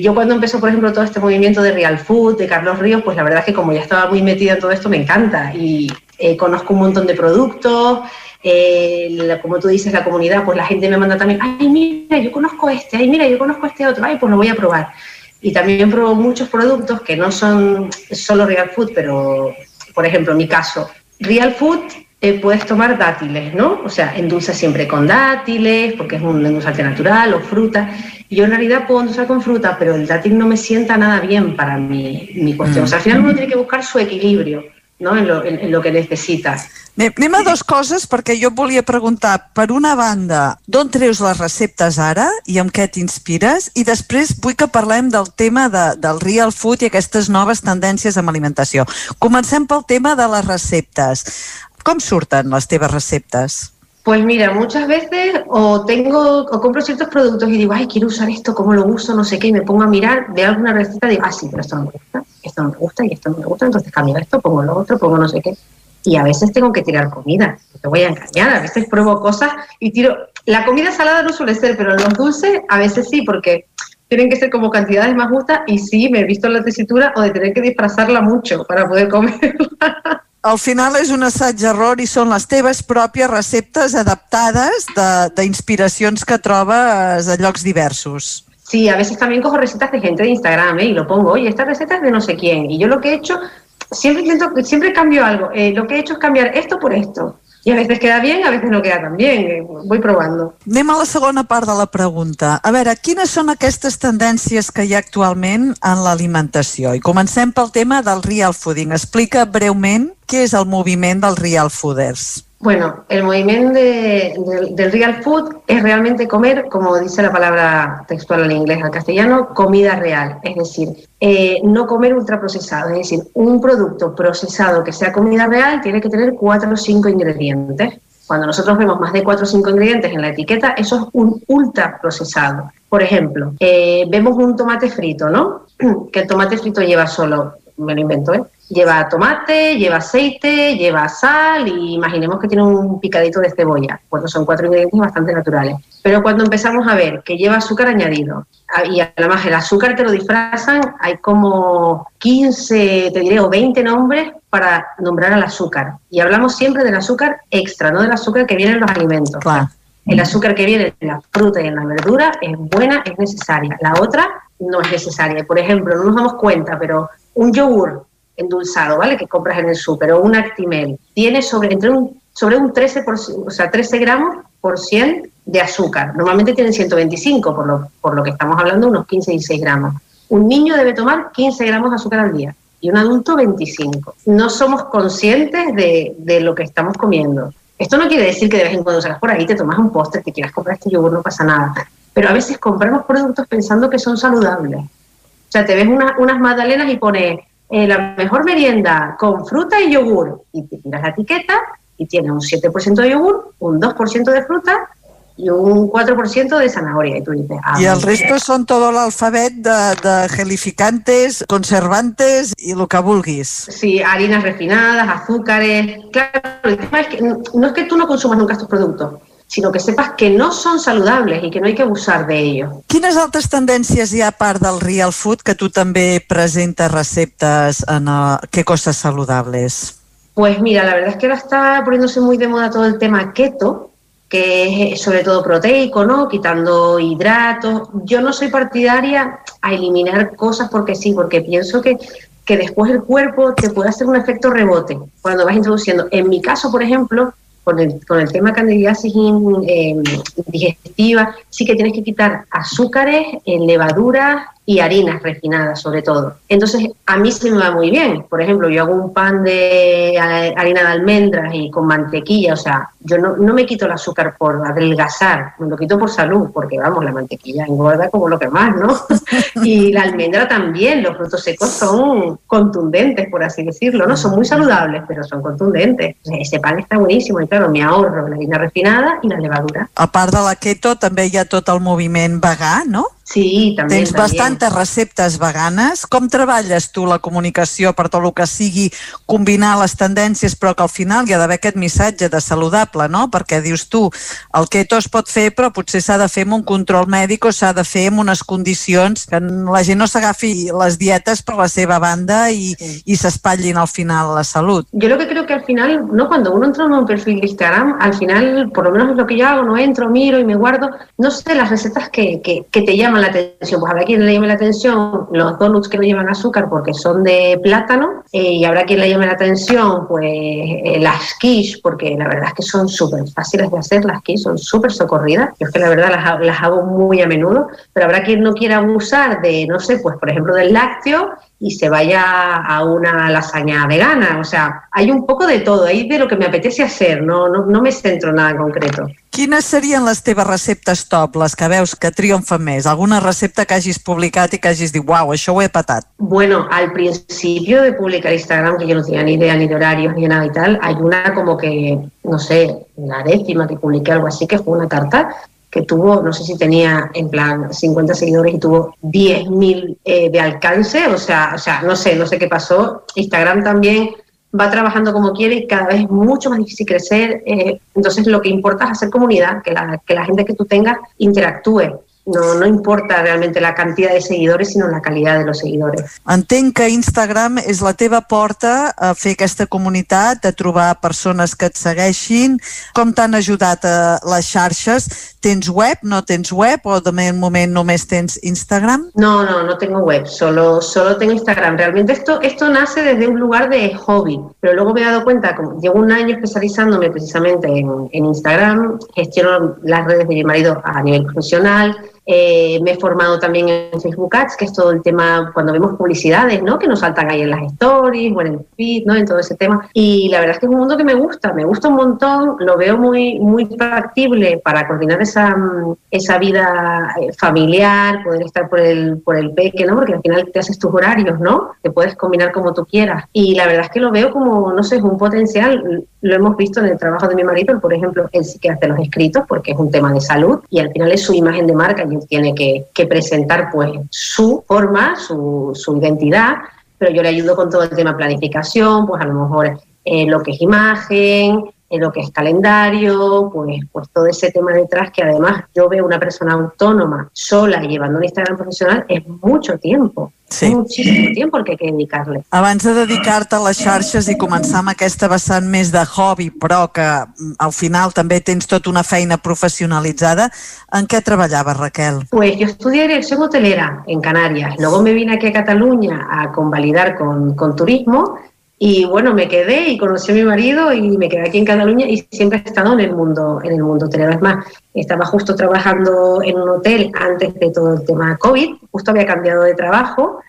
Yo cuando empezó, por ejemplo, todo este movimiento de Real Food, de Carlos Ríos, pues la verdad es que como ya estaba muy metida en todo esto, me encanta y eh, conozco un montón de productos, eh, como tú dices, la comunidad, pues la gente me manda también, ay, mira, yo conozco este, ay, mira, yo conozco este otro, ay, pues lo voy a probar. Y también pruebo muchos productos que no son solo Real Food, pero, por ejemplo, en mi caso, Real Food eh, puedes tomar dátiles, ¿no? O sea, endulza siempre con dátiles, porque es un endulzante natural o fruta. Yo en realidad puedo endulzar con fruta, pero el dátil no me sienta nada bien para mi, mi cuestión. O sea, al final uno tiene que buscar su equilibrio, ¿no? En lo, en, en lo que necesita. Bé, anem a dues coses perquè jo volia preguntar, per una banda, d'on treus les receptes ara i amb què t'inspires? I després vull que parlem del tema de, del real food i aquestes noves tendències amb alimentació. Comencem pel tema de les receptes. Com surten les teves receptes? Pues mira, muchas veces o tengo o compro ciertos productos y digo, ay, quiero usar esto, ¿cómo lo uso? No sé qué, y me pongo a mirar, veo alguna receta y digo, ah, sí, pero esto no me gusta, esto no me gusta y esto no me gusta, entonces cambio esto, pongo lo otro, pongo no sé qué. Y a veces tengo que tirar comida, no te voy a engañar, a veces pruebo cosas y tiro... La comida salada no suele ser, pero los dulces a veces sí, porque tienen que ser como cantidades más justas y sí, me he visto la tesitura o de tener que disfrazarla mucho para poder comer. Al final és un assaig-error i són les teves pròpies receptes adaptades de- d'inspiracions que trobes a llocs diversos. Sí, a veces también cojo recetas de gente de Instagram ¿eh? y lo pongo, oye, esta receta es de no sé quién. Y yo lo que he hecho, siempre intento, siempre cambio algo. Eh, lo que he hecho es cambiar esto por esto. Y a veces queda bien, a veces no queda tan bien. eh, voy probando. Anem a la segona part de la pregunta. A veure, quines són aquestes tendències que hi ha actualment en l'alimentació? I comencem pel tema del real fooding. Explica breument què és el moviment dels real fooders. Bueno, el movimiento de- del- real food es realmente comer, como dice la palabra textual al inglés, al castellano, comida real. Es decir, eh, no comer ultraprocesado. Es decir, un producto procesado que sea comida real tiene que tener cuatro o cinco ingredientes. Cuando nosotros vemos más de cuatro o cinco ingredientes en la etiqueta, eso es un ultraprocesado. Por ejemplo, eh, vemos un tomate frito, ¿no? Que el tomate frito lleva solo, me lo invento, ¿eh? Lleva tomate, lleva aceite, lleva sal y imaginemos que tiene un picadito de cebolla. Bueno, son cuatro ingredientes bastante naturales. Pero cuando empezamos a ver que lleva azúcar añadido a- y además el azúcar te lo disfrazan, hay como 15, te diré, o 20 nombres para nombrar al azúcar. Y hablamos siempre del azúcar extra, no del azúcar que viene en los alimentos. El azúcar que viene en la fruta y en la verdura es buena, es necesaria. La otra no es necesaria. Por ejemplo, no nos damos cuenta, pero un yogur endulzado, ¿vale? Que compras en el súper o un Actimel tiene sobre entre un sobre un 13 por, o sea, 13 gramos por 100 de azúcar. Normalmente tienen 125, por lo, por lo que estamos hablando, unos 15 y 6 gramos. Un niño debe tomar 15 gramos de azúcar al día y un adulto 25. No somos conscientes de, de lo que estamos comiendo. Esto no quiere decir que de vez en cuando salgas por ahí, te tomas un postre, te quieras comprar este yogur, no pasa nada. Pero a veces compramos productos pensando que son saludables. O sea, te ves una- unas magdalenas y pone eh, la mejor merienda con fruta y yogur. Y te tiras la etiqueta y tiene un 7% de yogur, un 2% de fruta y un 4% de zanahoria. Y tú dices, ah, I el resto són tot l'alfabet de, de gelificantes, conservantes i el que vulguis. Sí, harinas refinadas, azúcares. Claro, el tema es que no es que tú no consumas nunca estos productos, sino que sepas que no son saludables y que no hay que abusar de ellos. Quines altres tendències hi ha a part del real food que tu també presentes receptes en qué cosas saludables? Pues mira, la verdad es que ahora está poniéndose muy de moda todo el tema keto, que es sobre todo proteico, ¿no? Quitando hidratos. Yo no soy partidaria a eliminar cosas porque sí, porque pienso que, que después el cuerpo te puede hacer un efecto rebote cuando vas introduciendo. En mi caso, por ejemplo, con el, con el tema candidiasis in- eh, digestiva, sí que tienes que quitar azúcares, eh, levaduras y harinas refinadas, sobre todo. Entonces, a mí se me va muy bien. Por ejemplo, yo hago un pan de eh, harina de almendras y con mantequilla, o sea, yo no, no me quito el azúcar por adelgazar, me lo quito por salud, porque vamos, la mantequilla engorda como lo que más, ¿no? y la almendra también, los frutos secos son contundentes, por así decirlo, ¿no? Son muy saludables, pero son contundentes. Ese pan está buenísimo y claro, me ahorro la harina refinada y la levadura. A part de la keto, també hi ha tot el moviment vegà, no? Sí, també. Tens també. bastantes receptes veganes. Com treballes tu la comunicació per tot el que sigui combinar les tendències, però que al final hi ha d'haver aquest missatge de saludable, no? Perquè dius tu, el keto es pot fer, però potser s'ha de fer amb un control mèdic o s'ha de fer amb unes condicions que la gent no s'agafi les dietes per la seva banda i, i s'espatllin al final la salut. Yo lo que creo que al final, ¿no? Cuando uno entra en un perfil de Instagram, al final, por lo menos es lo que yo hago, no entro, miro y me guardo, no sé, las recetas que, que, que te llaman la atención. Pues habrá quien le llame la atención los donuts que no llevan azúcar porque son de plátano, eh, y habrá quien le llame la atención, pues, eh, las quiche, porque la verdad es que son súper fáciles de hacer, las quiche son súper socorridas. Yo es que la verdad las, las hago muy a menudo, pero habrá quien no quiera abusar de, no sé, pues por ejemplo del lácteo y se vaya a una lasaña vegana. O sea, hay un poco de todo, hay de lo que me apetece hacer, no, no, no me centro en nada en concreto. Quines serien les teves receptes top, les que veus que triomfen més? Alguna recepta que hagis publicat i que hagis dit, uau, això ho he patat. Bueno, al principio de publicar Instagram, que yo no tenía ni idea ni de horarios ni de nada y tal, hay una como que, no sé, la décima que publiqué algo así, que fue una tarta que tuvo, no sé si tenía en plan 50 seguidores y tuvo 10.000 eh, de alcance, o sea, o sea, no sé, no sé qué pasó. Instagram también va trabajando como quiere y cada vez es mucho más difícil crecer. eh, entonces lo que importa es hacer comunidad, que la, que la gente que tú tengas interactúe. No, no importa realmente la cantidad de seguidores, sino la calidad de los seguidores. Entenc que Instagram és la teva porta a fer aquesta comunitat, a trobar persones que et segueixin. Com t'han ajudat a les xarxes? Tens web, no tens web o de moment només tens Instagram? No, no, no tengo web, solo, solo tengo Instagram. Realmente esto, esto nace desde un lugar de hobby, pero luego me he dado cuenta, como llevo un año especializándome precisamente en, en Instagram, gestiono las redes de mi marido a nivel profesional, eh, me he formado también en Facebook Ads, que es todo el tema cuando vemos publicidades, ¿no? Que nos saltan ahí en las stories o en el feed, ¿no? En todo ese tema. Y la verdad es que es un mundo que me gusta, me gusta un montón, lo veo muy, muy factible para coordinar esa, esa vida eh, familiar, poder estar por el, por el peque, ¿no? Porque al final te haces tus horarios, ¿no? Te puedes combinar como tú quieras. Y la verdad es que lo veo como, no sé, es un potencial. Lo hemos visto en el trabajo de mi marido, por ejemplo, él sí que hace los escritos porque es un tema de salud y al final es su imagen de marca y tiene que, presentar pues su forma, su, su identidad, pero yo le ayudo con todo el tema planificación, pues a lo mejor eh, lo que es imagen, eh, lo que es calendario, pues, pues todo ese tema detrás que además yo veo una persona autónoma sola y llevando un Instagram profesional es mucho tiempo, Sí. muchísimo tiempo el que hay que dedicarle. Abans de dedicar-te a les xarxes i començar amb aquesta vessant més de hobby, però que mm, al final també tens tota una feina professionalitzada, en què treballaves, Raquel? Pues yo estudié dirección hotelera en Canarias, luego me vine aquí a Cataluña a convalidar con, con turismo y bueno, me quedé y conocí a mi marido y me quedé aquí en Cataluña y siempre he estado en el mundo, en el mundo hotelero. Es más, estaba justo trabajando en un hotel antes de todo el tema COVID, justo había cambiado de trabajo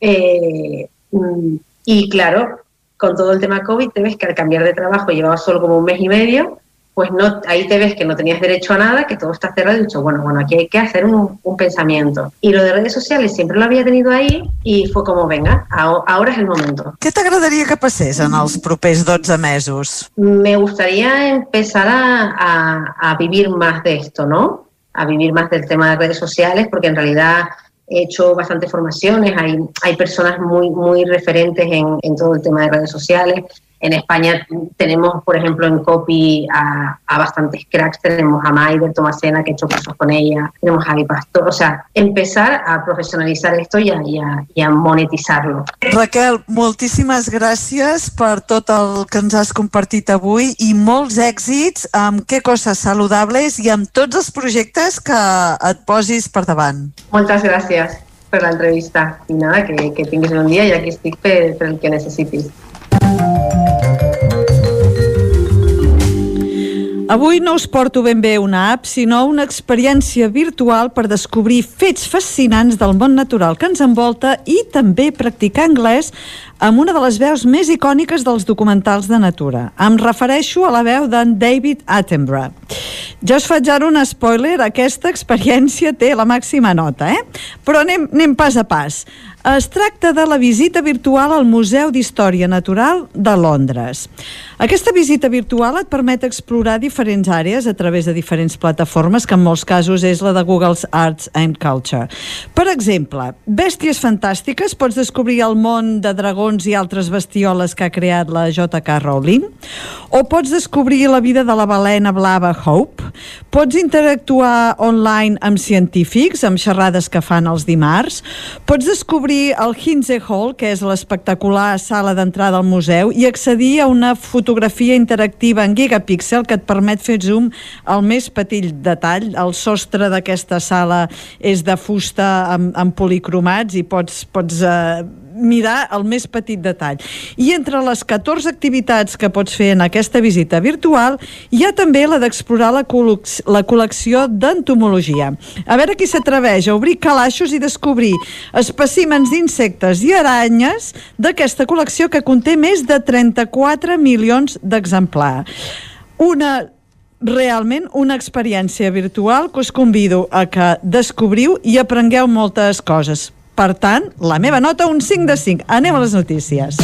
eh, mm, y claro, con todo el tema COVID te ves que al cambiar de trabajo llevaba solo como un mes y medio, pues no, ahí te ves que no tenías derecho a nada, que todo está cerrado y dicho, bueno, bueno, aquí hay que hacer un, un pensamiento. Y lo de redes sociales siempre lo había tenido ahí y fue como, venga, aho- ahora es el momento. Què t'agradaria que passés en els propers 12 mesos? Me gustaría empezar a, a- a vivir más de esto, ¿no? A vivir más del tema de redes sociales, porque en realidad he hecho bastantes formaciones, hay, hay personas muy, muy referentes en, en todo el tema de redes sociales. En España tenemos, por ejemplo, en copy a, a bastantes cracks. Tenemos a Maider Tomasena, que he hecho cursos con ella. Tenemos a Ari Pastor. O sea, empezar a profesionalizar esto y a, y a- y a monetizarlo. Raquel, moltíssimes gràcies per tot el que ens has compartit avui i molts èxits amb què coses saludables i amb tots els projectes que et posis per davant. Muchas gracias. per l'entrevista. I nada, que, que tinguis un dia i aquí estic per, per el que necessitis. Avui no us porto ben bé una app, sinó una experiència virtual per descobrir fets fascinants del món natural que ens envolta i també practicar anglès amb una de les veus més icòniques dels documentals de natura. Em refereixo a la veu d'en David Attenborough. Ja us faig ara un spoiler, aquesta experiència té la màxima nota, eh? Però anem, anem pas a pas. Es tracta de la visita virtual al Museu d'Història Natural de Londres. Aquesta visita virtual et permet explorar diferents àrees a través de diferents plataformes, que en molts casos és la de Google's Arts and Culture. Per exemple, Bèsties Fantàstiques, pots descobrir el món de dragons i altres bestioles que ha creat la J.K. Rowling, o pots descobrir la vida de la balena blava Hope, pots interactuar online amb científics, amb xerrades que fan els dimarts, pots descobrir el Hinze Hall, que és l'espectacular sala d'entrada al museu, i accedir a una fotografia interactiva en gigapíxel que et permet fer zoom al més petit detall. El sostre d'aquesta sala és de fusta amb, amb policromats i pots, pots eh, mirar el més petit detall. I entre les 14 activitats que pots fer en aquesta visita virtual hi ha també la d'explorar la, la col·lecció d'entomologia. A veure qui s'atreveix a obrir calaixos i descobrir espècimens d'insectes i aranyes d'aquesta col·lecció que conté més de 34 milions d'exemplars. Una realment una experiència virtual que us convido a que descobriu i aprengueu moltes coses. Per tant, la meva nota, un 5 de 5. Anem a les notícies.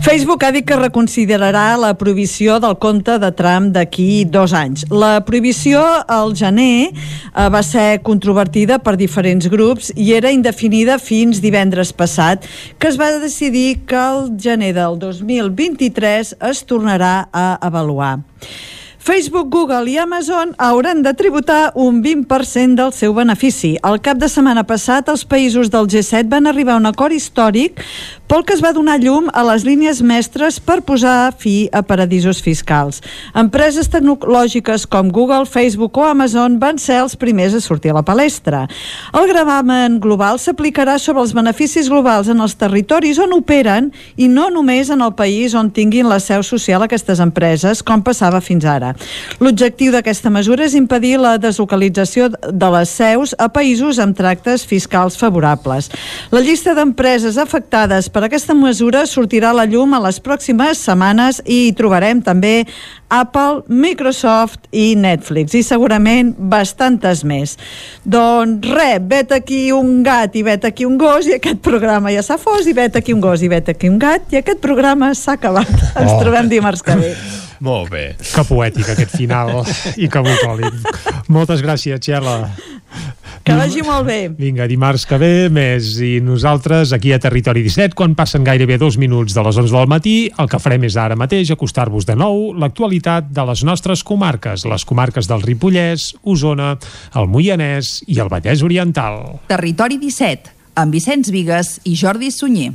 Facebook ha dit que reconsiderarà la prohibició del compte de Trump d'aquí dos anys. La prohibició al gener eh, va ser controvertida per diferents grups i era indefinida fins divendres passat, que es va decidir que el gener del 2023 es tornarà a avaluar. Facebook, Google i Amazon hauran de tributar un 20% del seu benefici. Al cap de setmana passat, els països del G7 van arribar a un acord històric pel que es va donar llum a les línies mestres per posar fi a paradisos fiscals. Empreses tecnològiques com Google, Facebook o Amazon van ser els primers a sortir a la palestra. El gravamen global s'aplicarà sobre els beneficis globals en els territoris on operen i no només en el país on tinguin la seu social aquestes empreses, com passava fins ara. L'objectiu d'aquesta mesura és impedir la deslocalització de les seus a països amb tractes fiscals favorables. La llista d'empreses afectades per aquesta mesura sortirà a la llum a les pròximes setmanes i hi trobarem també Apple, Microsoft i Netflix i segurament bastantes més. Doncs res, vet aquí un gat i vet aquí un gos i aquest programa ja s'ha fos i vet aquí un gos i vet aquí un gat i aquest programa s'ha acabat. Ens Oh. trobem dimarts que ve. Molt bé. Que poètic aquest final i que bucòlic. Moltes gràcies, Txela. Que vagi molt bé. Vinga, dimarts que ve, més i nosaltres aquí a Territori 17, quan passen gairebé dos minuts de les 11 del matí, el que farem és ara mateix acostar-vos de nou l'actualitat de les nostres comarques, les comarques del Ripollès, Osona, el Moianès i el Vallès Oriental. Territori 17, amb Vicenç Vigues i Jordi Sunyer.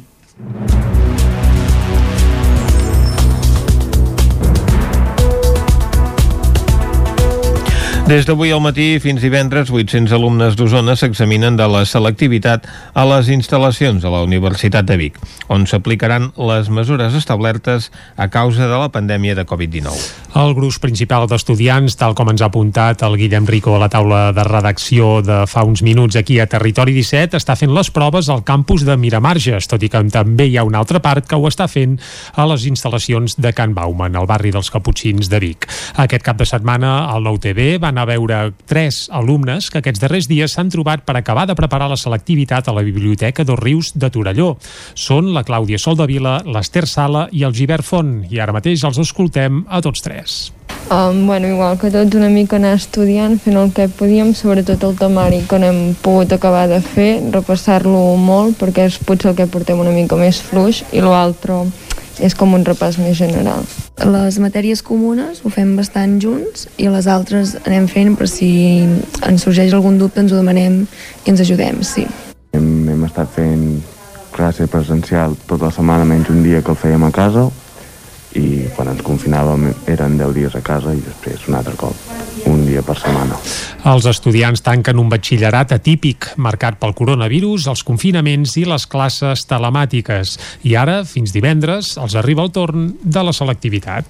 Des d'avui al matí fins divendres, 800 alumnes d'Osona s'examinen de la selectivitat a les instal·lacions de la Universitat de Vic, on s'aplicaran les mesures establertes a causa de la pandèmia de Covid-19. El gruix principal d'estudiants, tal com ens ha apuntat el Guillem Rico a la taula de redacció de fa uns minuts aquí a Territori 17, està fent les proves al campus de Miramarges, tot i que també hi ha una altra part que ho està fent a les instal·lacions de Can Bauman, al barri dels Caputxins de Vic. Aquest cap de setmana, al Nou TV va anar a veure tres alumnes que aquests darrers dies s'han trobat per acabar de preparar la selectivitat a la Biblioteca dos Rius de Torelló. Són la Clàudia Soldavila, l'Ester Sala i el Givert Font, i ara mateix els escoltem a tots tres. Um, bueno, igual que tots una mica anar estudiant, fent el que podíem, sobretot el temari que no hem pogut acabar de fer, repassar-lo molt perquè és potser el que portem una mica més fluix i l'altre és com un repàs més general. Les matèries comunes ho fem bastant junts i les altres anem fent per si ens sorgeix algun dubte ens ho demanem i ens ajudem, sí. Hem, hem estat fent classe presencial tota la setmana menys un dia que el fèiem a casa i quan ens confinàvem eren 10 dies a casa i després un altre cop, un dia per setmana. Els estudiants tanquen un batxillerat atípic, marcat pel coronavirus, els confinaments i les classes telemàtiques. I ara, fins divendres, els arriba el torn de la selectivitat.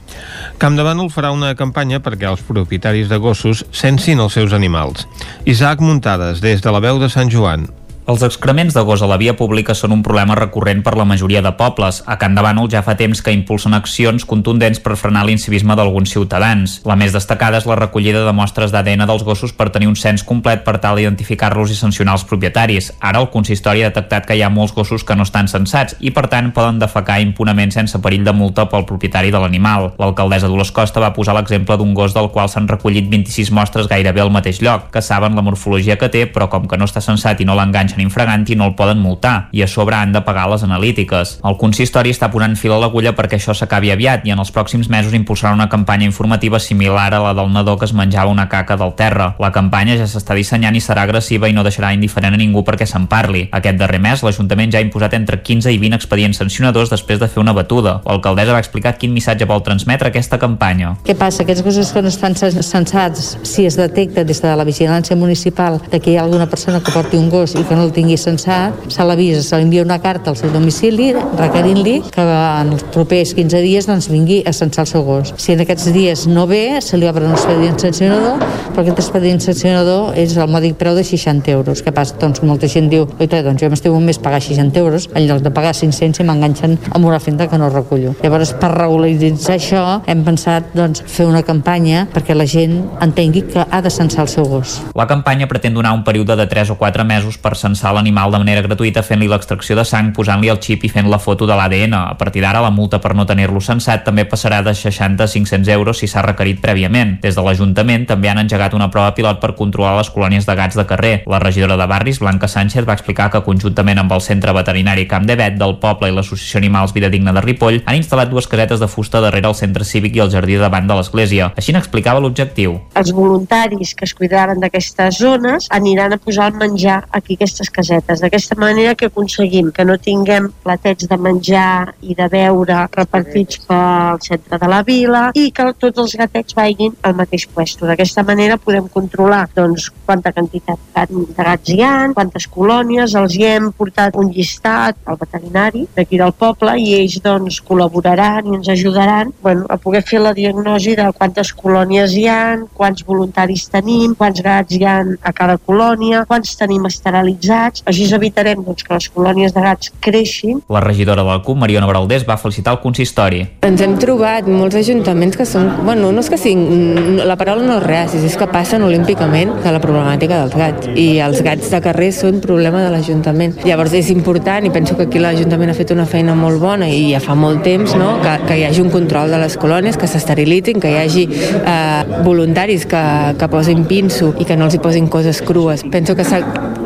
Camp de Bànol farà una campanya perquè els propietaris de gossos sensin els seus animals. Isaac Muntades, des de la veu de Sant Joan. Els excrements de gos a la via pública són un problema recurrent per la majoria de pobles. A Can de Bànol ja fa temps que impulsen accions contundents per frenar l'incivisme d'alguns ciutadans. La més destacada és la recollida de mostres d'ADN dels gossos per tenir un cens complet per tal d'identificar-los i sancionar els propietaris. Ara el consistori ha detectat que hi ha molts gossos que no estan censats i per tant poden defecar impunament sense perill de multa pel propietari de l'animal. L'alcaldessa Dolors Costa va posar l'exemple d'un gos del qual s'han recollit 26 mostres gairebé al mateix lloc, que saben la morfologia que té però com que no està censat i no l'enganxen deixen infragant i no el poden multar, i a sobre han de pagar les analítiques. El consistori està posant fil a l'agulla perquè això s'acabi aviat i en els pròxims mesos impulsarà una campanya informativa similar a la del nadó que es menjava una caca del terra. La campanya ja s'està dissenyant i serà agressiva i no deixarà indiferent a ningú perquè se'n parli. Aquest darrer mes, l'Ajuntament ja ha imposat entre 15 i 20 expedients sancionadors després de fer una batuda. L'alcaldessa va explicar quin missatge vol transmetre aquesta campanya. Què passa? Aquests gossos que no estan censats, si es detecta des de la vigilància municipal de que hi ha alguna persona que porti un gos i que no el tingui censat, se l'avisa, se li envia una carta al seu domicili requerint-li que en els propers 15 dies doncs, vingui a censar el seu gos. Si en aquests dies no ve, se li obre un expedient sancionador, però aquest expedient sancionador és el mòdic preu de 60 euros. Què passa? Doncs molta gent diu, oita, doncs jo m'estiu un mes pagar 60 euros, en lloc de pagar 500 i m'enganxen amb una finta que no recullo. Llavors, per regularitzar això, hem pensat doncs, fer una campanya perquè la gent entengui que ha de censar el seu gos. La campanya pretén donar un període de 3 o 4 mesos per censar l'animal de manera gratuïta fent-li l'extracció de sang, posant-li el xip i fent la foto de l'ADN. A partir d'ara, la multa per no tenir-lo censat també passarà de 60 a 500 euros si s'ha requerit prèviament. Des de l'Ajuntament també han engegat una prova pilot per controlar les colònies de gats de carrer. La regidora de barris, Blanca Sánchez, va explicar que conjuntament amb el Centre Veterinari Camp de Bet del poble i l'Associació Animals Vida Digna de Ripoll han instal·lat dues casetes de fusta darrere el centre cívic i el jardí davant de l'església. Així n'explicava l'objectiu. Els voluntaris que es cuidaran d'aquestes zones aniran a posar el menjar aquí aquestes casetes. D'aquesta manera que aconseguim que no tinguem platets de menjar i de beure repartits pel centre de la vila i que tots els gatets vagin al mateix puesto. D'aquesta manera podem controlar doncs, quanta quantitat de gats hi ha, quantes colònies, els hi hem portat un llistat al veterinari d'aquí del poble i ells doncs, col·laboraran i ens ajudaran bueno, a poder fer la diagnosi de quantes colònies hi ha, quants voluntaris tenim, quants gats hi ha a cada colònia, quants tenim esterilitzats. Així evitarem doncs, que les colònies de gats creixin. La regidora de la CUP, Mariona Baraldés, va felicitar el consistori. Ens hem trobat molts ajuntaments que són, bueno, no és que siguin, la paraula no és reacis, és que passen olímpicament de la problemàtica dels gats. I els gats de carrer són problema de l'Ajuntament. Llavors és important, i penso que aquí l'Ajuntament ha fet una feina molt bona i ja fa molt temps, no? que, que hi hagi un control de les colònies, que s'esterilitzin, que hi hagi eh, voluntaris que, que posin pinso i que no els hi posin coses crues. Penso que s'ha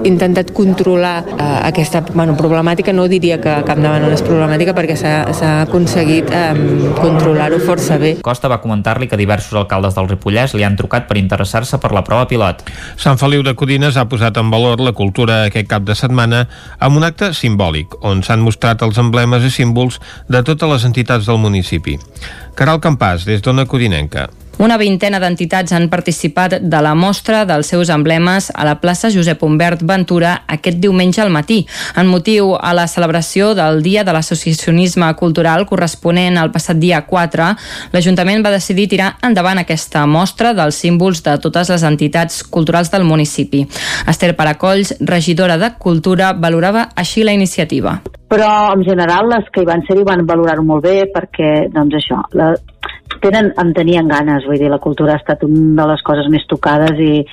intentat controlar eh, aquesta bueno, problemàtica, no diria que cap davant no és problemàtica perquè s'ha aconseguit eh, controlar-ho força bé. Costa va comentar-li que diversos alcaldes del Ripollès li han trucat per interessar-se per la prova pilot. Sant Feliu de Codines ha posat en valor la cultura aquest cap de setmana amb un acte simbòlic, on s'han mostrat els emblemes i símbols de totes les entitats del municipi. Caral Campàs, des d'Ona Codinenca. Una vintena d'entitats han participat de la mostra dels seus emblemes a la plaça Josep Humbert Ventura aquest diumenge al matí, en motiu a la celebració del Dia de l'Associacionisme Cultural corresponent al passat dia 4, l'Ajuntament va decidir tirar endavant aquesta mostra dels símbols de totes les entitats culturals del municipi. Esther Paracolls, regidora de Cultura, valorava així la iniciativa. Però, en general, les que hi van ser-hi van valorar-ho molt bé perquè, doncs això, la, tenen, en tenien ganes, vull dir, la cultura ha estat una de les coses més tocades i,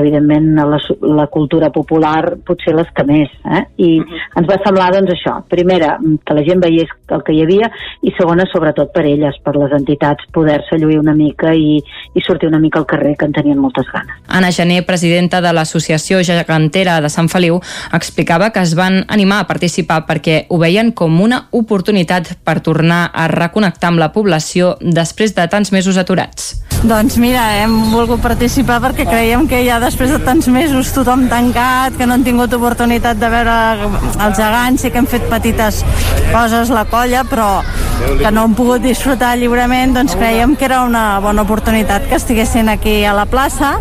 evidentment, la, la cultura popular potser les que més, eh? I ens va semblar, doncs, això, primera, que la gent veiés el que hi havia i segona, sobretot per elles, per les entitats, poder-se lluir una mica i, i sortir una mica al carrer, que en tenien moltes ganes. Anna Gené, presidenta de l'Associació Gegantera de Sant Feliu, explicava que es van animar a participar perquè ho veien com una oportunitat per tornar a reconnectar amb la població després de tants mesos aturats. Doncs mira, hem volgut participar perquè creiem que ja després de tants mesos tothom tancat, que no han tingut oportunitat de veure els gegants, sí que hem fet petites coses la colla, però que no hem pogut disfrutar lliurement, doncs creiem que era una bona oportunitat que estiguessin aquí a la plaça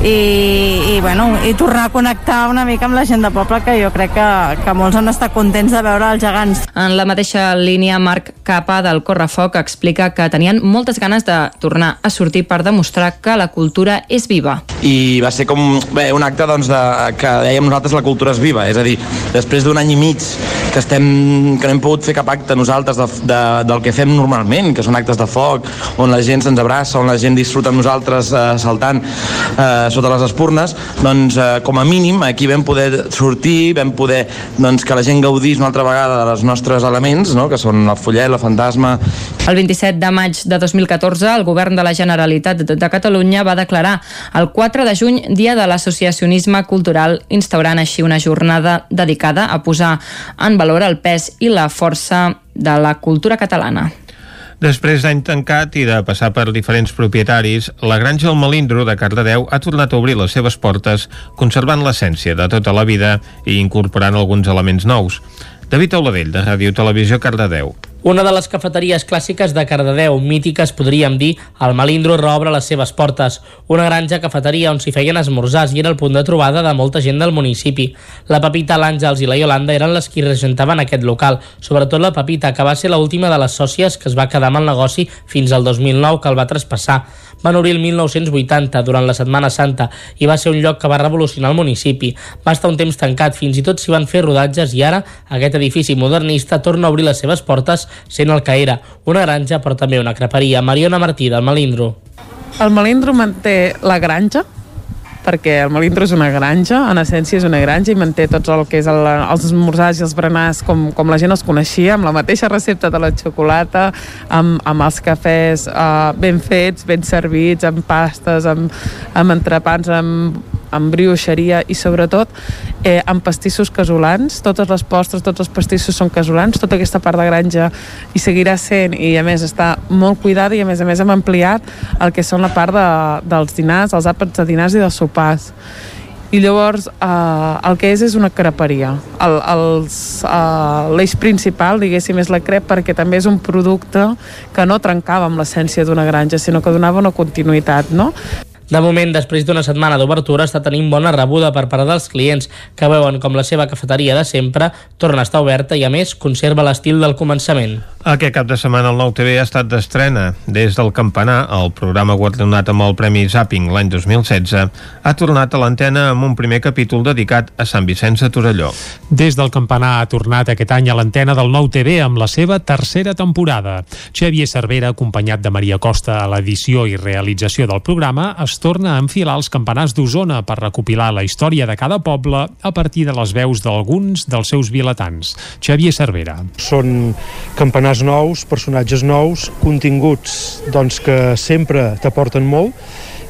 i, i, bueno, i tornar a connectar una mica amb la gent de poble, que jo crec que, que molts han estat contents de veure els gegants. En la mateixa línia, Marc Capa del Correfoc explica que tenien moltes ganes de tornar a sortir per demostrar que la cultura és viva. I va ser com bé, un acte doncs, de, que dèiem nosaltres la cultura és viva, és a dir, després d'un any i mig que, estem, que no hem pogut fer cap acte nosaltres de, de, del que fem normalment, que són actes de foc, on la gent se'ns abraça, on la gent disfruta amb nosaltres eh, saltant eh, sota les espurnes, doncs eh, com a mínim aquí vam poder sortir, vam poder doncs, que la gent gaudís una altra vegada dels nostres elements, no? que són el follet, la fantasma... El 27 de maig de 2014, el govern de la Generalitat de Catalunya va declarar el 4 de juny Dia de l'Associacionisme Cultural, instaurant així una jornada dedicada a posar en valor el pes i la força de la cultura catalana. Després d'any tancat i de passar per diferents propietaris, la Granja El Melindro de Cardedeu ha tornat a obrir les seves portes, conservant l'essència de tota la vida i incorporant alguns elements nous. David Auladell, de Ràdio Televisió Cardedeu. Una de les cafeteries clàssiques de Cardedeu, mítiques podríem dir, el Malindro reobre les seves portes. Una granja cafeteria on s'hi feien esmorzars i era el punt de trobada de molta gent del municipi. La Pepita, l'Àngels i la Iolanda eren les qui regentaven aquest local, sobretot la Pepita, que va ser l'última de les sòcies que es va quedar amb el negoci fins al 2009 que el va traspassar. Van obrir el 1980, durant la Setmana Santa, i va ser un lloc que va revolucionar el municipi. Va estar un temps tancat, fins i tot s'hi van fer rodatges i ara aquest edifici modernista torna a obrir les seves portes sent el que era, una granja però també una creperia. Mariona Martí, del Malindro. El Malindro manté la granja, perquè el Malindro és una granja, en essència és una granja i manté tots el que és el, els esmorzars i els berenars com, com la gent els coneixia, amb la mateixa recepta de la xocolata, amb, amb els cafès uh, ben fets, ben servits, amb pastes, amb, amb entrepans, amb amb brioixeria i sobretot eh, amb pastissos casolans. Totes les postres, tots els pastissos són casolans. Tota aquesta part de granja i seguirà sent i a més està molt cuidada i a més a més hem ampliat el que són la part de, dels dinars, els àpats de dinars i dels sopars. I llavors eh, el que és és una creperia. Eh, l'eix principal diguéssim és la crep perquè també és un producte que no trencava amb l'essència d'una granja sinó que donava una continuïtat no? De moment, després d'una setmana d'obertura, està tenint bona rebuda per part dels clients, que veuen com la seva cafeteria de sempre torna a estar oberta i, a més, conserva l'estil del començament. Aquest cap de setmana el nou TV ha estat d'estrena. Des del Campanar, el programa guardonat amb el Premi Zapping l'any 2016, ha tornat a l'antena amb un primer capítol dedicat a Sant Vicenç de Torelló. Des del Campanar ha tornat aquest any a l'antena del nou TV amb la seva tercera temporada. Xavier Cervera, acompanyat de Maria Costa a l'edició i realització del programa, es torna a enfilar als campanars d'Osona per recopilar la història de cada poble a partir de les veus d'alguns dels seus vilatans. Xavier Cervera. Són campanars nous, personatges nous, continguts doncs, que sempre t'aporten molt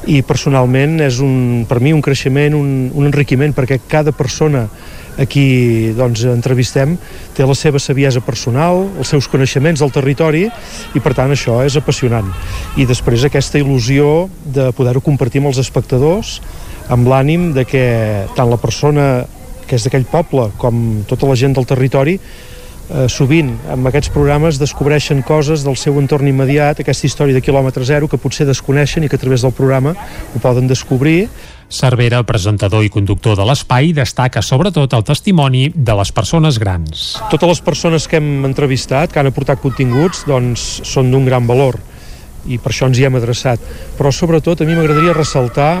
i personalment és un, per mi un creixement, un, un enriquiment perquè cada persona a qui doncs, entrevistem té la seva saviesa personal, els seus coneixements del territori i per tant això és apassionant. I després aquesta il·lusió de poder-ho compartir amb els espectadors amb l'ànim de que tant la persona que és d'aquell poble com tota la gent del territori eh, sovint amb aquests programes descobreixen coses del seu entorn immediat, aquesta història de quilòmetre zero que potser desconeixen i que a través del programa ho poden descobrir Cervera, presentador i conductor de l'espai, destaca sobretot el testimoni de les persones grans. Totes les persones que hem entrevistat, que han aportat continguts, doncs són d'un gran valor i per això ens hi hem adreçat. Però sobretot a mi m'agradaria ressaltar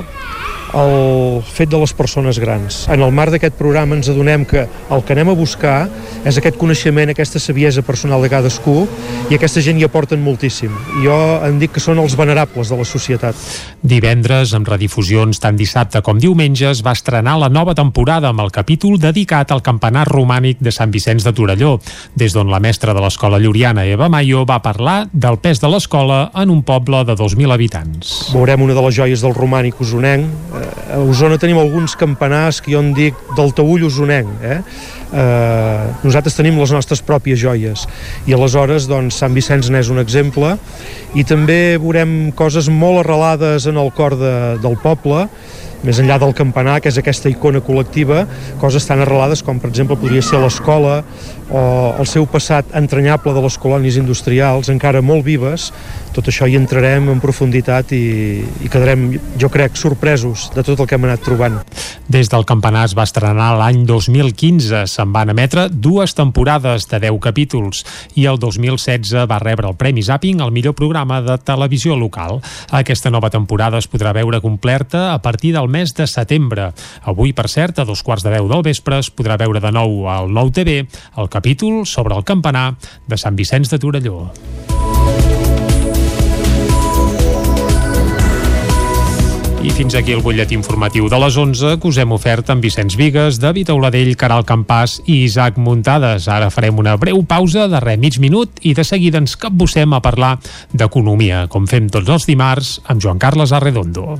el fet de les persones grans. En el marc d'aquest programa ens adonem que el que anem a buscar és aquest coneixement, aquesta saviesa personal de cadascú i aquesta gent hi aporten moltíssim. Jo em dic que són els venerables de la societat. Divendres, amb redifusions tant dissabte com diumenge, es va estrenar la nova temporada amb el capítol dedicat al campanar romànic de Sant Vicenç de Torelló, des d'on la mestra de l'escola lluriana Eva Mayo va parlar del pes de l'escola en un poble de 2.000 habitants. Veurem una de les joies del romànic usonenc, a Osona tenim alguns campanars que jo en dic del taüll osonenc, eh? Eh, nosaltres tenim les nostres pròpies joies i aleshores doncs Sant Vicenç n'és un exemple i també veurem coses molt arrelades en el cor de, del poble més enllà del campanar, que és aquesta icona col·lectiva, coses tan arrelades com, per exemple, podria ser l'escola o el seu passat entranyable de les colònies industrials, encara molt vives, tot això hi entrarem en profunditat i, i quedarem, jo crec, sorpresos de tot el que hem anat trobant. Des del campanar es va estrenar l'any 2015. Se'n van emetre dues temporades de 10 capítols i el 2016 va rebre el Premi Zapping al millor programa de televisió local. Aquesta nova temporada es podrà veure completa a partir del mes de setembre. Avui, per cert, a dos quarts de deu del vespre es podrà veure de nou al Nou TV el capítol sobre el campanar de Sant Vicenç de Torelló. I fins aquí el butlletí informatiu de les 11 que us hem ofert amb Vicenç Vigues, David Auladell, Caral Campàs i Isaac Muntades. Ara farem una breu pausa de res mig minut i de seguida ens capbussem a parlar d'economia, com fem tots els dimarts amb Joan Carles Arredondo.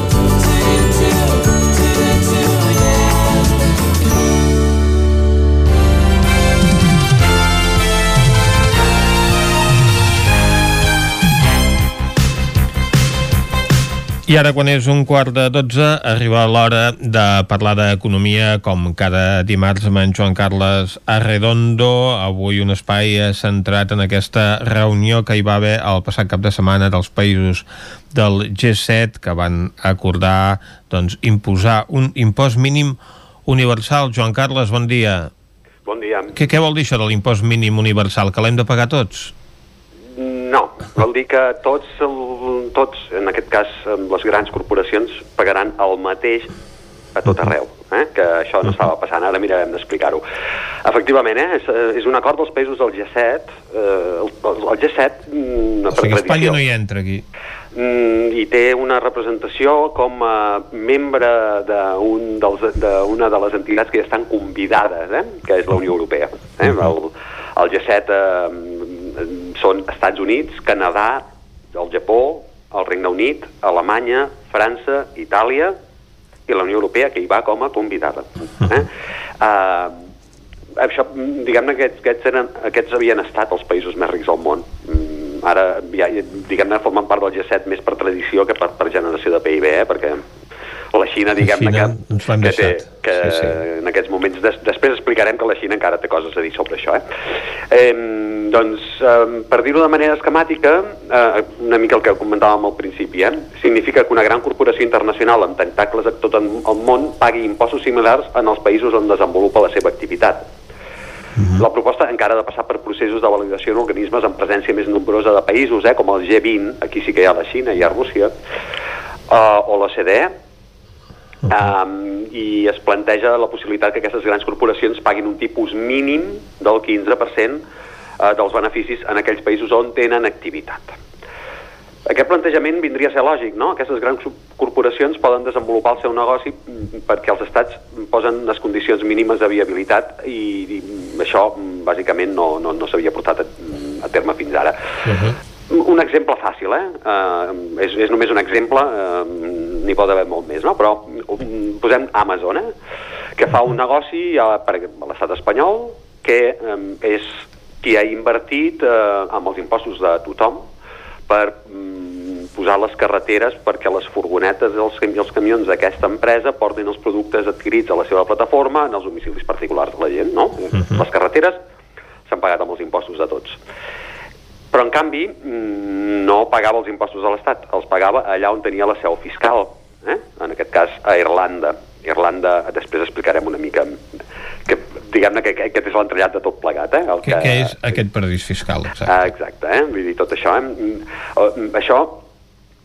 I ara, quan és un quart de dotze, arriba l'hora de parlar d'economia, com cada dimarts amb en Joan Carles Arredondo. Avui un espai centrat en aquesta reunió que hi va haver el passat cap de setmana dels països del G7, que van acordar doncs, imposar un impost mínim universal. Joan Carles, bon dia. Bon dia. Què, què vol dir això de l'impost mínim universal? Que l'hem de pagar tots? No, vol dir que tots, tots, en aquest cas les grans corporacions, pagaran el mateix a tot arreu, eh? que això no estava passant, ara mirarem d'explicar-ho. Efectivament, eh? és, és un acord dels països del G7, eh, el, el G7, mm, O sigui, Espanya no hi entra aquí. mm, i té una representació com a membre d'una un de, una de les entitats que ja estan convidades, eh? que és la Unió Europea. Eh? El, el G7 eh, són Estats Units, Canadà, el Japó, el Regne Unit, Alemanya, França, Itàlia i la Unió Europea, que hi va com a convidada. Eh? Uh, això, diguem-ne que aquests, aquests, eren, aquests havien estat els països més rics del món. Mm, ara, ja, diguem-ne, formen part del G7 més per tradició que per, per generació de PIB, eh? perquè la Xina, diguem-ne, que, que, té, que Sí, sí. en aquests moments... Des, després explicarem que la Xina encara té coses a dir sobre això. Eh? Eh, doncs, eh, per dir-ho de manera esquemàtica, eh, una mica el que comentàvem al principi, eh? significa que una gran corporació internacional amb tentacles a tot el món pagui impostos similars en els països on desenvolupa la seva activitat. La proposta encara ha de passar per processos de validació en organismes amb presència més nombrosa de països, eh, com el G20, aquí sí que hi ha la Xina, hi ha Rússia, eh, o l'OCDE, Um, i es planteja la possibilitat que aquestes grans corporacions paguin un tipus mínim del 15% uh, dels beneficis en aquells països on tenen activitat. Aquest plantejament vindria a ser lògic, no? Aquestes grans corporacions poden desenvolupar el seu negoci mm, perquè els estats posen les condicions mínimes de viabilitat i, i això, mm, bàsicament, no, no, no s'havia portat a, a terme fins ara. Uh -huh. Un exemple fàcil, eh? Uh, és, és només un exemple, uh, n'hi pot haver molt més, no? Però um, posem Amazon, eh? Que fa un negoci a, per a l'estat espanyol que um, és qui ha invertit uh, amb els impostos de tothom per um, posar les carreteres perquè les furgonetes i els, els camions d'aquesta empresa portin els productes adquirits a la seva plataforma en els domicilis particulars de la gent, no? Les carreteres s'han pagat amb els impostos de tots. Però, en canvi, mm, no pagava els impostos a l'Estat, els pagava allà on tenia la seu fiscal, eh? en aquest cas a Irlanda. Irlanda, després explicarem una mica que diguem-ne que, que aquest és l'entrellat de tot plegat, eh? El Què, què és aquest paradís fiscal? Exacte. Ah, exacte, eh? Vull dir, tot això, eh? Mm, eh, Això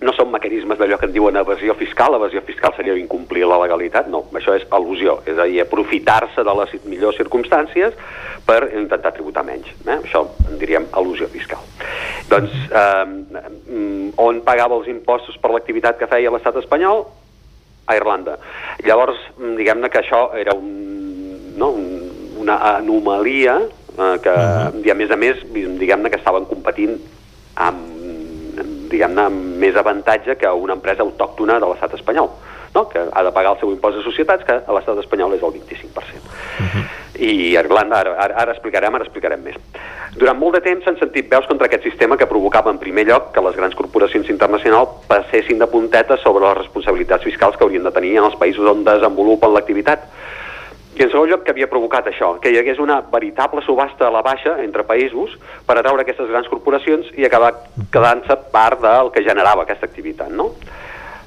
no són mecanismes d'allò que en diuen evasió fiscal, evasió fiscal seria incomplir la legalitat, no, això és al·lusió, és a dir, aprofitar-se de les millors circumstàncies per intentar tributar menys. Eh? Això en diríem al·lusió fiscal. Doncs, eh, on pagava els impostos per l'activitat que feia l'estat espanyol? A Irlanda. Llavors, diguem-ne que això era un, no, una anomalia eh, que, uh -huh. i a més a més, diguem-ne que estaven competint amb diguem-ne, més avantatge que una empresa autòctona de l'estat espanyol, no? que ha de pagar el seu impost de societats, que a l'estat espanyol és el 25%. Uh -huh. I Irlanda, ara, ara, ara explicarem, ara explicarem més. Durant molt de temps s'han sentit veus contra aquest sistema que provocava en primer lloc que les grans corporacions internacionals passessin de puntetes sobre les responsabilitats fiscals que haurien de tenir en els països on desenvolupen l'activitat i en segon lloc, que havia provocat això? Que hi hagués una veritable subhasta a la baixa entre països per atraure aquestes grans corporacions i acabar quedant-se part del que generava aquesta activitat, no?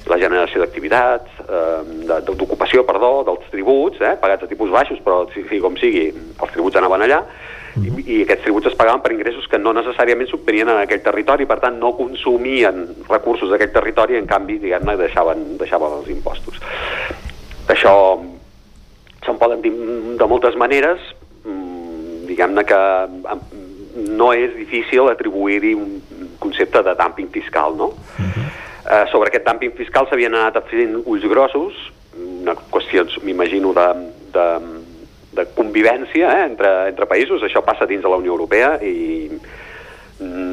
La generació d'activitats, eh, d'ocupació, perdó, dels tributs, eh, pagats a tipus baixos, però sigui com sigui, els tributs anaven allà, i, i aquests tributs es pagaven per ingressos que no necessàriament s'obtenien en aquell territori, per tant no consumien recursos d'aquell territori en canvi, diguem-ne, deixaven, deixaven els impostos. Això se'n poden dir de moltes maneres, mm, diguem-ne que no és difícil atribuir-hi un concepte de dumping fiscal, no? Uh -huh. eh, sobre aquest dumping fiscal s'havien anat fent ulls grossos, una qüestió, m'imagino, de, de, de convivència eh, entre, entre països, això passa dins de la Unió Europea i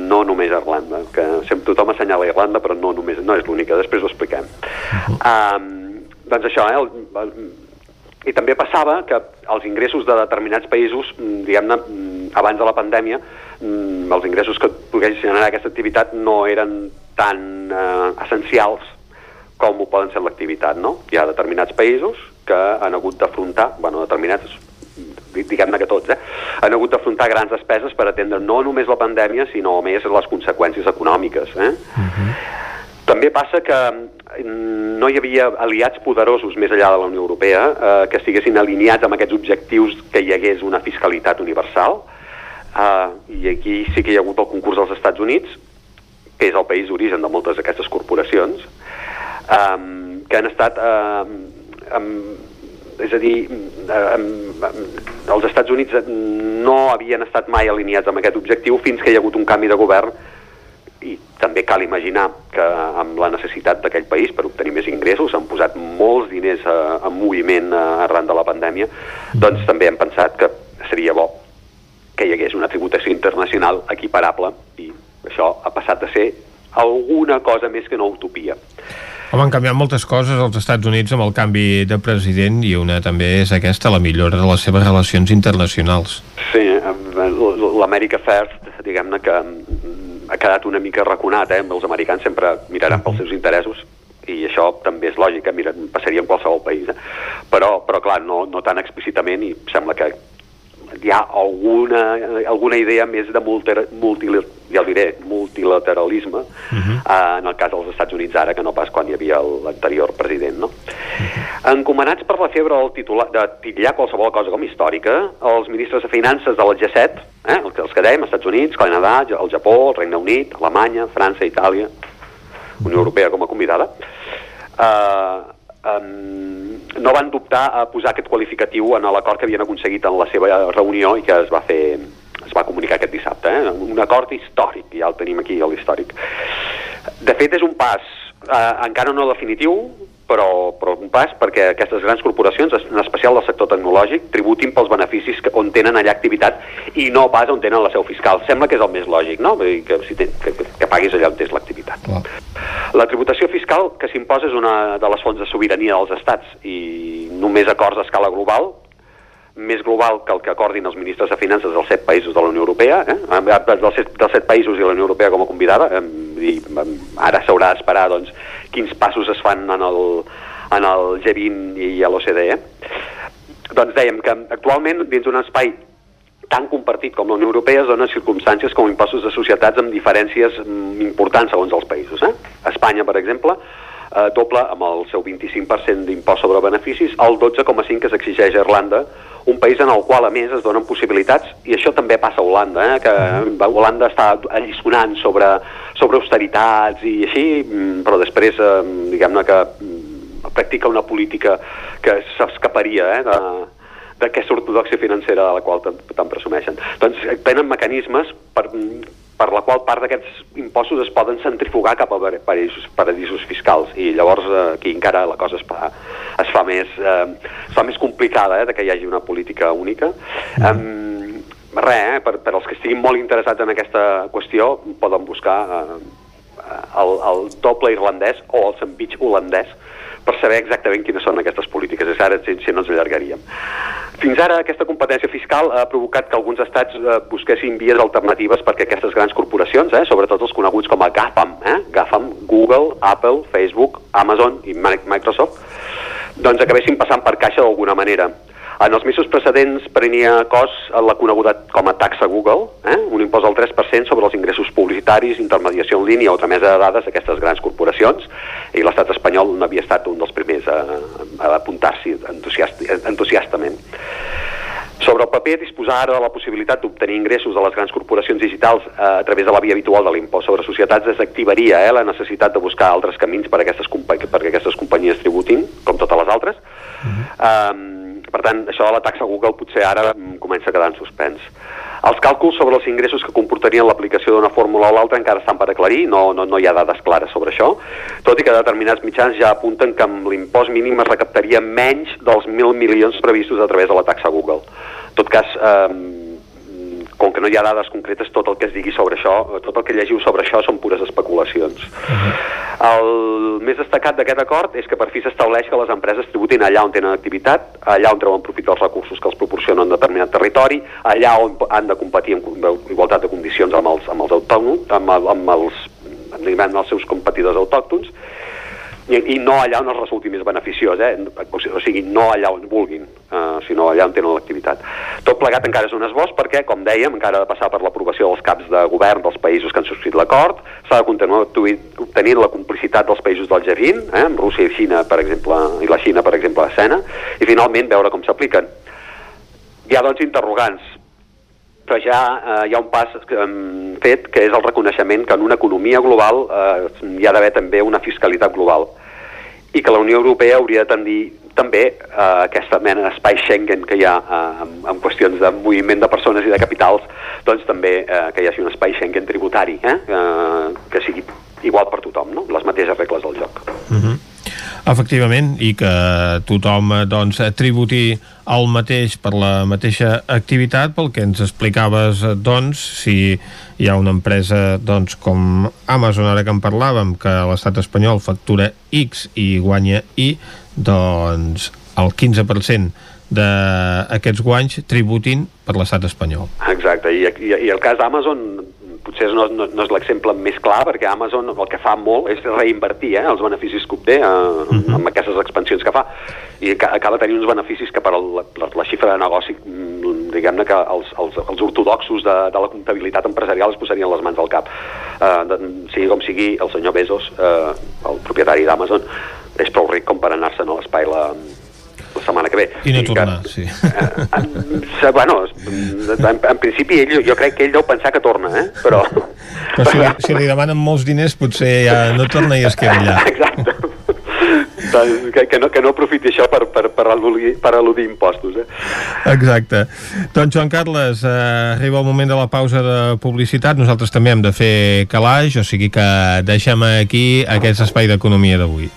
no només a Irlanda, que sempre tothom assenyala Irlanda, però no només, no és l'única, després ho expliquem. Uh -huh. um, doncs això, eh, el, el, i també passava que els ingressos de determinats països, mm, diguem-ne, mm, abans de la pandèmia, mm, els ingressos que pogués generar aquesta activitat no eren tan eh, essencials com ho poden ser l'activitat, no? Hi ha determinats països que han hagut d'afrontar, bueno, determinats, diguem-ne que tots, eh? han hagut d'afrontar grans despeses per atendre no només la pandèmia, sinó més les conseqüències econòmiques, eh? Uh -huh. També passa que no hi havia aliats poderosos més enllà de la Unió Europea eh, que estiguessin alineats amb aquests objectius que hi hagués una fiscalitat universal. Eh, i aquí sí que hi ha hagut el concurs dels Estats Units que és el país d'origen de moltes d'aquestes corporacions eh, que han estat eh, amb, és a dir eh, els Estats Units no havien estat mai alineats amb aquest objectiu fins que hi ha hagut un canvi de govern i també cal imaginar que amb la necessitat d'aquell país per obtenir més ingressos han posat molts diners a, eh, en moviment a, eh, arran de la pandèmia, doncs també hem pensat que seria bo que hi hagués una tributació internacional equiparable i això ha passat de ser alguna cosa més que una utopia. Home, han canviat moltes coses als Estats Units amb el canvi de president i una també és aquesta, la millora de les seves relacions internacionals. Sí, l'America First, diguem-ne que ha quedat una mica raconat, eh? els americans sempre miraran pels seus interessos i això també és lògic, eh? Mira, passaria en qualsevol país, eh? però, però clar, no, no tan explícitament i sembla que hi ha alguna, alguna idea més de multi, ja diré, multilateralisme uh -huh. eh, en el cas dels Estats Units ara que no pas quan hi havia l'anterior president. No? Uh -huh. Encomanats per la febre del titular, de titllar qualsevol cosa com històrica, els ministres de Finances de la G7, eh, els que dèiem, Estats Units, Canadà, el Japó, el Regne Unit, Alemanya, França, Itàlia, Unió Europea com a convidada, eh, um, no van dubtar a posar aquest qualificatiu en l'acord que havien aconseguit en la seva reunió i que es va fer es va comunicar aquest dissabte, eh? un acord històric, ja el tenim aquí l'històric. De fet, és un pas eh, encara no definitiu, però, però un pas perquè aquestes grans corporacions, en especial del sector tecnològic, tributin pels beneficis que, on tenen allà activitat i no pas on tenen la seu fiscal. Sembla que és el més lògic, no? Vull dir que, si ten, que, que paguis allà on tens l'activitat. La tributació fiscal que s'imposa és una de les fonts de sobirania dels estats i només acords a escala global més global que el que acordin els ministres de Finances dels set països de la Unió Europea, eh? dels, set, dels set països i la Unió Europea com a convidada, eh? i ara s'haurà d'esperar doncs, quins passos es fan en el, en el G20 i a l'OCDE. Doncs dèiem que actualment dins d'un espai tan compartit com la Unió Europea es donen circumstàncies com impostos de societats amb diferències mm, importants segons els països. Eh? Espanya, per exemple, eh, doble amb el seu 25% d'impost sobre beneficis, el 12,5% que s'exigeix a Irlanda un país en el qual, a més, es donen possibilitats, i això també passa a Holanda, eh? que Holanda està allisonant sobre, sobre austeritats i així, mm, però després, eh, diguem-ne que mm, practica una política que s'escaparia eh, de, d'aquesta ortodoxia financera de la qual tant, presumeixen. Doncs eh, tenen mecanismes per, per la qual part d'aquests impostos es poden centrifugar cap a paradisos, paradisos fiscals i llavors eh, aquí encara la cosa es fa, es fa, més, eh, es fa més complicada eh, de que hi hagi una política única. Mm. Um, res, eh, per, per als que estiguin molt interessats en aquesta qüestió poden buscar eh, el, el doble irlandès o el sandwich holandès per saber exactament quines són aquestes polítiques. És ara, si no ens allargaríem. Fins ara, aquesta competència fiscal ha provocat que alguns estats eh, busquessin vies alternatives perquè aquestes grans corporacions, eh, sobretot els coneguts com a GAFAM, eh, GAFAM, Google, Apple, Facebook, Amazon i Microsoft, doncs acabessin passant per caixa d'alguna manera. En els mesos precedents prenia cos la coneguda com a taxa Google, eh? un impost del 3% sobre els ingressos publicitaris, intermediació en línia o tramesa de dades d'aquestes grans corporacions, i l'estat espanyol no havia estat un dels primers a, a apuntar-s'hi entusiast, entusiastament. Sobre el paper, disposar ara de la possibilitat d'obtenir ingressos de les grans corporacions digitals eh, a través de la via habitual de l'impost sobre societats desactivaria eh, la necessitat de buscar altres camins per a aquestes, perquè aquestes companyies tributin, com totes les altres. Uh -huh. um, per tant, això de la taxa Google potser ara mm, comença a quedar en suspens. Els càlculs sobre els ingressos que comportarien l'aplicació d'una fórmula o l'altra encara estan per aclarir, no, no, no hi ha dades clares sobre això, tot i que determinats mitjans ja apunten que amb l'impost mínim es recaptaria menys dels 1.000 milions previstos a través de la taxa Google. En tot cas, eh, com que no hi ha dades concretes, tot el que es digui sobre això, tot el que llegiu sobre això són pures especulacions. El més destacat d'aquest acord és que per fi s'estableix que les empreses tributin allà on tenen activitat, allà on treuen profit dels recursos que els proporcionen en determinat territori, allà on han de competir en igualtat de condicions amb els, amb els autònoms, amb, amb, els, amb els seus competidors autòctons, i, i no allà on es resulti més beneficiós, eh? o sigui, no allà on vulguin, eh, sinó allà on tenen l'activitat. Tot plegat encara és un esbós perquè, com dèiem, encara ha de passar per l'aprovació dels caps de govern dels països que han subscrit l'acord, s'ha de continuar obtenint la complicitat dels països del G20, eh, amb Rússia i Xina, per exemple, i la Xina, per exemple, a escena, i finalment veure com s'apliquen. Hi ha, doncs, interrogants però ja eh, hi ha un pas eh, fet que és el reconeixement que en una economia global eh, hi ha d'haver també una fiscalitat global i que la Unió Europea hauria de tendir també eh, aquesta mena d'espai Schengen que hi ha eh, en, en qüestions de moviment de persones i de capitals, doncs també eh, que hi hagi un espai Schengen tributari, eh, eh, que sigui igual per tothom, no? les mateixes regles del joc. Mm -hmm. Efectivament, i que tothom doncs, tributi el mateix per la mateixa activitat, pel que ens explicaves, doncs, si hi ha una empresa doncs, com Amazon, ara que en parlàvem, que l'estat espanyol factura X i guanya Y, doncs el 15% d'aquests guanys tributin per l'estat espanyol. Exacte, i, i, i el cas d'Amazon potser no, no, no és l'exemple més clar, perquè Amazon el que fa molt és reinvertir eh, els beneficis que obté eh, uh -huh. amb aquestes expansions que fa, i acaba tenint uns beneficis que per la, la, la xifra de negoci, mm, diguem-ne que els, els, els ortodoxos de, de la comptabilitat empresarial es posarien les mans al cap. Eh, de, sigui com sigui, el senyor Bezos, eh, el propietari d'Amazon, és prou ric com per anar-se'n a l'espai la setmana que ve. I no tornar, que, sí. Eh, bueno, en, en principi ell, jo crec que ell deu pensar que torna, eh? però... Però si, li, si li demanen molts diners potser ja no torna i es queda allà. Exacte. doncs, que, que, no, que no aprofiti això per, per, per, eludir, per eludir impostos. Eh? Exacte. Doncs Joan Carles, eh, arriba el moment de la pausa de publicitat. Nosaltres també hem de fer calaix, o sigui que deixem aquí aquest espai d'economia d'avui.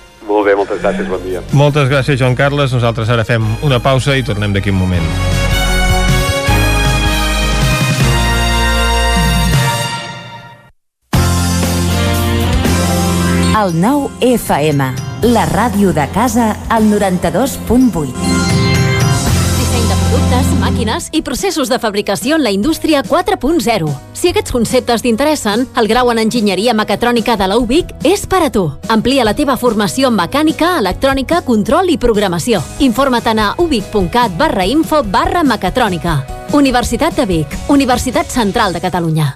Moltes gràcies, bon dia. Moltes gràcies, Joan Carles. Nosaltres ara fem una pausa i tornem d'aquí un moment. El nou FM, la ràdio de casa, al 92.8 productes, màquines i processos de fabricació en la indústria 4.0. Si aquests conceptes t'interessen, el grau en enginyeria mecatrònica de la UBIC és per a tu. Amplia la teva formació en mecànica, electrònica, control i programació. Informa't a ubic.cat barra info barra mecatrònica. Universitat de Vic, Universitat Central de Catalunya.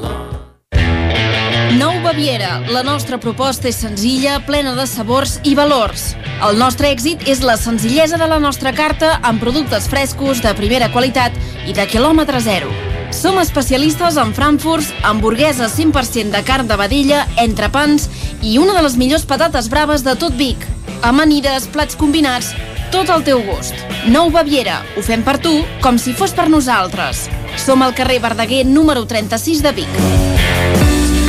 Baviera. La nostra proposta és senzilla, plena de sabors i valors. El nostre èxit és la senzillesa de la nostra carta amb productes frescos, de primera qualitat i de quilòmetre zero. Som especialistes en frankfurts, hamburgueses 100% de carn de vedella, entrepans i una de les millors patates braves de tot Vic. Amanides, plats combinats, tot al teu gust. Nou Baviera. Ho fem per tu, com si fos per nosaltres. Som al carrer Verdaguer, número 36 de Vic.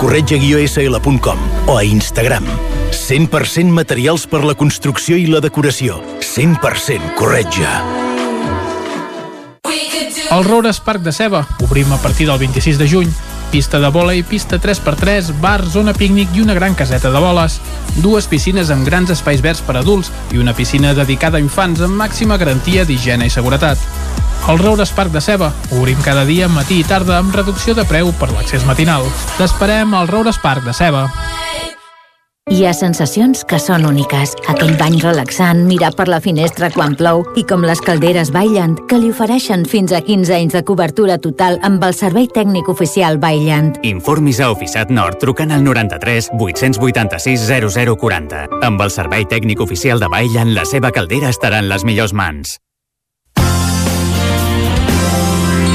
corretja-sl.com o a Instagram. 100% materials per la construcció i la decoració. 100% corretja. El Roures Parc de Ceba. Obrim a partir del 26 de juny. Pista de vòlei, pista 3x3, bar, zona pícnic i una gran caseta de boles. Dues piscines amb grans espais verds per adults i una piscina dedicada a infants amb màxima garantia d'higiene i seguretat. El Roures Parc de Ceba. Obrim cada dia, matí i tarda, amb reducció de preu per l'accés matinal. T'esperem al Roures Parc de Ceba. Hi ha sensacions que són úniques. Aquell bany relaxant, mirar per la finestra quan plou i com les calderes Bailand, que li ofereixen fins a 15 anys de cobertura total amb el servei tècnic oficial Bailand. Informis a Oficiat Nord trucant al 93 886 0040. Amb el servei tècnic oficial de Bailand, la seva caldera estarà en les millors mans.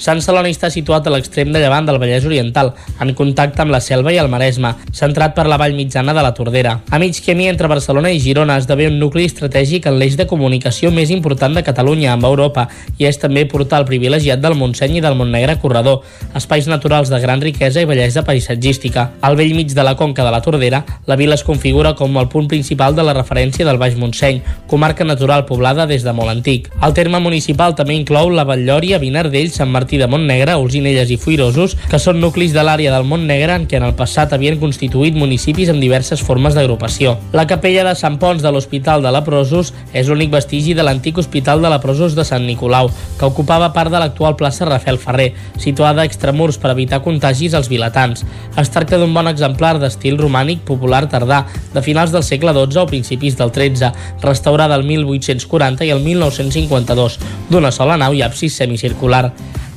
Sant Celoni està situat a l'extrem de llevant del Vallès Oriental, en contacte amb la Selva i el Maresme, centrat per la vall mitjana de la Tordera. A mig camí entre Barcelona i Girona esdevé un nucli estratègic en l'eix de comunicació més important de Catalunya amb Europa i és també portal privilegiat del Montseny i del Montnegre Corredor, espais naturals de gran riquesa i bellesa paisatgística. Al vell mig de la conca de la Tordera, la vila es configura com el punt principal de la referència del Baix Montseny, comarca natural poblada des de molt antic. El terme municipal també inclou la Batllòria, Vinardell, Sant Martí de Montnegre, Olzinelles i Fuirosos, que són nuclis de l'àrea del Montnegre en què en el passat havien constituït municipis amb diverses formes d'agrupació. La capella de Sant Pons de l'Hospital de Leprosos és l'únic vestigi de l'antic Hospital de Leprosos de Sant Nicolau, que ocupava part de l'actual plaça Rafael Ferrer, situada a extramurs per evitar contagis als vilatans. Es tracta d'un bon exemplar d'estil romànic popular tardà, de finals del segle XII o principis del XIII, restaurada el 1840 i el 1952, d'una sola nau i absis semicircular.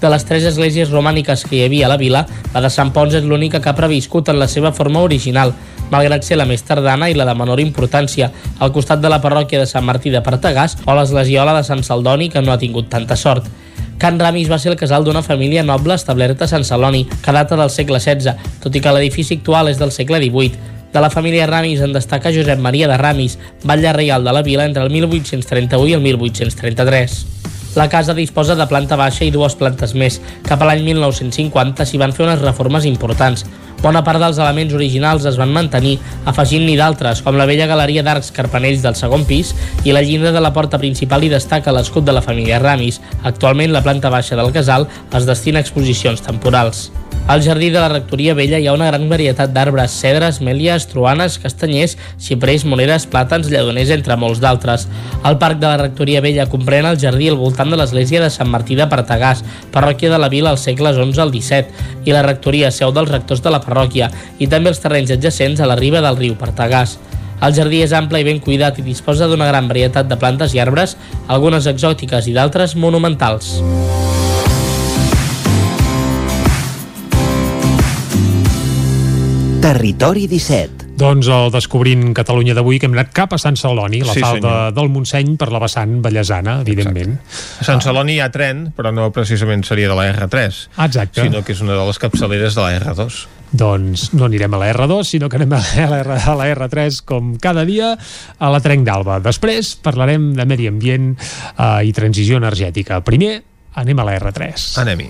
De les tres esglésies romàniques que hi havia a la vila, la de Sant Pons és l'única que ha previscut en la seva forma original, malgrat ser la més tardana i la de menor importància, al costat de la parròquia de Sant Martí de Partagàs o l'esglesiola de Sant Saldoni, que no ha tingut tanta sort. Can Ramis va ser el casal d'una família noble establerta a Sant Celoni, que data del segle XVI, tot i que l'edifici actual és del segle XVIII. De la família Ramis en destaca Josep Maria de Ramis, batlle reial de la vila entre el 1831 i el 1833. La casa disposa de planta baixa i dues plantes més. Cap a l'any 1950 s'hi van fer unes reformes importants. Bona part dels elements originals es van mantenir, afegint-n'hi d'altres, com la vella galeria d'arcs carpanells del segon pis i la llinda de la porta principal hi destaca l'escut de la família Ramis. Actualment, la planta baixa del casal es destina a exposicions temporals. Al jardí de la Rectoria Vella hi ha una gran varietat d'arbres, cedres, mèlies, truanes, castanyers, xiprers, moneres, plàtans, lledoners, entre molts d'altres. El parc de la Rectoria Vella comprèn el jardí al voltant de l'església de Sant Martí de Partagàs, parròquia de la vila als segles XI al XVII, i la rectoria seu dels rectors de la parròquia, i també els terrenys adjacents a la riba del riu Partagàs. El jardí és ample i ben cuidat i disposa d'una gran varietat de plantes i arbres, algunes exòtiques i d'altres monumentals. Territori 17. Doncs el Descobrint Catalunya d'avui que hem anat cap a Sant Celoni, la Sí, falda senyor. del Montseny per la vessant ballesana, evidentment. A Sant Celoni hi ha tren, però no precisament seria de la R3, Ah, Exacte. sinó que és una de les capçaleres de la R2. Doncs no anirem a la R2, sinó que anem a la, R, a la R3 com cada dia a la Trenc d'Alba. Després parlarem de medi ambient eh, i transició energètica. Primer anem a la R3. Anem-hi.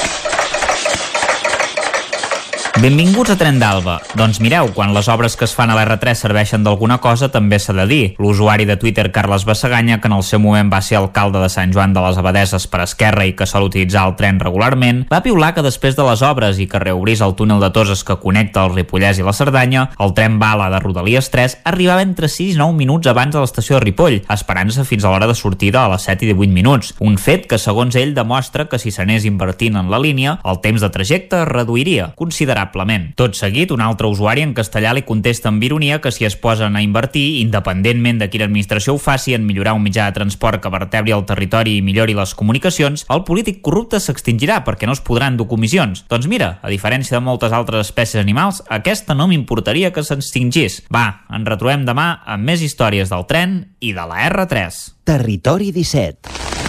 Benvinguts a Tren d'Alba. Doncs mireu, quan les obres que es fan a l'R3 serveixen d'alguna cosa, també s'ha de dir. L'usuari de Twitter, Carles Bassaganya, que en el seu moment va ser alcalde de Sant Joan de les Abadeses per Esquerra i que sol utilitzar el tren regularment, va piular que després de les obres i que reobrís el túnel de Toses que connecta el Ripollès i la Cerdanya, el tren bala de Rodalies 3 arribava entre 6 i 9 minuts abans de l'estació de Ripoll, esperant-se fins a l'hora de sortida a les 7 i 18 minuts. Un fet que, segons ell, demostra que si s'anés invertint en la línia, el temps de trajecte es reduiria considerablement. Tot seguit, un altre usuari en castellà li contesta amb ironia que si es posen a invertir, independentment de quina administració ho faci en millorar un mitjà de transport que vertebri el territori i millori les comunicacions, el polític corrupte s'extingirà perquè no es podran dur comissions. Doncs mira, a diferència de moltes altres espècies animals, aquesta no m'importaria que s'extingís. Va, ens retrobem demà amb més històries del tren i de la R3. Territori 17.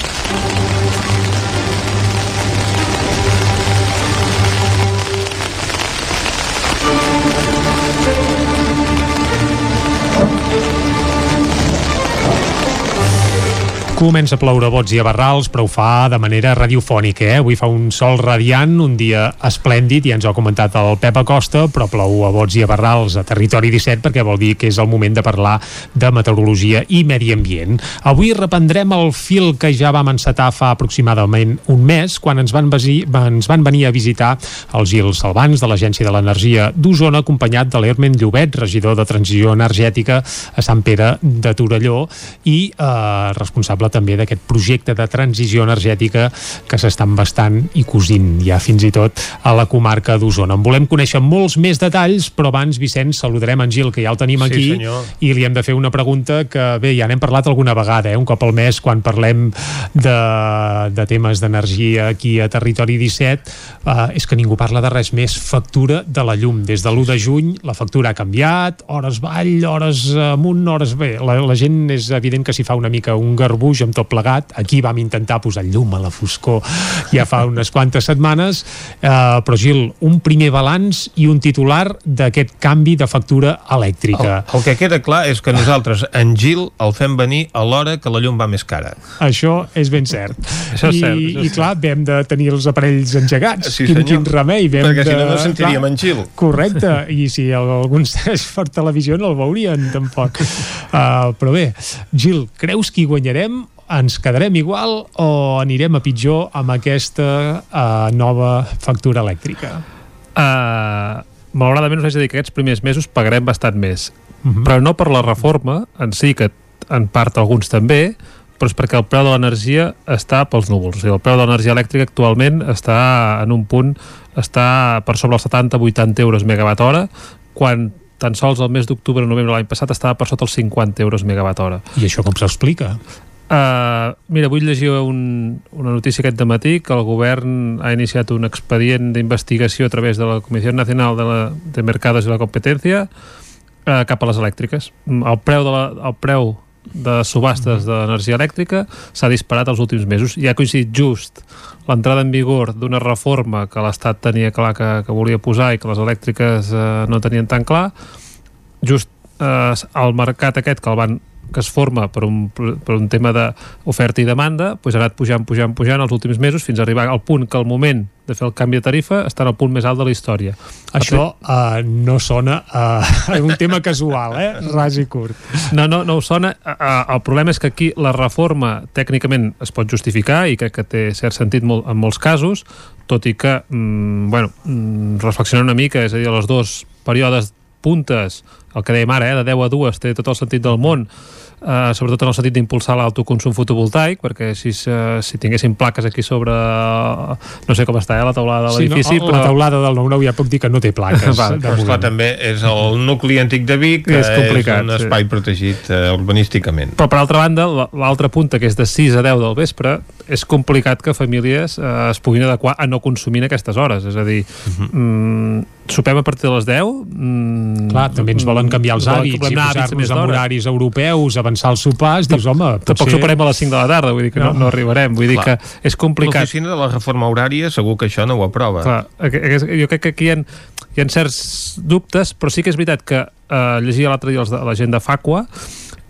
Comença a ploure bots i a barrals, però ho fa de manera radiofònica, eh? Avui fa un sol radiant, un dia esplèndid, ja ens ho ha comentat el Pep Acosta, però plou a bots i a barrals a Territori 17 perquè vol dir que és el moment de parlar de meteorologia i medi ambient. Avui reprendrem el fil que ja vam encetar fa aproximadament un mes, quan ens van, vesi, ens van venir a visitar els Gil Salvans de l'Agència de l'Energia d'Osona, acompanyat de l'Hermen Llobet, regidor de Transició Energètica a Sant Pere de Torelló i eh, responsable també d'aquest projecte de transició energètica que s'estan bastant i cosint ja fins i tot a la comarca d'Osona. En volem conèixer molts més detalls, però abans, Vicenç, saludarem en Gil, que ja el tenim Sí, aquí, senyor. i li hem de fer una pregunta que, bé, ja n'hem parlat alguna vegada, eh? un cop al mes, quan parlem de, de temes d'energia aquí a Territori 17, eh, és que ningú parla de res més. Factura de la llum. Des de l'1 de juny la factura ha canviat, hores vall, hores amunt, hores... Bé, la, la gent és evident que s'hi fa una mica un garbuix amb tot plegat. Aquí vam intentar posar llum a la foscor ja fa unes quantes setmanes, eh, però Gil, un primer balanç i un titular d'aquest canvi de factura elèctrica. El, el que queda clar és que nosaltres, en Gil, el fem venir a l'hora que la llum va més cara. Això és ben cert. Això és I, cert, això és I clar, vam de tenir els aparells engegats. Sí, quin, senyor. quin remei. Vam Perquè si de... no, no sentiríem clar, en Gil. Correcte, i si algun segueix per televisió no el veurien tampoc. Uh, però bé, Gil, creus que hi guanyarem? Ens quedarem igual o anirem a pitjor amb aquesta uh, nova factura elèctrica? Uh, malauradament us haig de dir que aquests primers mesos pagarem bastant més Mhm. però no per la reforma en si, que en part alguns també però és perquè el preu de l'energia està pels núvols. O sigui, el preu de l'energia elèctrica actualment està en un punt està per sobre els 70-80 euros megawatt hora quan tan sols el mes d'octubre o novembre l'any passat estava per sota els 50 euros megawatt hora. I això com s'explica? Uh, mira, avui llegia un, una notícia aquest matí que el govern ha iniciat un expedient d'investigació a través de la Comissió Nacional de, la, de Mercados i la Competència uh, cap a les elèctriques. Mm, El preu de, la, el preu de subhastes d'energia elèctrica s'ha disparat els últims mesos i ha coincidit just l'entrada en vigor d'una reforma que l'Estat tenia clar que, que volia posar i que les elèctriques eh, no tenien tan clar just eh, el mercat aquest que el van que es forma per un, per un tema d'oferta i demanda, doncs ha anat pujant, pujant, pujant els últims mesos fins a arribar al punt que al moment de fer el canvi de tarifa està en el punt més alt de la història. Això uh, no sona a uh, un tema casual, eh? Ras i curt. No, no, no ho sona. Uh, el problema és que aquí la reforma tècnicament es pot justificar i crec que té cert sentit molt, en molts casos, tot i que, mm, bueno, mm, reflexionant una mica, és a dir, els dos períodes puntes, el que dèiem ara, eh, de 10 a 2, té tot el sentit del món, eh, sobretot en el sentit d'impulsar l'autoconsum fotovoltaic, perquè si, eh, si tinguéssim plaques aquí sobre no sé com està, eh, la taulada de Sí, no, l'edifici, la taulada del 9-9 ja puc dir que no té plaques. Va, Però esclar, també és el nucli antic de Vic, que És complicat, és un sí. espai protegit eh, urbanísticament. Però per altra banda, la- l'altra punta, que és de 6 a 10 del vespre, és complicat que famílies eh, es puguin adequar a no consumir en aquestes hores. És a dir, mm, sopem a partir de les 10... Mm, Clar, també ens volen canviar els hàbits i posar-nos en horaris europeus, avançar els sopars, dius, home, Tampoc potser... soparem a les 5 de la tarda, vull dir que no, No. no arribarem. Vull dir Clar. que és complicat. L'oficina de la reforma horària segur que això no ho aprova. Clar, jo crec que aquí hi ha, hi ha certs dubtes, però sí que és veritat que eh, llegia l'altre dia els de, la gent de Facua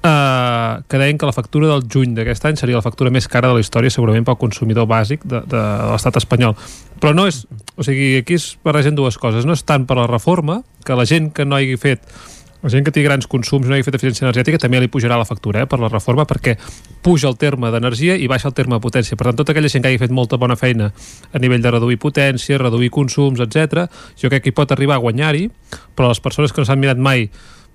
eh, que deien que la factura del juny d'aquest any seria la factura més cara de la història segurament pel consumidor bàsic de, de, l'estat espanyol però no és, o sigui, aquí es barregen dues coses no és tant per la reforma que la gent que no hagi fet la gent que té grans consums no hagi fet eficiència energètica també li pujarà la factura eh, per la reforma perquè puja el terme d'energia i baixa el terme de potència. Per tant, tota aquella gent que hagi fet molta bona feina a nivell de reduir potència, reduir consums, etc, jo crec que hi pot arribar a guanyar-hi, però les persones que no s'han mirat mai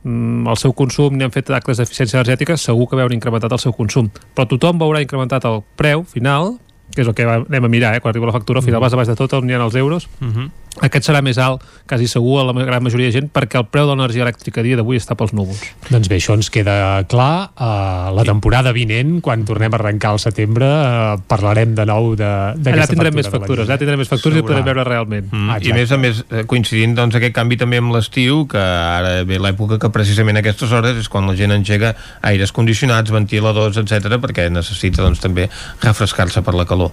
el seu consum ni han fet actes d'eficiència energètica segur que veuen incrementat el seu consum. Però tothom veurà incrementat el preu final que és el que anem a mirar, eh? quan arriba la factura, al final vas a baix de tot on hi ha els euros, Uh -huh. Aquest serà més alt, quasi segur, a la gran majoria de gent, perquè el preu de l'energia elèctrica a dia d'avui està pels núvols. Doncs bé, això ens queda clar. Uh, la temporada vinent, quan tornem a arrencar al setembre, uh, parlarem de nou de- d'aquesta Allà tindrem més factura factures, allà tindrem més factures i ho Segurament. podrem veure realment. Mm, I Exacte. a més a més, eh, coincidint doncs, aquest canvi també amb l'estiu, que ara ve l'època que precisament a aquestes hores és quan la gent engega aires condicionats, ventiladors, etc perquè necessita doncs, també refrescar-se per la calor.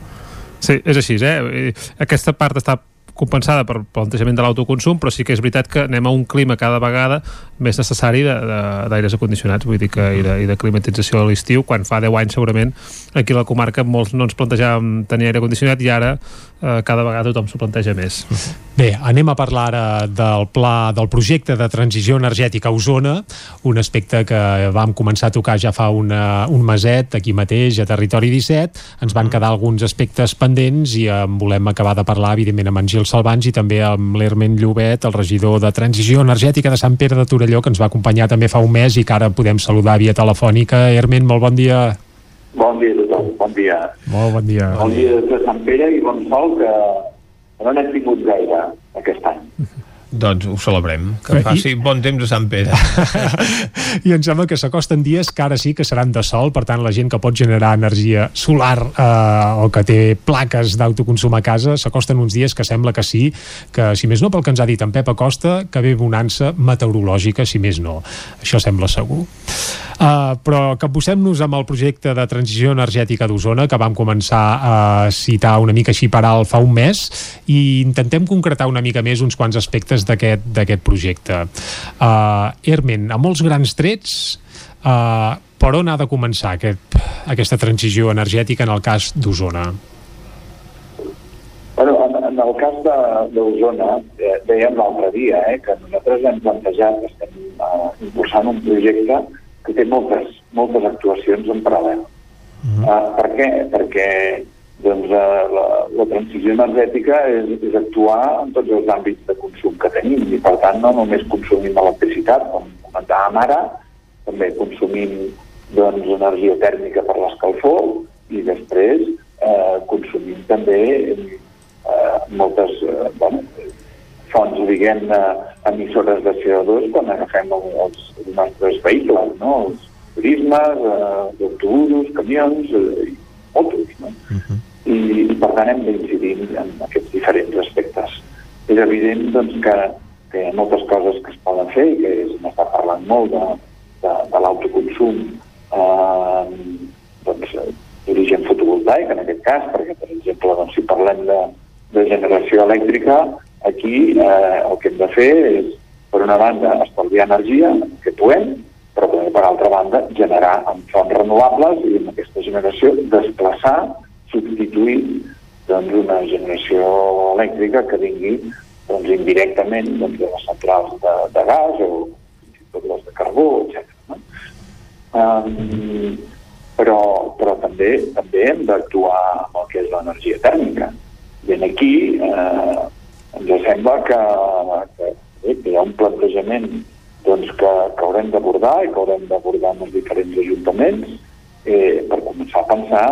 Sí, és així, eh? I Aquesta part està compensada per plantejament de l'autoconsum, però sí que és veritat que anem a un clima cada vegada més necessari d'aires acondicionats, vull dir que i de, i de climatització a l'estiu, quan fa 10 anys segurament aquí a la comarca molts no ens plantejàvem tenir aire condicionat i ara eh, cada vegada tothom s'ho planteja més. Bé, anem a parlar ara del pla del projecte de transició energètica a Osona, un aspecte que vam començar a tocar ja fa una, un meset aquí mateix a Territori 17. Ens van quedar alguns aspectes pendents i en volem acabar de parlar, evidentment, amb en Gil Salvans i també amb l'Hermen Llobet, el regidor de Transició Energètica de Sant Pere de Torelló, que ens va acompanyar també fa un mes i que ara podem saludar via telefònica. Hermen, molt bon dia. Bon dia a tothom, bon dia. Molt bon dia. Bon dia de Sant Pere i bon sol, que no n'hem tingut gaire aquest any. Doncs ho celebrem, que I- faci bon temps a Sant Pere. I em sembla que s'acosten dies que ara sí que seran de sol, per tant la gent que pot generar energia solar eh, o que té plaques d'autoconsum a casa, s'acosten uns dies que sembla que sí, que si més no pel que ens ha dit en Pep Acosta, que ve bonança meteorològica, si més no. Això sembla segur. Uh, però capbussem-nos amb el projecte de transició energètica d'Osona que vam començar a citar una mica així per alt fa un mes i intentem concretar una mica més uns quants aspectes d'aquest d'aquest projecte. Uh, Hermen, a molts grans trets, uh, per on ha de començar aquest, aquesta transició energètica en el cas d'Osona? Bueno, en, en el cas de- d'Osona, eh, dèiem l'altre dia eh, que nosaltres hem plantejat que estem eh, impulsant un projecte que té moltes, moltes actuacions en paral·lel. Uh, per què? Perquè doncs, uh, la, la transició energètica és, és actuar en tots els àmbits de consum que tenim i per tant no només consumim electricitat, com comentàvem ara, també consumim doncs, energia tèrmica per l'escalfor i després eh, consumim també eh, moltes eh, bueno, fonts, diguem-ne, emissores de CO2 quan agafem el, els, els nostres vehicles, no? els turismes, eh, autobusos, camions eh, i motos. No? I, I per tant hem d'incidir en aquests diferents aspectes. És evident doncs, que, que hi ha moltes coses que es poden fer i que se n'està parlant molt de, de, de l'autoconsum eh, doncs, d'origen fotovoltaic, en aquest cas, perquè, per exemple, doncs, si parlem de, de generació elèctrica, aquí eh, el que hem de fer és, per una banda, estalviar energia, que puguem, però també, per altra banda, generar amb fonts renovables i amb aquesta generació desplaçar, substituir doncs, una generació elèctrica que vingui doncs, indirectament doncs, de les centrals de, de gas o tot les de carbó, etc. No? Um, però, però també també hem d'actuar amb el que és l'energia tèrmica. I aquí eh, ens sembla que, que, que hi ha un plantejament doncs, que, que haurem d'abordar i que haurem d'abordar amb els diferents ajuntaments eh, per començar a pensar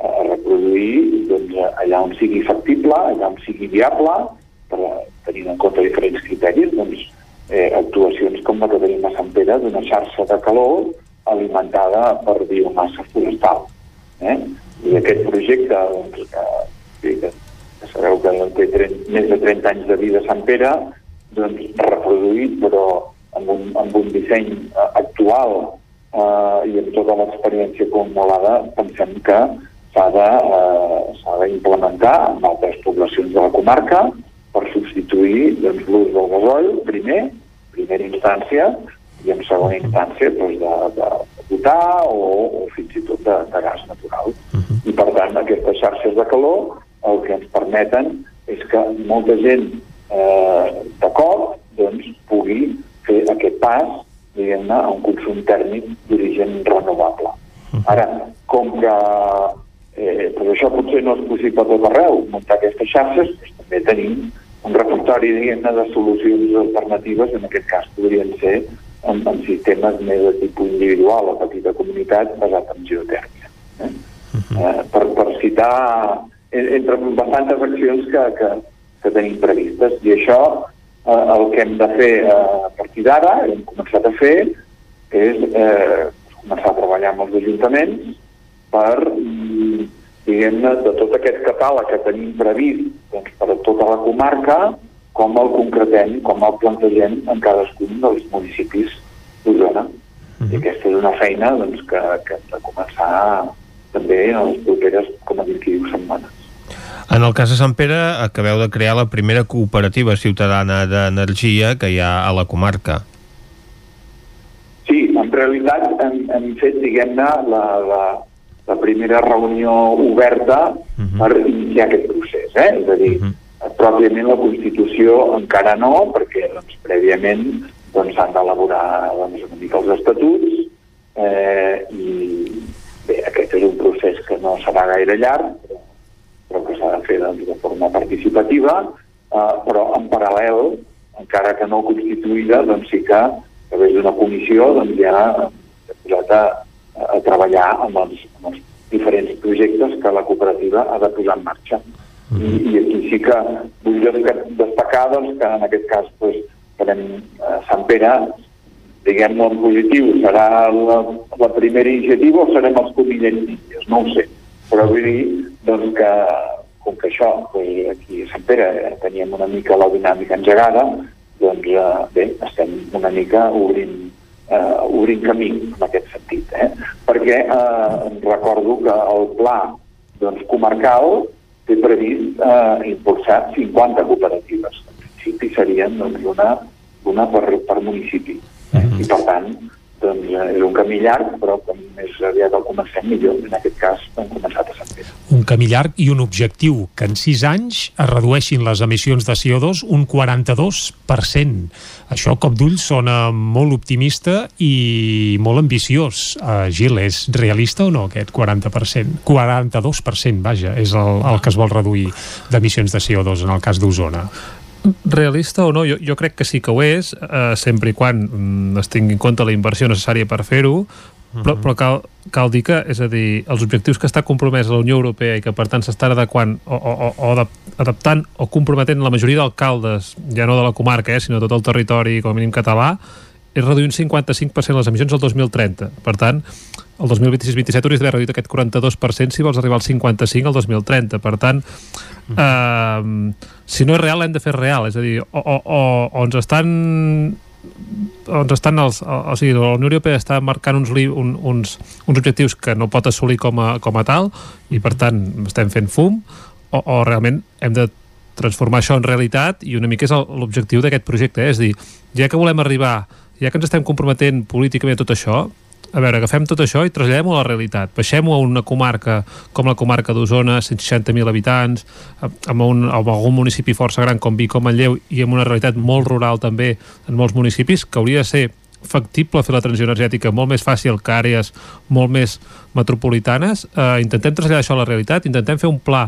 a reproduir doncs, allà on sigui factible, allà on sigui viable, per, tenint en compte diferents criteris, doncs, eh, actuacions com la que tenim a Sant Pere d'una xarxa de calor alimentada per biomassa forestal. Eh? I aquest projecte, doncs, que, que, que sabeu que té 30, més de 30 anys de vida a Sant Pere, doncs reproduït, però amb un, amb un disseny eh, actual eh, i amb tota l'experiència acumulada, pensem que s'ha d'implementar eh, en altres poblacions de la comarca per substituir doncs, l'ús del gasoil, primer, primera instància, i en segona instància doncs, de, de, butà o, o fins i tot de, de gas natural. Uh -huh. I per tant, aquestes xarxes de calor el que ens permeten és que molta gent eh, de cop doncs, pugui fer aquest pas diguem-ne, a un consum tèrmic d'origen renovable. Ara, com que eh, però això potser no és possible a tot arreu, muntar aquestes xarxes, doncs també tenim un repertori diguem-ne de solucions alternatives, en aquest cas podrien ser en, en sistemes més de tipus individual o petita comunitat basat en geotèrmia. Eh? Uh -huh. eh, per, per citar entre bastantes accions que, que, que tenim previstes. I això eh, el que hem de fer eh, a partir d'ara, hem començat a fer, és eh, començar a treballar amb els ajuntaments per, mm, diguem-ne, de tot aquest catàleg que tenim previst doncs, per a tota la comarca, com el concretem, com el plantegem en cadascun dels municipis d'Osona. Uh -huh. I aquesta és una feina doncs, que, que hem de començar també en les properes, com a dir setmanes. En el cas de Sant Pere, acabeu de crear la primera cooperativa ciutadana d'energia que hi ha a la comarca. Sí, en realitat hem, hem fet, diguem-ne, la, la, la primera reunió oberta uh -huh. per iniciar aquest procés. Eh? És a dir, uh -huh pròpiament la Constitució encara no, perquè doncs, prèviament doncs, s'han d'elaborar doncs, una mica els estatuts eh, i bé, aquest és un procés que no serà gaire llarg, però, però que s'ha de fer doncs, de forma participativa, eh, però en paral·lel, encara que no constituïda, doncs sí que a través d'una comissió doncs, ja hem posat a, a treballar amb els, amb els diferents projectes que la cooperativa ha de posar en marxa. I, i aquí sí que vull destacar doncs, que en aquest cas doncs, farem eh, Sant Pere diguem-ne en positiu, serà la, la primera iniciativa o serem els comillets índies, no ho sé. Però vull dir doncs, que com que això, doncs, aquí a Sant Pere eh, teníem una mica la dinàmica engegada, doncs eh, bé, estem una mica obrint, eh, obrint camí en aquest sentit. Eh? Perquè eh, recordo que el pla doncs, comarcal té previst eh, impulsar 50 cooperatives. En principi serien doncs, una, una per, per municipi. Eh? I per tant, doncs, eh, és un camí llarg, però com més aviat el comencem, millor. En aquest cas, hem començat a Sant Pere. Un camí llarg i un objectiu, que en 6 anys es redueixin les emissions de CO2 un 42%. Això, cop d'ull, sona molt optimista i molt ambiciós. Uh, Gil, és realista o no, aquest 40%? 42%, vaja, és el, el que es vol reduir d'emissions de CO2 en el cas d'Osona realista o no, jo, jo crec que sí que ho és, eh, sempre i quan mm, es tingui en compte la inversió necessària per fer-ho, però, però cal, cal dir que, és a dir, els objectius que està compromès a la Unió Europea i que per tant s'estan adequant o, o, o adaptant o comprometent la majoria d'alcaldes, ja no de la comarca, eh, sinó tot el territori com a mínim català, és reduir un 55% les emissions al 2030. Per tant, el 2026-27 hauries d'haver reduït aquest 42% si vols arribar al 55 al 2030. Per tant, eh, si no és real, l'hem de fer real. És a dir, o, o, o, o ens estan ens estan els, o, o sigui, la Unió Europea està marcant uns, un, uns, uns objectius que no pot assolir com a, com a tal i per tant estem fent fum o, o realment hem de transformar això en realitat i una mica és l'objectiu d'aquest projecte, eh? és dir, ja que volem arribar ja que ens estem comprometent políticament a tot això, a veure, agafem tot això i traslladem-ho a la realitat. Baixem-ho a una comarca com la comarca d'Osona, 160.000 habitants, amb, un, amb algun municipi força gran com Vic o Manlleu i amb una realitat molt rural també en molts municipis, que hauria de ser factible fer la transició energètica molt més fàcil que àrees molt més metropolitanes. Eh, intentem traslladar això a la realitat, intentem fer un pla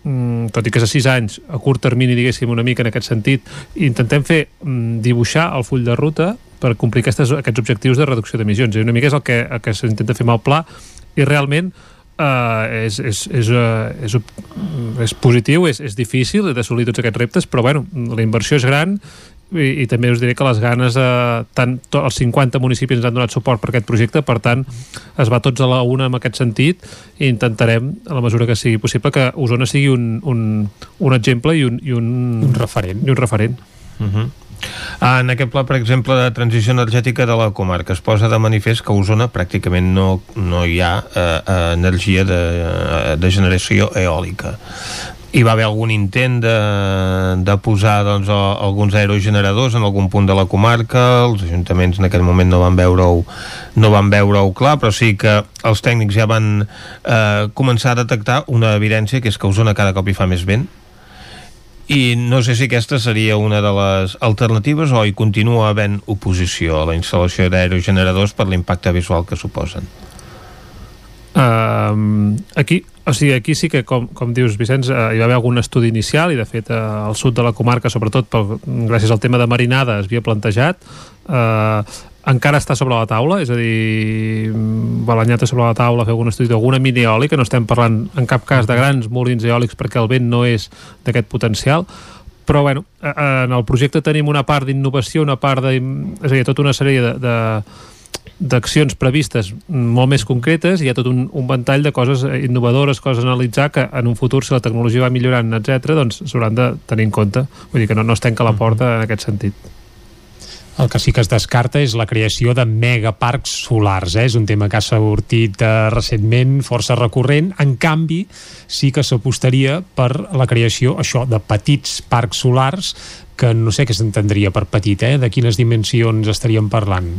tot i que és a 6 anys, a curt termini, diguéssim, una mica en aquest sentit, intentem fer mm, dibuixar el full de ruta per complir aquestes, aquests objectius de reducció d'emissions. I una mica és el que, el que s'intenta fer amb el pla i realment eh, és, és, és, uh, és, és positiu, és, és difícil d'assolir tots aquests reptes, però bueno, la inversió és gran i, i també us diré que les ganes eh, tant to, els 50 municipis ens han donat suport per aquest projecte, per tant es va tots a la una en aquest sentit. I intentarem, a la mesura que sigui possible que Osona sigui un, un, un exemple i un, i un, un referent. i un referent. Uh -huh. En aquest pla, per exemple, de transició energètica de la comarca es posa de manifest que a Osona pràcticament no, no hi ha eh, eh, energia de, eh, de generació eòlica hi va haver algun intent de, de posar doncs, alguns aerogeneradors en algun punt de la comarca els ajuntaments en aquest moment no van veure-ho no van veure-ho clar però sí que els tècnics ja van eh, començar a detectar una evidència que és que Osona cada cop hi fa més vent i no sé si aquesta seria una de les alternatives o hi continua havent oposició a la instal·lació d'aerogeneradors per l'impacte visual que suposen. Uh, aquí, o sigui, aquí sí que, com, com dius, Vicenç, uh, hi va haver algun estudi inicial i, de fet, uh, al sud de la comarca, sobretot per, gràcies al tema de marinada, es havia plantejat. Uh, encara està sobre la taula, és a dir, balanyat sobre la taula, fer algun estudi d'alguna mini eòlica, no estem parlant en cap cas de grans molins eòlics perquè el vent no és d'aquest potencial, però bueno, en el projecte tenim una part d'innovació, una part de... és a dir, tota una sèrie de, de d'accions previstes molt més concretes, hi ha tot un, un ventall de coses innovadores, coses a analitzar que en un futur, si la tecnologia va millorant, etc doncs s'hauran de tenir en compte. Vull dir que no, no es tanca la porta en aquest sentit. El que sí que es descarta és la creació de megaparcs solars, eh? és un tema que ha sortit eh, recentment, força recurrent. En canvi, sí que s'apostaria per la creació, això, de petits parcs solars, que no sé què s'entendria per petit, eh? de quines dimensions estaríem parlant.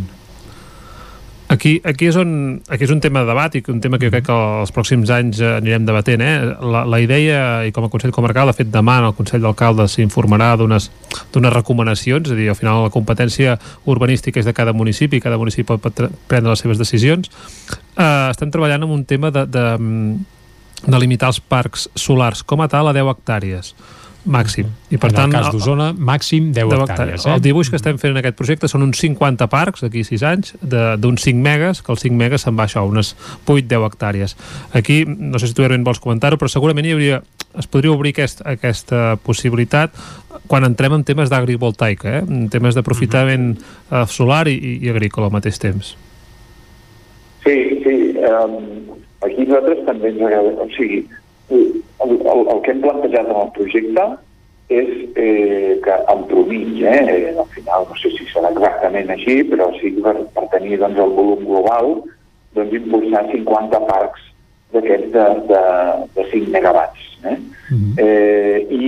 Aquí, aquí, és on, aquí és un tema de debat i un tema que jo crec que els pròxims anys eh, anirem debatent. Eh? La, la idea, i com a Consell Comarcal, de fet demà en el Consell d'Alcaldes s'informarà d'unes recomanacions, és a dir, al final la competència urbanística és de cada municipi, cada municipi pot prendre les seves decisions. Eh, estem treballant en un tema de, de, de limitar els parcs solars com a tal a 10 hectàrees màxim. I per en tant, el cas d'Osona, màxim 10, 10 hectàrees. Eh? El dibuix que estem fent en aquest projecte són uns 50 parcs, d'aquí 6 anys, d'uns 5 megas, que els 5 megas se'n va això, unes 8-10 hectàrees. Aquí, no sé si tu vols comentar-ho, però segurament hi hauria, es podria obrir aquest, aquesta possibilitat quan entrem en temes d'agrivoltaica, eh? en temes d'aprofitament uh -huh. solar i, i agrícola al mateix temps. Sí, sí. Um, aquí nosaltres també ens agrada, o sigui, el, el, el que hem plantejat en el projecte és eh, que en promig, eh, al final no sé si serà exactament així, però sí per, per tenir doncs, el volum global, doncs impulsar 50 parcs d'aquests de, de, de 5 megawatts. Eh? Mm -hmm. eh, I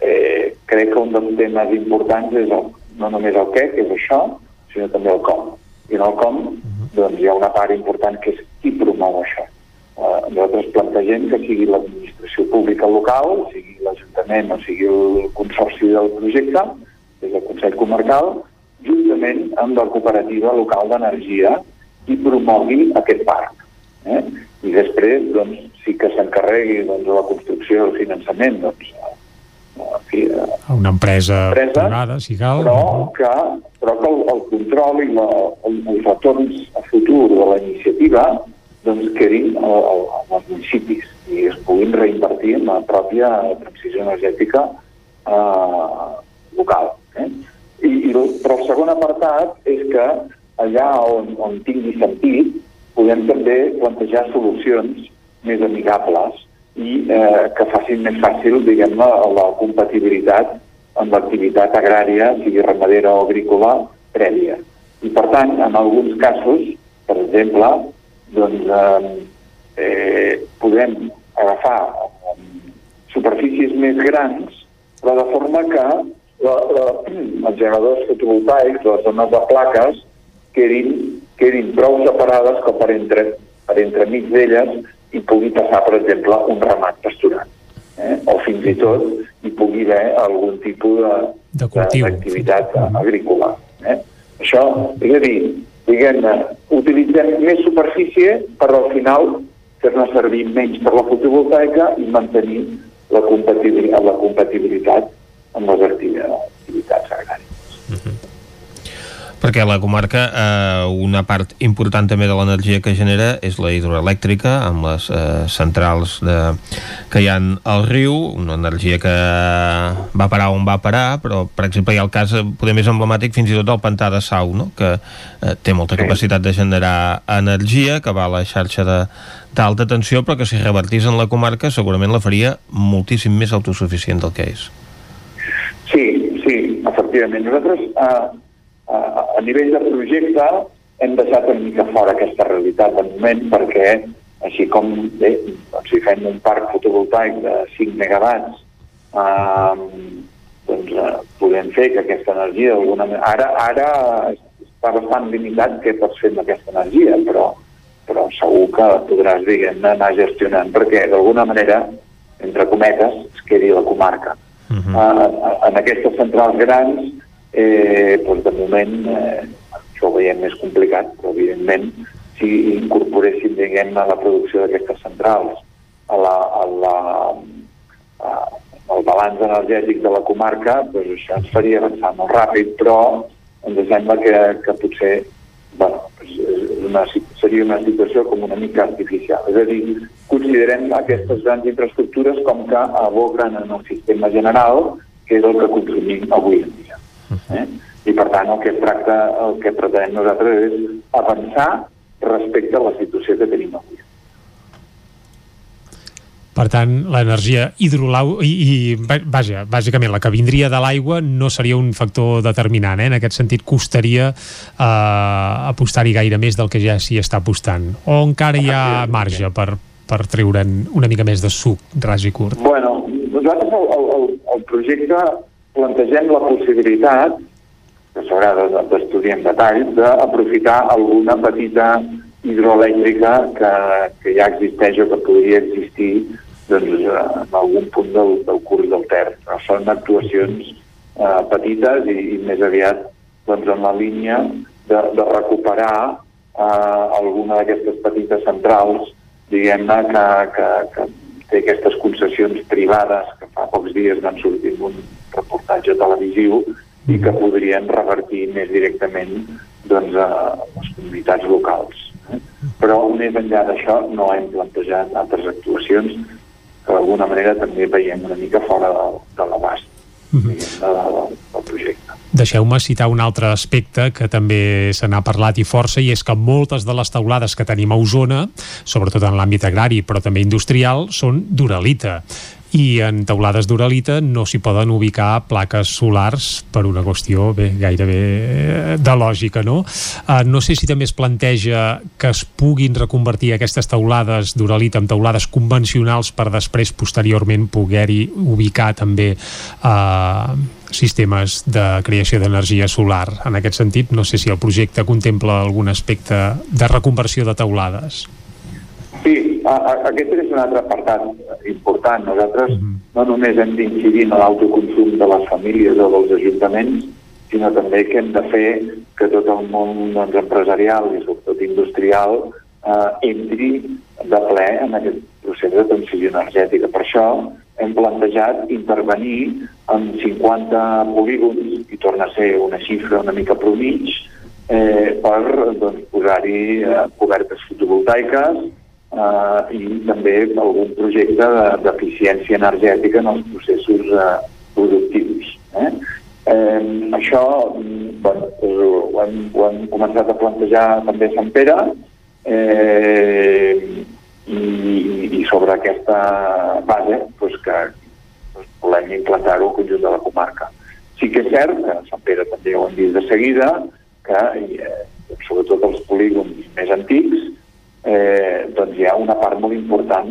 eh, crec que un dels temes importants és el, no només el què, que és això, sinó també el com. I en el com mm -hmm. doncs, hi ha una part important que és qui promou això. Eh, nosaltres plantegem que sigui l'administració pública local, sigui l'Ajuntament o sigui el consorci del projecte, des del Consell Comarcal, juntament amb la cooperativa local d'energia i promogui aquest parc. Eh? I després, doncs, sí que s'encarregui doncs, la construcció i el finançament doncs, en fi, a una empresa, empresa privada, si cal. Però que, però que el, el control i la, el, els retorns a futur de la iniciativa doncs quedin als municipis i es puguin reinvertir en la pròpia transició energètica eh, local. Eh? I, i, però el segon apartat és que allà on, on tingui sentit podem també plantejar solucions més amigables i eh, que facin més fàcil, diguem la, la compatibilitat amb l'activitat agrària, sigui ramadera o agrícola, prèvia. I per tant, en alguns casos, per exemple, doncs eh, eh, podem agafar eh, superfícies més grans, però de forma que la, la, els generadors fotovoltaics, les zones de plaques, quedin, quedin prou separades com per, entre, per entremig d'elles i pugui passar, per exemple, un ramat pasturat. Eh? O fins i tot hi pugui haver algun tipus d'activitat agrícola. Eh? Això, és a dir, diguem-ne, utilitzem més superfície per al final fer-ne servir menys per la fotovoltaica i mantenir la compatibilitat, la compatibilitat amb les activitats agràries. Per perquè la comarca eh, una part important també de l'energia que genera és la hidroelèctrica amb les eh, centrals de, que hi ha al riu, una energia que va parar on va parar però per exemple hi ha el cas eh, poder més emblemàtic fins i tot del pantà de Sau no? que eh, té molta capacitat de generar energia, que va a la xarxa de d'alta tensió però que si revertís en la comarca segurament la faria moltíssim més autosuficient del que és. Sí, sí, efectivament. Nosaltres, a, a, a nivell de projecte, hem deixat una mica fora aquesta realitat de moment perquè, així com bé, doncs, si fem un parc fotovoltaic de 5 megawatts, eh, doncs eh, podem fer que aquesta energia d'alguna manera... Ara, ara està bastant limitat què pots fer amb aquesta energia, però, però segur que podràs, diguem anar gestionant, perquè d'alguna manera, entre cometes, es quedi la comarca. Uh -huh. uh, en aquestes centrals grans, eh, doncs de moment, eh, això ho veiem més complicat, però evidentment, si incorporéssim, diguem a la producció d'aquestes centrals a la, a la, a, al balanç energètic de la comarca, doncs això ens faria avançar molt ràpid, però ens sembla que, que potser bueno, una, seria una situació com una mica artificial. És a dir, considerem aquestes grans infraestructures com que aboquen en el sistema general, que és el que consumim avui en dia. Eh? I per tant el que tracta, el que pretenem nosaltres és avançar respecte a la situació que tenim avui. Per tant, l'energia hidrolau... I, i, vaja, bàsicament, la que vindria de l'aigua no seria un factor determinant, eh? En aquest sentit, costaria eh, apostar-hi gaire més del que ja s'hi està apostant. O encara hi ha marge per, per treure'n una mica més de suc, ras i curt? Bueno, nosaltres el, el, el projecte plantegem la possibilitat, que s'haurà d'estudiar en detall, d'aprofitar alguna petita hidroelèctrica que, que ja existeix o que podria existir doncs, en algun punt del, del curs del Ter. Són actuacions eh, petites i, i més aviat doncs, en la línia de, de recuperar eh, alguna d'aquestes petites centrals diguem-ne que, que, que té aquestes concessions privades que fa pocs dies van sortir un reportatge televisiu i que podrien revertir més directament doncs, a les comunitats locals. Però més enllà d'això no hem plantejat altres actuacions que d'alguna manera també veiem una mica fora de, de l'abast mm -hmm. de, de, del projecte. Deixeu-me citar un altre aspecte que també se n'ha parlat i força i és que moltes de les taulades que tenim a Osona, sobretot en l'àmbit agrari però també industrial, són d'uralita i en teulades d'uralita no s'hi poden ubicar plaques solars per una qüestió bé, gairebé eh, de lògica, no? Uh, no sé si també es planteja que es puguin reconvertir aquestes teulades d'uralita en teulades convencionals per després, posteriorment, poder-hi ubicar també uh, sistemes de creació d'energia solar. En aquest sentit, no sé si el projecte contempla algun aspecte de reconversió de teulades. Sí, a, a, aquest és un altre apartat important. Nosaltres mm -hmm. no només hem d'incidir en l'autoconsum de les famílies o dels ajuntaments, sinó també que hem de fer que tot el món doncs, empresarial i sobretot industrial eh, entri de ple en aquest procés de transició energètica. Per això hem plantejat intervenir en 50 polígons, i torna a ser una xifra una mica promig, eh, per doncs, posar-hi eh, cobertes fotovoltaiques, eh, i també algun projecte d'eficiència de, energètica en els processos eh, productius. Eh? Eh, això bueno, doncs, ho, hem, ho hem començat a plantejar també a Sant Pere eh, i, i sobre aquesta base doncs, que doncs, volem implantar-ho al conjunt de la comarca. Sí que és cert que a Sant Pere també ho hem vist de seguida que eh, sobretot els polígons més antics eh, doncs hi ha una part molt important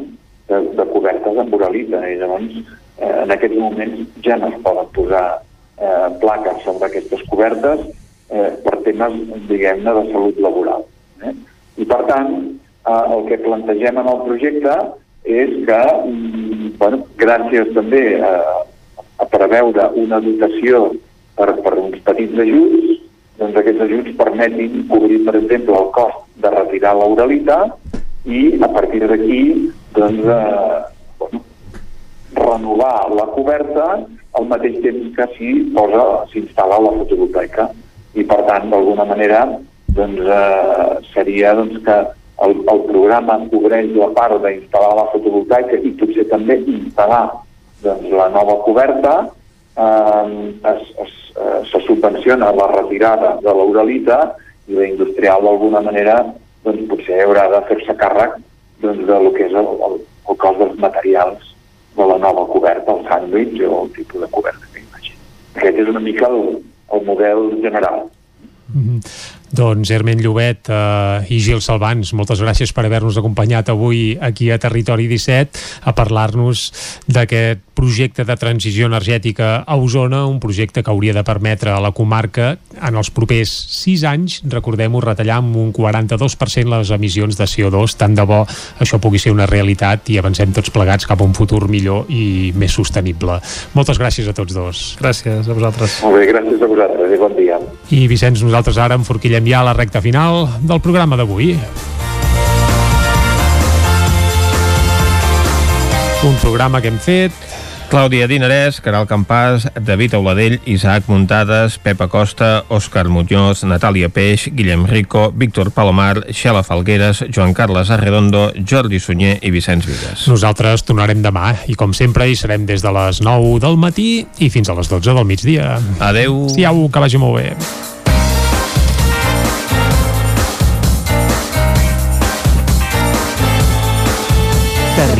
de, de cobertes amb uralita i llavors eh, en aquests moments ja no es poden posar eh, plaques sobre aquestes cobertes eh, per temes, diguem-ne, de salut laboral. Eh? I per tant, eh, el que plantegem en el projecte és que, mm, bueno, gràcies també a, a preveure una dotació per, per uns petits ajuts, doncs aquests ajuts permetin cobrir, per exemple, el cost de retirar l'uralita i a partir d'aquí doncs, eh, renovar la coberta al mateix temps que s'hi posa, s'instal·la la fotovoltaica. i per tant, d'alguna manera, doncs, eh, seria doncs, que el, el programa cobreix la part d'instal·lar la fotovoltaica i potser també instal·lar doncs, la nova coberta, eh, es, es, eh, se subvenciona la retirada de l'uralita i la industrial d'alguna manera doncs, potser haurà de fer-se càrrec doncs, de lo que és el, el, el cost dels materials de la nova coberta, el sàndwich o el tipus de coberta que imagino. Aquest és una mica el, el model general. Mm -hmm. Doncs Hermen Llobet eh, i Gil Salvans, moltes gràcies per haver-nos acompanyat avui aquí a Territori 17 a parlar-nos d'aquest projecte de transició energètica a Osona, un projecte que hauria de permetre a la comarca en els propers 6 anys, recordem-ho, retallar amb un 42% les emissions de CO2, tant de bo això pugui ser una realitat i avancem tots plegats cap a un futur millor i més sostenible. Moltes gràcies a tots dos. Gràcies a vosaltres. Molt bé, gràcies a vosaltres i bon dia. I Vicenç, nosaltres ara enforquillem arribem ja a la recta final del programa d'avui. Un programa que hem fet Clàudia Dinarès, Caral Campàs, David Auladell, Isaac Muntades, Pepa Costa, Òscar Muñoz, Natàlia Peix, Guillem Rico, Víctor Palomar, Xela Falgueres, Joan Carles Arredondo, Jordi Sunyer i Vicenç Vigues. Nosaltres tornarem demà i com sempre hi serem des de les 9 del matí i fins a les 12 del migdia. Adeu. Siau, que vagi molt bé.